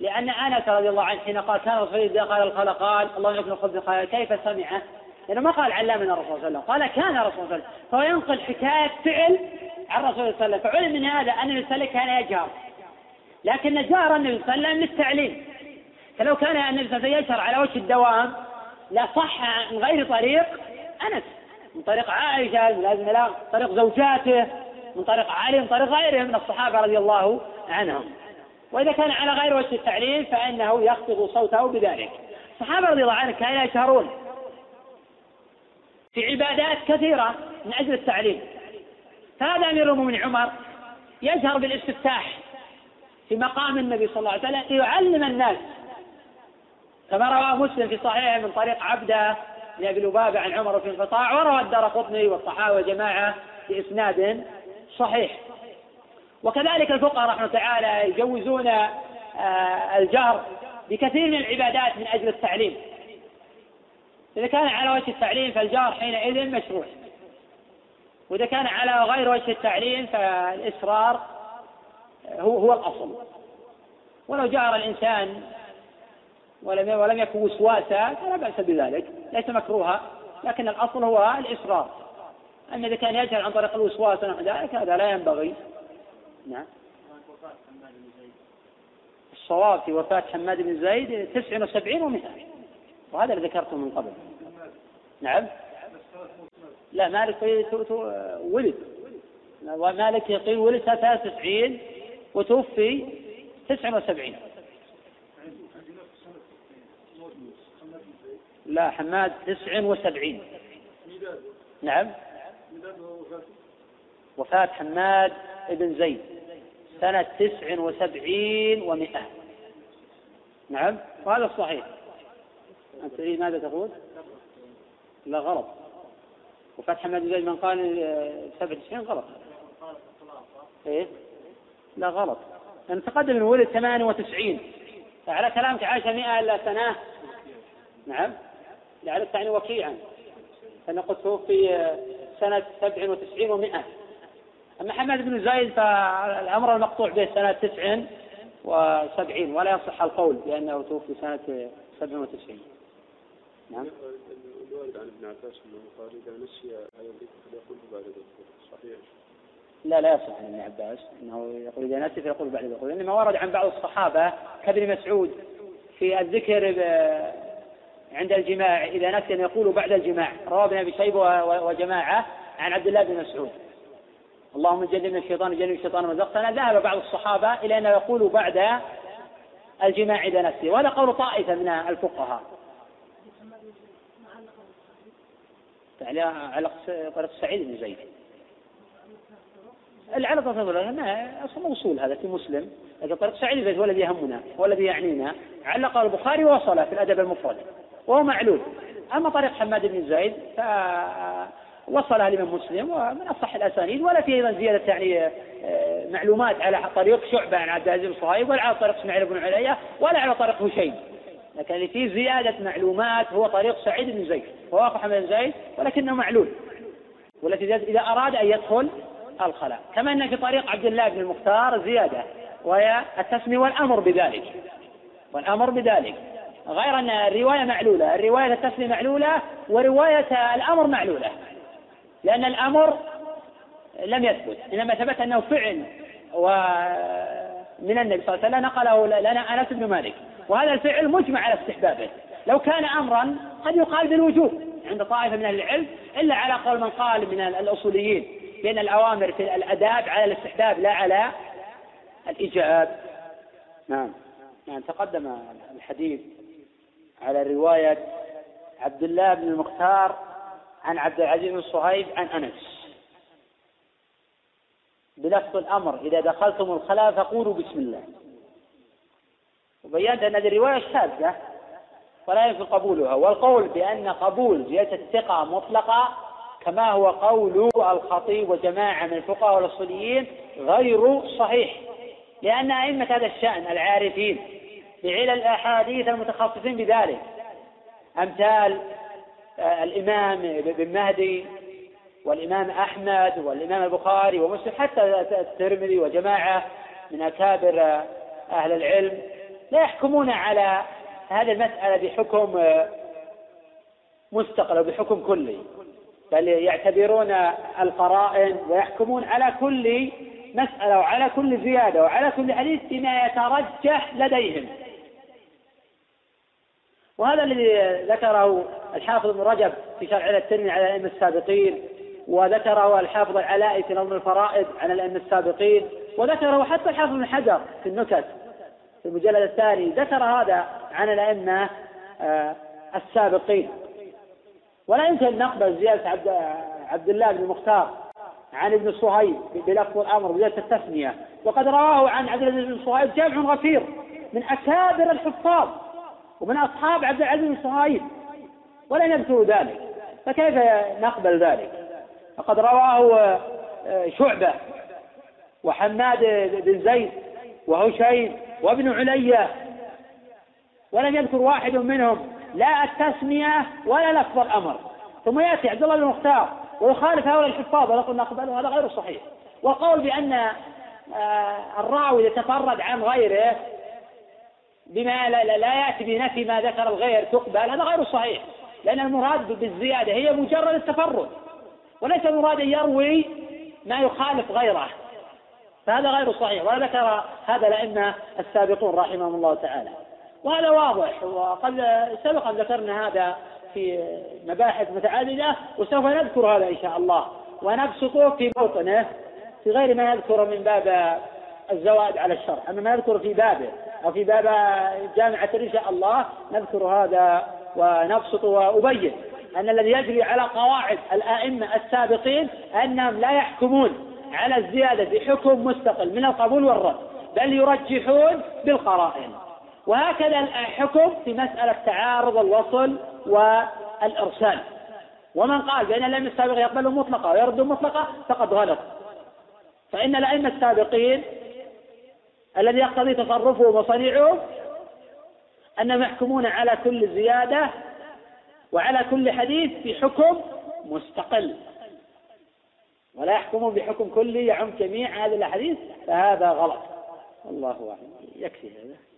لأن أنس رضي الله عنه حين قال كان الرسول إذا قال الخلق قال اللهم يكن الخبز قال كيف سمعه؟ لأنه ما قال علمنا الرسول صلى الله عليه وسلم قال كان صلى الله عليه وسلم. فهو ينقل حكاية فعل عن الرسول صلى الله عليه وسلم. فعلم من هذا أن النبي صلى الله عليه وسلم كان يجهر. لكن جار النبي صلى الله عليه وسلم للتعليم. فلو كان النبي صلى الله عليه وسلم يجهر على وجه الدوام لا صح من غير طريق أنس. من طريق عائشة لا طريق زوجاته من طريق علي من طريق غيرهم من الصحابة رضي الله عنهم. وإذا كان على غير وجه التعليم فإنه يخفض صوته بذلك. الصحابة رضي الله عنهم كانوا يشهرون في عبادات كثيرة من أجل التعليم. فهذا أمير المؤمنين عمر يجهر بالاستفتاح في مقام النبي صلى الله عليه وسلم ليعلم الناس. كما روى مسلم في صحيحه من طريق عبده بن أبي لبابة عن عمر في انقطاع وروى الدار قطني والصحابة جماعة بإسناد صحيح. وكذلك الفقهاء رحمه تعالى يجوزون آه، الجهر بكثير من العبادات من أجل التعليم. إذا كان على وجه التعليم فالجار حينئذ مشروع. وإذا كان على غير وجه التعليم فالإصرار هو هو الأصل. ولو جار الإنسان ولم ولم يكن وسواسا فلا بأس بذلك ليس مكروها لكن الأصل هو الإصرار أما إذا كان يجهل عن طريق الوسواس ونحو ذلك هذا لا ينبغي. نعم. الصواب في وفاة حماد بن زيد تسع وسبعين ومئة. وهذا اللي ذكرته من قبل. نعم. لا مالك ولد. ومالك يقول ولد 93 وتوفي 79 لا حماد 79 نعم. وفاة حماد بن زيد سنة تسع وسبعين ومئة. نعم؟ وهذا الصحيح. أنت تريد ماذا تقول؟ لا غلط. وفاة حماد بن زيد من قال 97 غلط. إيه؟ لا غلط. لأن تقدم من ولد 98 فعلى كلامك عاش 100 إلا سنة. نعم؟ لعل تعني وكيعا. فأنا قد توفي سنة 97 و100 أما حماد بن زايد فالأمر المقطوع به سنة 79 ولا يصح القول بأنه توفي سنة 97 نعم. الوارد عن ابن عباس انه قال اذا نسي فليقول بعد صحيح لا لا يصح عن ابن عباس. إنه يقول إذا نسي فيقول بعد الذكر إنما ورد عن بعض الصحابة كابن مسعود في الذكر عند الجماع إذا نسي أن يقول بعد الجماع. رواه ابن أبي شيبة وجماعة عن عبد الله بن مسعود. اللهم جنبنا الشيطان جنب الشيطان وزقتنا ذهب بعض الصحابة إلى أنه يقول بعد الجماع اذا نسي وهذا قول طائفة من الفقهاء. يعني على طريق سعيد بن زيد. ما أصلا موصول هذا في مسلم. لكن طريق سعيد بن زيد هو الذي يهمنا هو الذي يعنينا. علق البخاري ووصل في الأدب المفرد وهو معلول. أما طريق حماد بن زيد فوصلها الإمام مسلم ومن أصح الأسانيد ولا في أيضا زيادة يعني آه، معلومات على طريق شعبة عن عبد العزيز بن صهيب ولا على طريق إسماعيل بن عليا ولا على طريق هشيم. لكن اللي فيه زيادة معلومات هو طريق سعيد بن زيد هو أخو حمد بن زيد ولكنه معلول والتي إذا أراد أن يدخل الخلاء. كما أن في طريق عبد الله بن المختار زيادة وهي التسمية والأمر بذلك. والأمر بذلك. غير أن الرواية معلولة الرواية التسمية معلولة ورواية الأمر معلولة. لأن الأمر لم يثبت إنما ثبت أنه فعل ومن النبي صلى الله عليه وسلم نقله لنا أنس بن مالك. وهذا الفعل مجمع على استحبابه. لو كان أمرا قد يقال بالوجوب عند طائفة من العلم إلا على قول من قال من الأصوليين بأن الأوامر في الأداب على الاستحباب لا على الإيجاب. نعم. نعم تقدم الحديث على رواية عبد الله بن المختار عن عبد العزيز بن صهيب عن أنس. بلفظ الأمر إذا دخلتم الخلاء فقولوا بسم الله. وبينت أن هذه الرواية شاذة ولا يمكن قبولها. والقول بأن قبول زيادة الثقة مطلقة كما هو قول الخطيب وجماعة من الفقهاء والأصوليين غير صحيح. لأن أئمة هذا الشأن العارفين بعلل الأحاديث المتخصصين بذلك. أمثال الإمام بن مهدي والإمام أحمد والإمام البخاري ومسلم حتى الترمذي وجماعة من أكابر آه، أهل العلم لا يحكمون على هذه المسألة بحكم آه، مستقل بحكم كلي بل يعتبرون القرائن ويحكمون على كل مسألة وعلى كل زيادة وعلى كل حديث بما يترجح لديهم. وهذا الذي ذكره الحافظ ابن رجب في شرع الترمذي على الأئمة السابقين وذكره الحافظ العلائي في نظم الفرائض عن الأئمة السابقين وذكره حتى الحافظ ابن حجر في النكت في المجلد الثاني ذكر هذا عن الأئمة آه، السابقين. ولا يمكن نقبل زيادة عبد, عبد الله بن المختار عن ابن صهيب بلفظ الأمر بزيادة التسمية. وقد رواه عن عبد العزيز بن صهيب جمع غفير من أكابر الحفاظ. ومن أصحاب عبد العزيز بن صهيب ولم يذكروا ذلك فكيف نقبل ذلك؟ فقد رواه آه، شعبة وحماد بن زيد وهشيم وابن علية ولم يذكر واحد منهم لا التسمية ولا لفظ الأمر. ثم يأتي عبد الله بن المختار ويخالف هؤلاء الحفاظ ويقول نقبله هذا غير صحيح. والقول بأن آه، الراوي يتفرد عن غيره بما لا, لا يأتي بنفي ما ذكر الغير تقبل. هذا غير صحيح. لأن المراد بالزيادة هي مجرد التفرد. وليس المراد أن يروي ما يخالف غيره. فهذا غير صحيح. ولا ذكر هذا الأئمة السابقون رحمهم الله تعالى. وهذا واضح. وقد سبق أن ذكرنا هذا في مباحث متعددة وسوف نذكر هذا إن شاء الله. ونبسطه في موطنه في غير ما نذكر من باب الزوائد على الشرع. أما ما نذكر في بابه أو في باب جامعة إن شاء الله نذكر هذا ونبسط وأبين أن الذي يجري على قواعد الآئمة السابقين أنهم لا يحكمون على الزيادة بحكم مستقل من القبول والرد بل يرجحون بالقرائن. وهكذا الحكم في مسألة تعارض الوصل والإرسال. ومن قال بأن الأئمة السابقين يقبلون مطلقة ويردون مطلقة فقد غلط. فإن الأئمة السابقين الذي يقتضي تصرفهم وصنيعهم أنهم يحكمون على كل زيادة وعلى كل حديث بحكم مستقل. ولا يحكمون بحكم كلي يعم جميع هذه الأحاديث فهذا غلط. الله أعلم يكفي هذا.